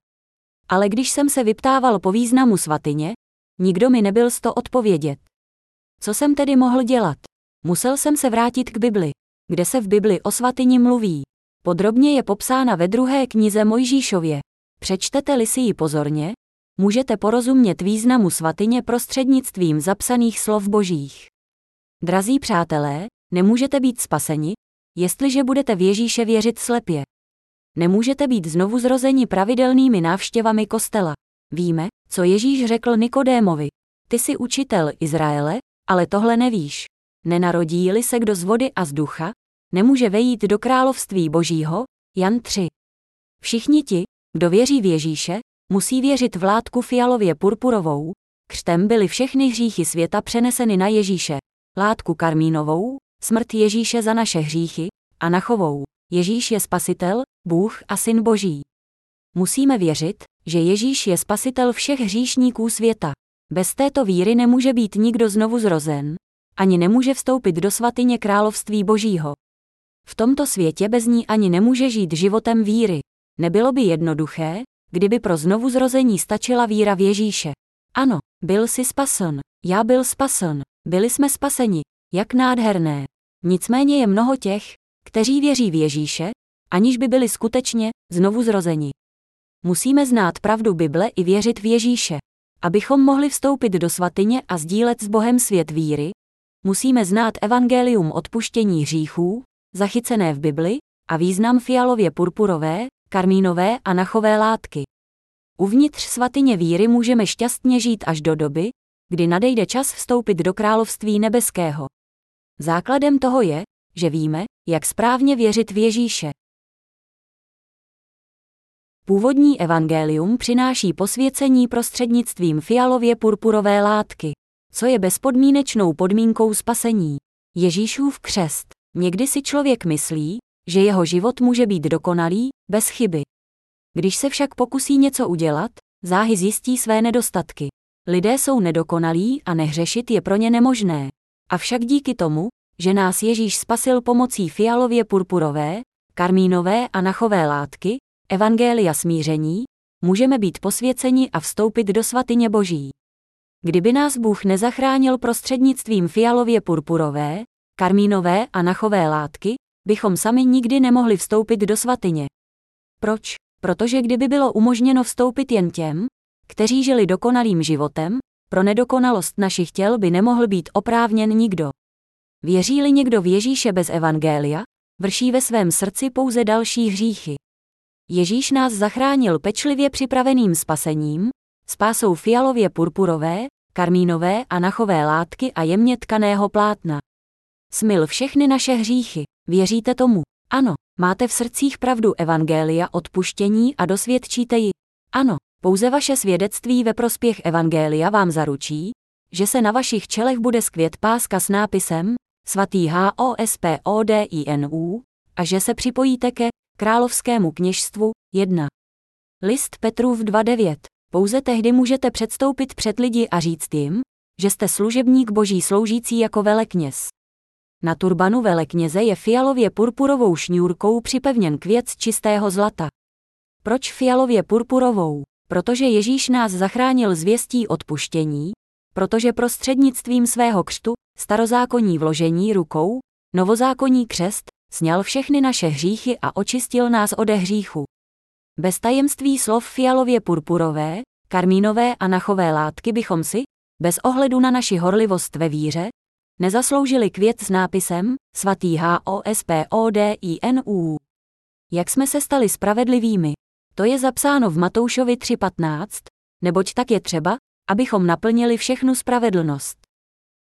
Ale když jsem se vyptával po významu svatyně, nikdo mi nebyl z to odpovědět. Co jsem tedy mohl dělat? Musel jsem se vrátit k Bibli, kde se v Bibli o svatyni mluví. Podrobně je popsána ve druhé knize Mojžíšově. Přečtete-li si ji pozorně, můžete porozumět významu svatyně prostřednictvím zapsaných slov božích. Drazí přátelé, nemůžete být spaseni, jestliže budete v Ježíše věřit slepě. Nemůžete být znovu zrozeni pravidelnými návštěvami kostela. Víme, co Ježíš řekl Nikodémovi. Ty jsi učitel Izraele, ale tohle nevíš. Nenarodí-li se kdo z vody a z ducha, nemůže vejít do království božího, Jan 3. Všichni ti, kdo věří v Ježíše, musí věřit v látku fialově purpurovou, křtem byly všechny hříchy světa přeneseny na Ježíše, látku karmínovou, smrt Ježíše za naše hříchy, a nachovou, Ježíš je spasitel, Bůh a syn Boží. Musíme věřit, že Ježíš je spasitel všech hříšníků světa. Bez této víry nemůže být nikdo znovu zrozen, ani nemůže vstoupit do svatyně království Božího. V tomto světě bez ní ani nemůže žít životem víry. Nebylo by jednoduché, kdyby pro znovu zrození stačila víra v Ježíše. Ano, byl si spasen, já byl spasen, byli jsme spaseni, jak nádherné. Nicméně je mnoho těch, kteří věří v Ježíše, aniž by byli skutečně znovu zrozeni. Musíme znát pravdu Bible i věřit v Ježíše. Abychom mohli vstoupit do svatyně a sdílet s Bohem svět víry, musíme znát evangelium odpuštění hříchů, zachycené v Bibli, a význam fialově purpurové, karmínové a nachové látky. Uvnitř svatyně víry můžeme šťastně žít až do doby, kdy nadejde čas vstoupit do království nebeského. Základem toho je, že víme, jak správně věřit v Ježíše. Původní evangelium přináší posvěcení prostřednictvím fialově purpurové látky, co je bezpodmínečnou podmínkou spasení. Ježíšův křest. Někdy si člověk myslí, že jeho život může být dokonalý, bez chyby. Když se však pokusí něco udělat, záhy zjistí své nedostatky. Lidé jsou nedokonalí a nehřešit je pro ně nemožné. Avšak díky tomu, že nás Ježíš spasil pomocí fialově purpurové, karmínové a nachové látky, evangelia smíření, můžeme být posvěceni a vstoupit do svatyně Boží. Kdyby nás Bůh nezachránil prostřednictvím fialově purpurové, karmínové a nachové látky, bychom sami nikdy nemohli vstoupit do svatyně. Proč? Protože kdyby bylo umožněno vstoupit jen těm, kteří žili dokonalým životem, pro nedokonalost našich těl by nemohl být oprávněn nikdo. Věří-li někdo v Ježíše bez evangelia, vrší ve svém srdci pouze další hříchy. Ježíš nás zachránil pečlivě připraveným spasením, spásou fialově purpurové, karmínové a nachové látky a jemně tkaného plátna. Smil všechny naše hříchy. Věříte tomu? Ano. Máte v srdcích pravdu Evangelia odpuštění a dosvědčíte ji? Ano. Pouze vaše svědectví ve prospěch Evangelia vám zaručí, že se na vašich čelech bude skvět páska s nápisem svatý HOSPODINU a že se připojíte ke královskému kněžstvu 1. List Petrův 2.9. Pouze tehdy můžete předstoupit před lidi a říct jim, že jste služebník boží sloužící jako velekněz. Na turbanu velekněze je fialově purpurovou šňůrkou připevněn květ čistého zlata. Proč fialově purpurovou? Protože Ježíš nás zachránil zvěstí odpuštění, protože prostřednictvím svého křtu, starozákonní vložení rukou, novozákonní křest, sněl všechny naše hříchy a očistil nás ode hříchu. Bez tajemství slov fialově purpurové, karmínové a nachové látky bychom si, bez ohledu na naši horlivost ve víře, nezasloužili květ s nápisem svatý HOSPODINU. Jak jsme se stali spravedlivými? To je zapsáno v Matoušovi 3.15, neboť tak je třeba, abychom naplnili všechnu spravedlnost.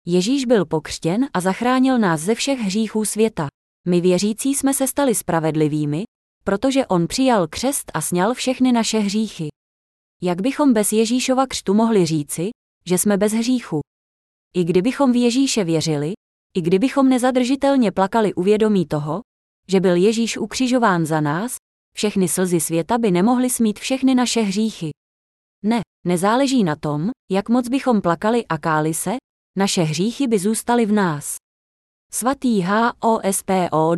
Ježíš byl pokřtěn a zachránil nás ze všech hříchů světa. My věřící jsme se stali spravedlivými, protože on přijal křest a sněl všechny naše hříchy. Jak bychom bez Ježíšova křtu mohli říci, že jsme bez hříchu? I kdybychom v Ježíše věřili, i kdybychom nezadržitelně plakali uvědomí toho, že byl Ježíš ukřižován za nás, všechny slzy světa by nemohly smít všechny naše hříchy. Ne, nezáleží na tom, jak moc bychom plakali a káli se, naše hříchy by zůstaly v nás. Svatý HOSPODINU.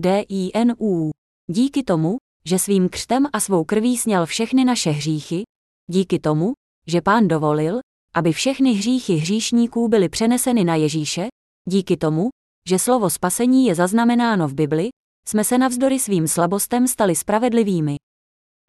Díky tomu, že svým křtem a svou krví sněl všechny naše hříchy, díky tomu, že pán dovolil, aby všechny hříchy hříšníků byly přeneseny na Ježíše, díky tomu, že slovo spasení je zaznamenáno v Bibli, jsme se navzdory svým slabostem stali spravedlivými.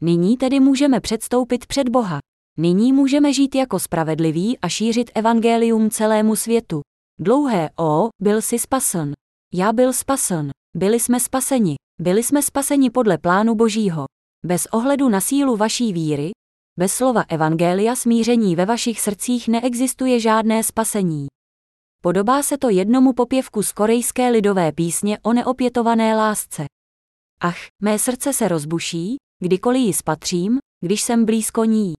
Nyní tedy můžeme předstoupit před Boha. Nyní můžeme žít jako spravedliví a šířit evangelium celému světu. Dlouhé O, byl si spasen. Já byl spasen. Byli jsme spaseni. Byli jsme spaseni podle plánu Božího. Bez ohledu na sílu vaší víry, bez slova evangelia smíření ve vašich srdcích neexistuje žádné spasení. Podobá se to jednomu popěvku z korejské lidové písně o neopětované lásce. Ach, mé srdce se rozbuší, kdykoliv ji spatřím, když jsem blízko ní.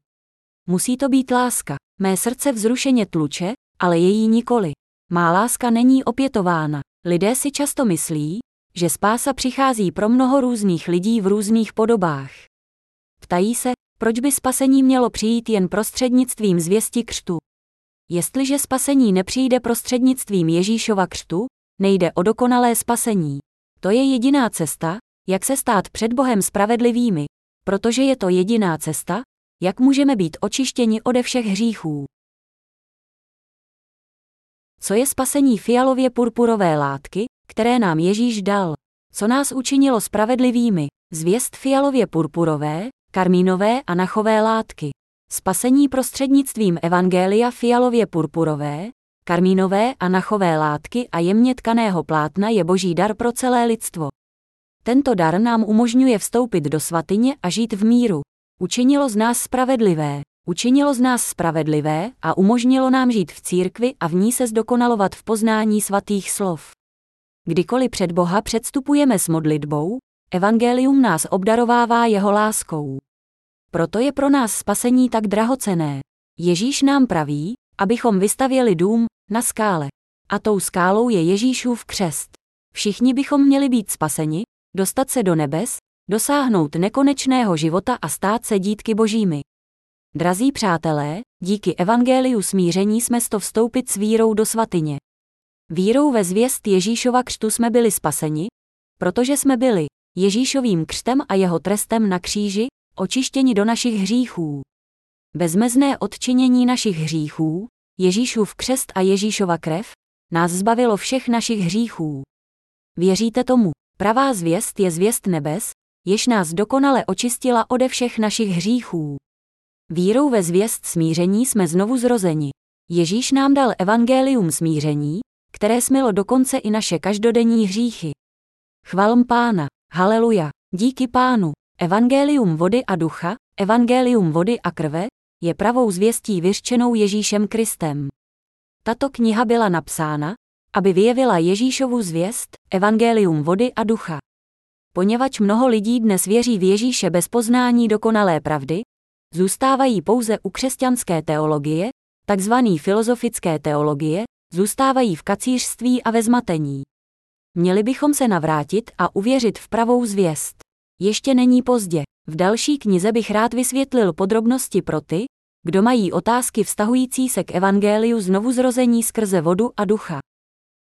Musí to být láska. Mé srdce vzrušeně tluče, ale její nikoli. Má láska není opětována. Lidé si často myslí, že spása přichází pro mnoho různých lidí v různých podobách. Ptají se, proč by spasení mělo přijít jen prostřednictvím zvěsti křtu. Jestliže spasení nepřijde prostřednictvím Ježíšova křtu, nejde o dokonalé spasení. To je jediná cesta, jak se stát před Bohem spravedlivými, protože je to jediná cesta, jak můžeme být očištěni ode všech hříchů. Co je spasení fialově purpurové látky, které nám Ježíš dal? Co nás učinilo spravedlivými? Zvěst fialově purpurové, karmínové a nachové látky. Spasení prostřednictvím Evangelia fialově purpurové, karmínové a nachové látky a jemně tkaného plátna je boží dar pro celé lidstvo. Tento dar nám umožňuje vstoupit do svatyně a žít v míru. Učinilo z nás spravedlivé. Učinilo z nás spravedlivé a umožnilo nám žít v církvi a v ní se zdokonalovat v poznání svatých slov. Kdykoliv před Boha předstupujeme s modlitbou, evangelium nás obdarovává jeho láskou. Proto je pro nás spasení tak drahocené. Ježíš nám praví, abychom vystavěli dům na skále. A tou skálou je Ježíšův křest. Všichni bychom měli být spaseni, dostat se do nebes, dosáhnout nekonečného života a stát se dítky božími. Drazí přátelé, díky evangeliu smíření jsme sto vstoupit s vírou do svatyně. Vírou ve zvěst Ježíšova křtu jsme byli spaseni, protože jsme byli Ježíšovým křtem a jeho trestem na kříži, očištěni do našich hříchů. Bezmezné odčinění našich hříchů, Ježíšův křest a Ježíšova krev, nás zbavilo všech našich hříchů. Věříte tomu? Pravá zvěst je zvěst nebes, jež nás dokonale očistila ode všech našich hříchů. Vírou ve zvěst smíření jsme znovu zrozeni. Ježíš nám dal evangelium smíření, které smilo dokonce i naše každodenní hříchy. Chvalm pána, haleluja, díky pánu, evangelium vody a ducha, evangelium vody a krve, je pravou zvěstí vyřčenou Ježíšem Kristem. Tato kniha byla napsána, aby vyjevila Ježíšovu zvěst, evangelium vody a ducha. Poněvadž mnoho lidí dnes věří v Ježíše bez poznání dokonalé pravdy, zůstávají pouze u křesťanské teologie, takzvaný filozofické teologie, zůstávají v kacířství a ve zmatení. Měli bychom se navrátit a uvěřit v pravou zvěst. Ještě není pozdě. V další knize bych rád vysvětlil podrobnosti pro ty, kdo mají otázky vztahující se k evangeliu znovu zrození skrze vodu a ducha.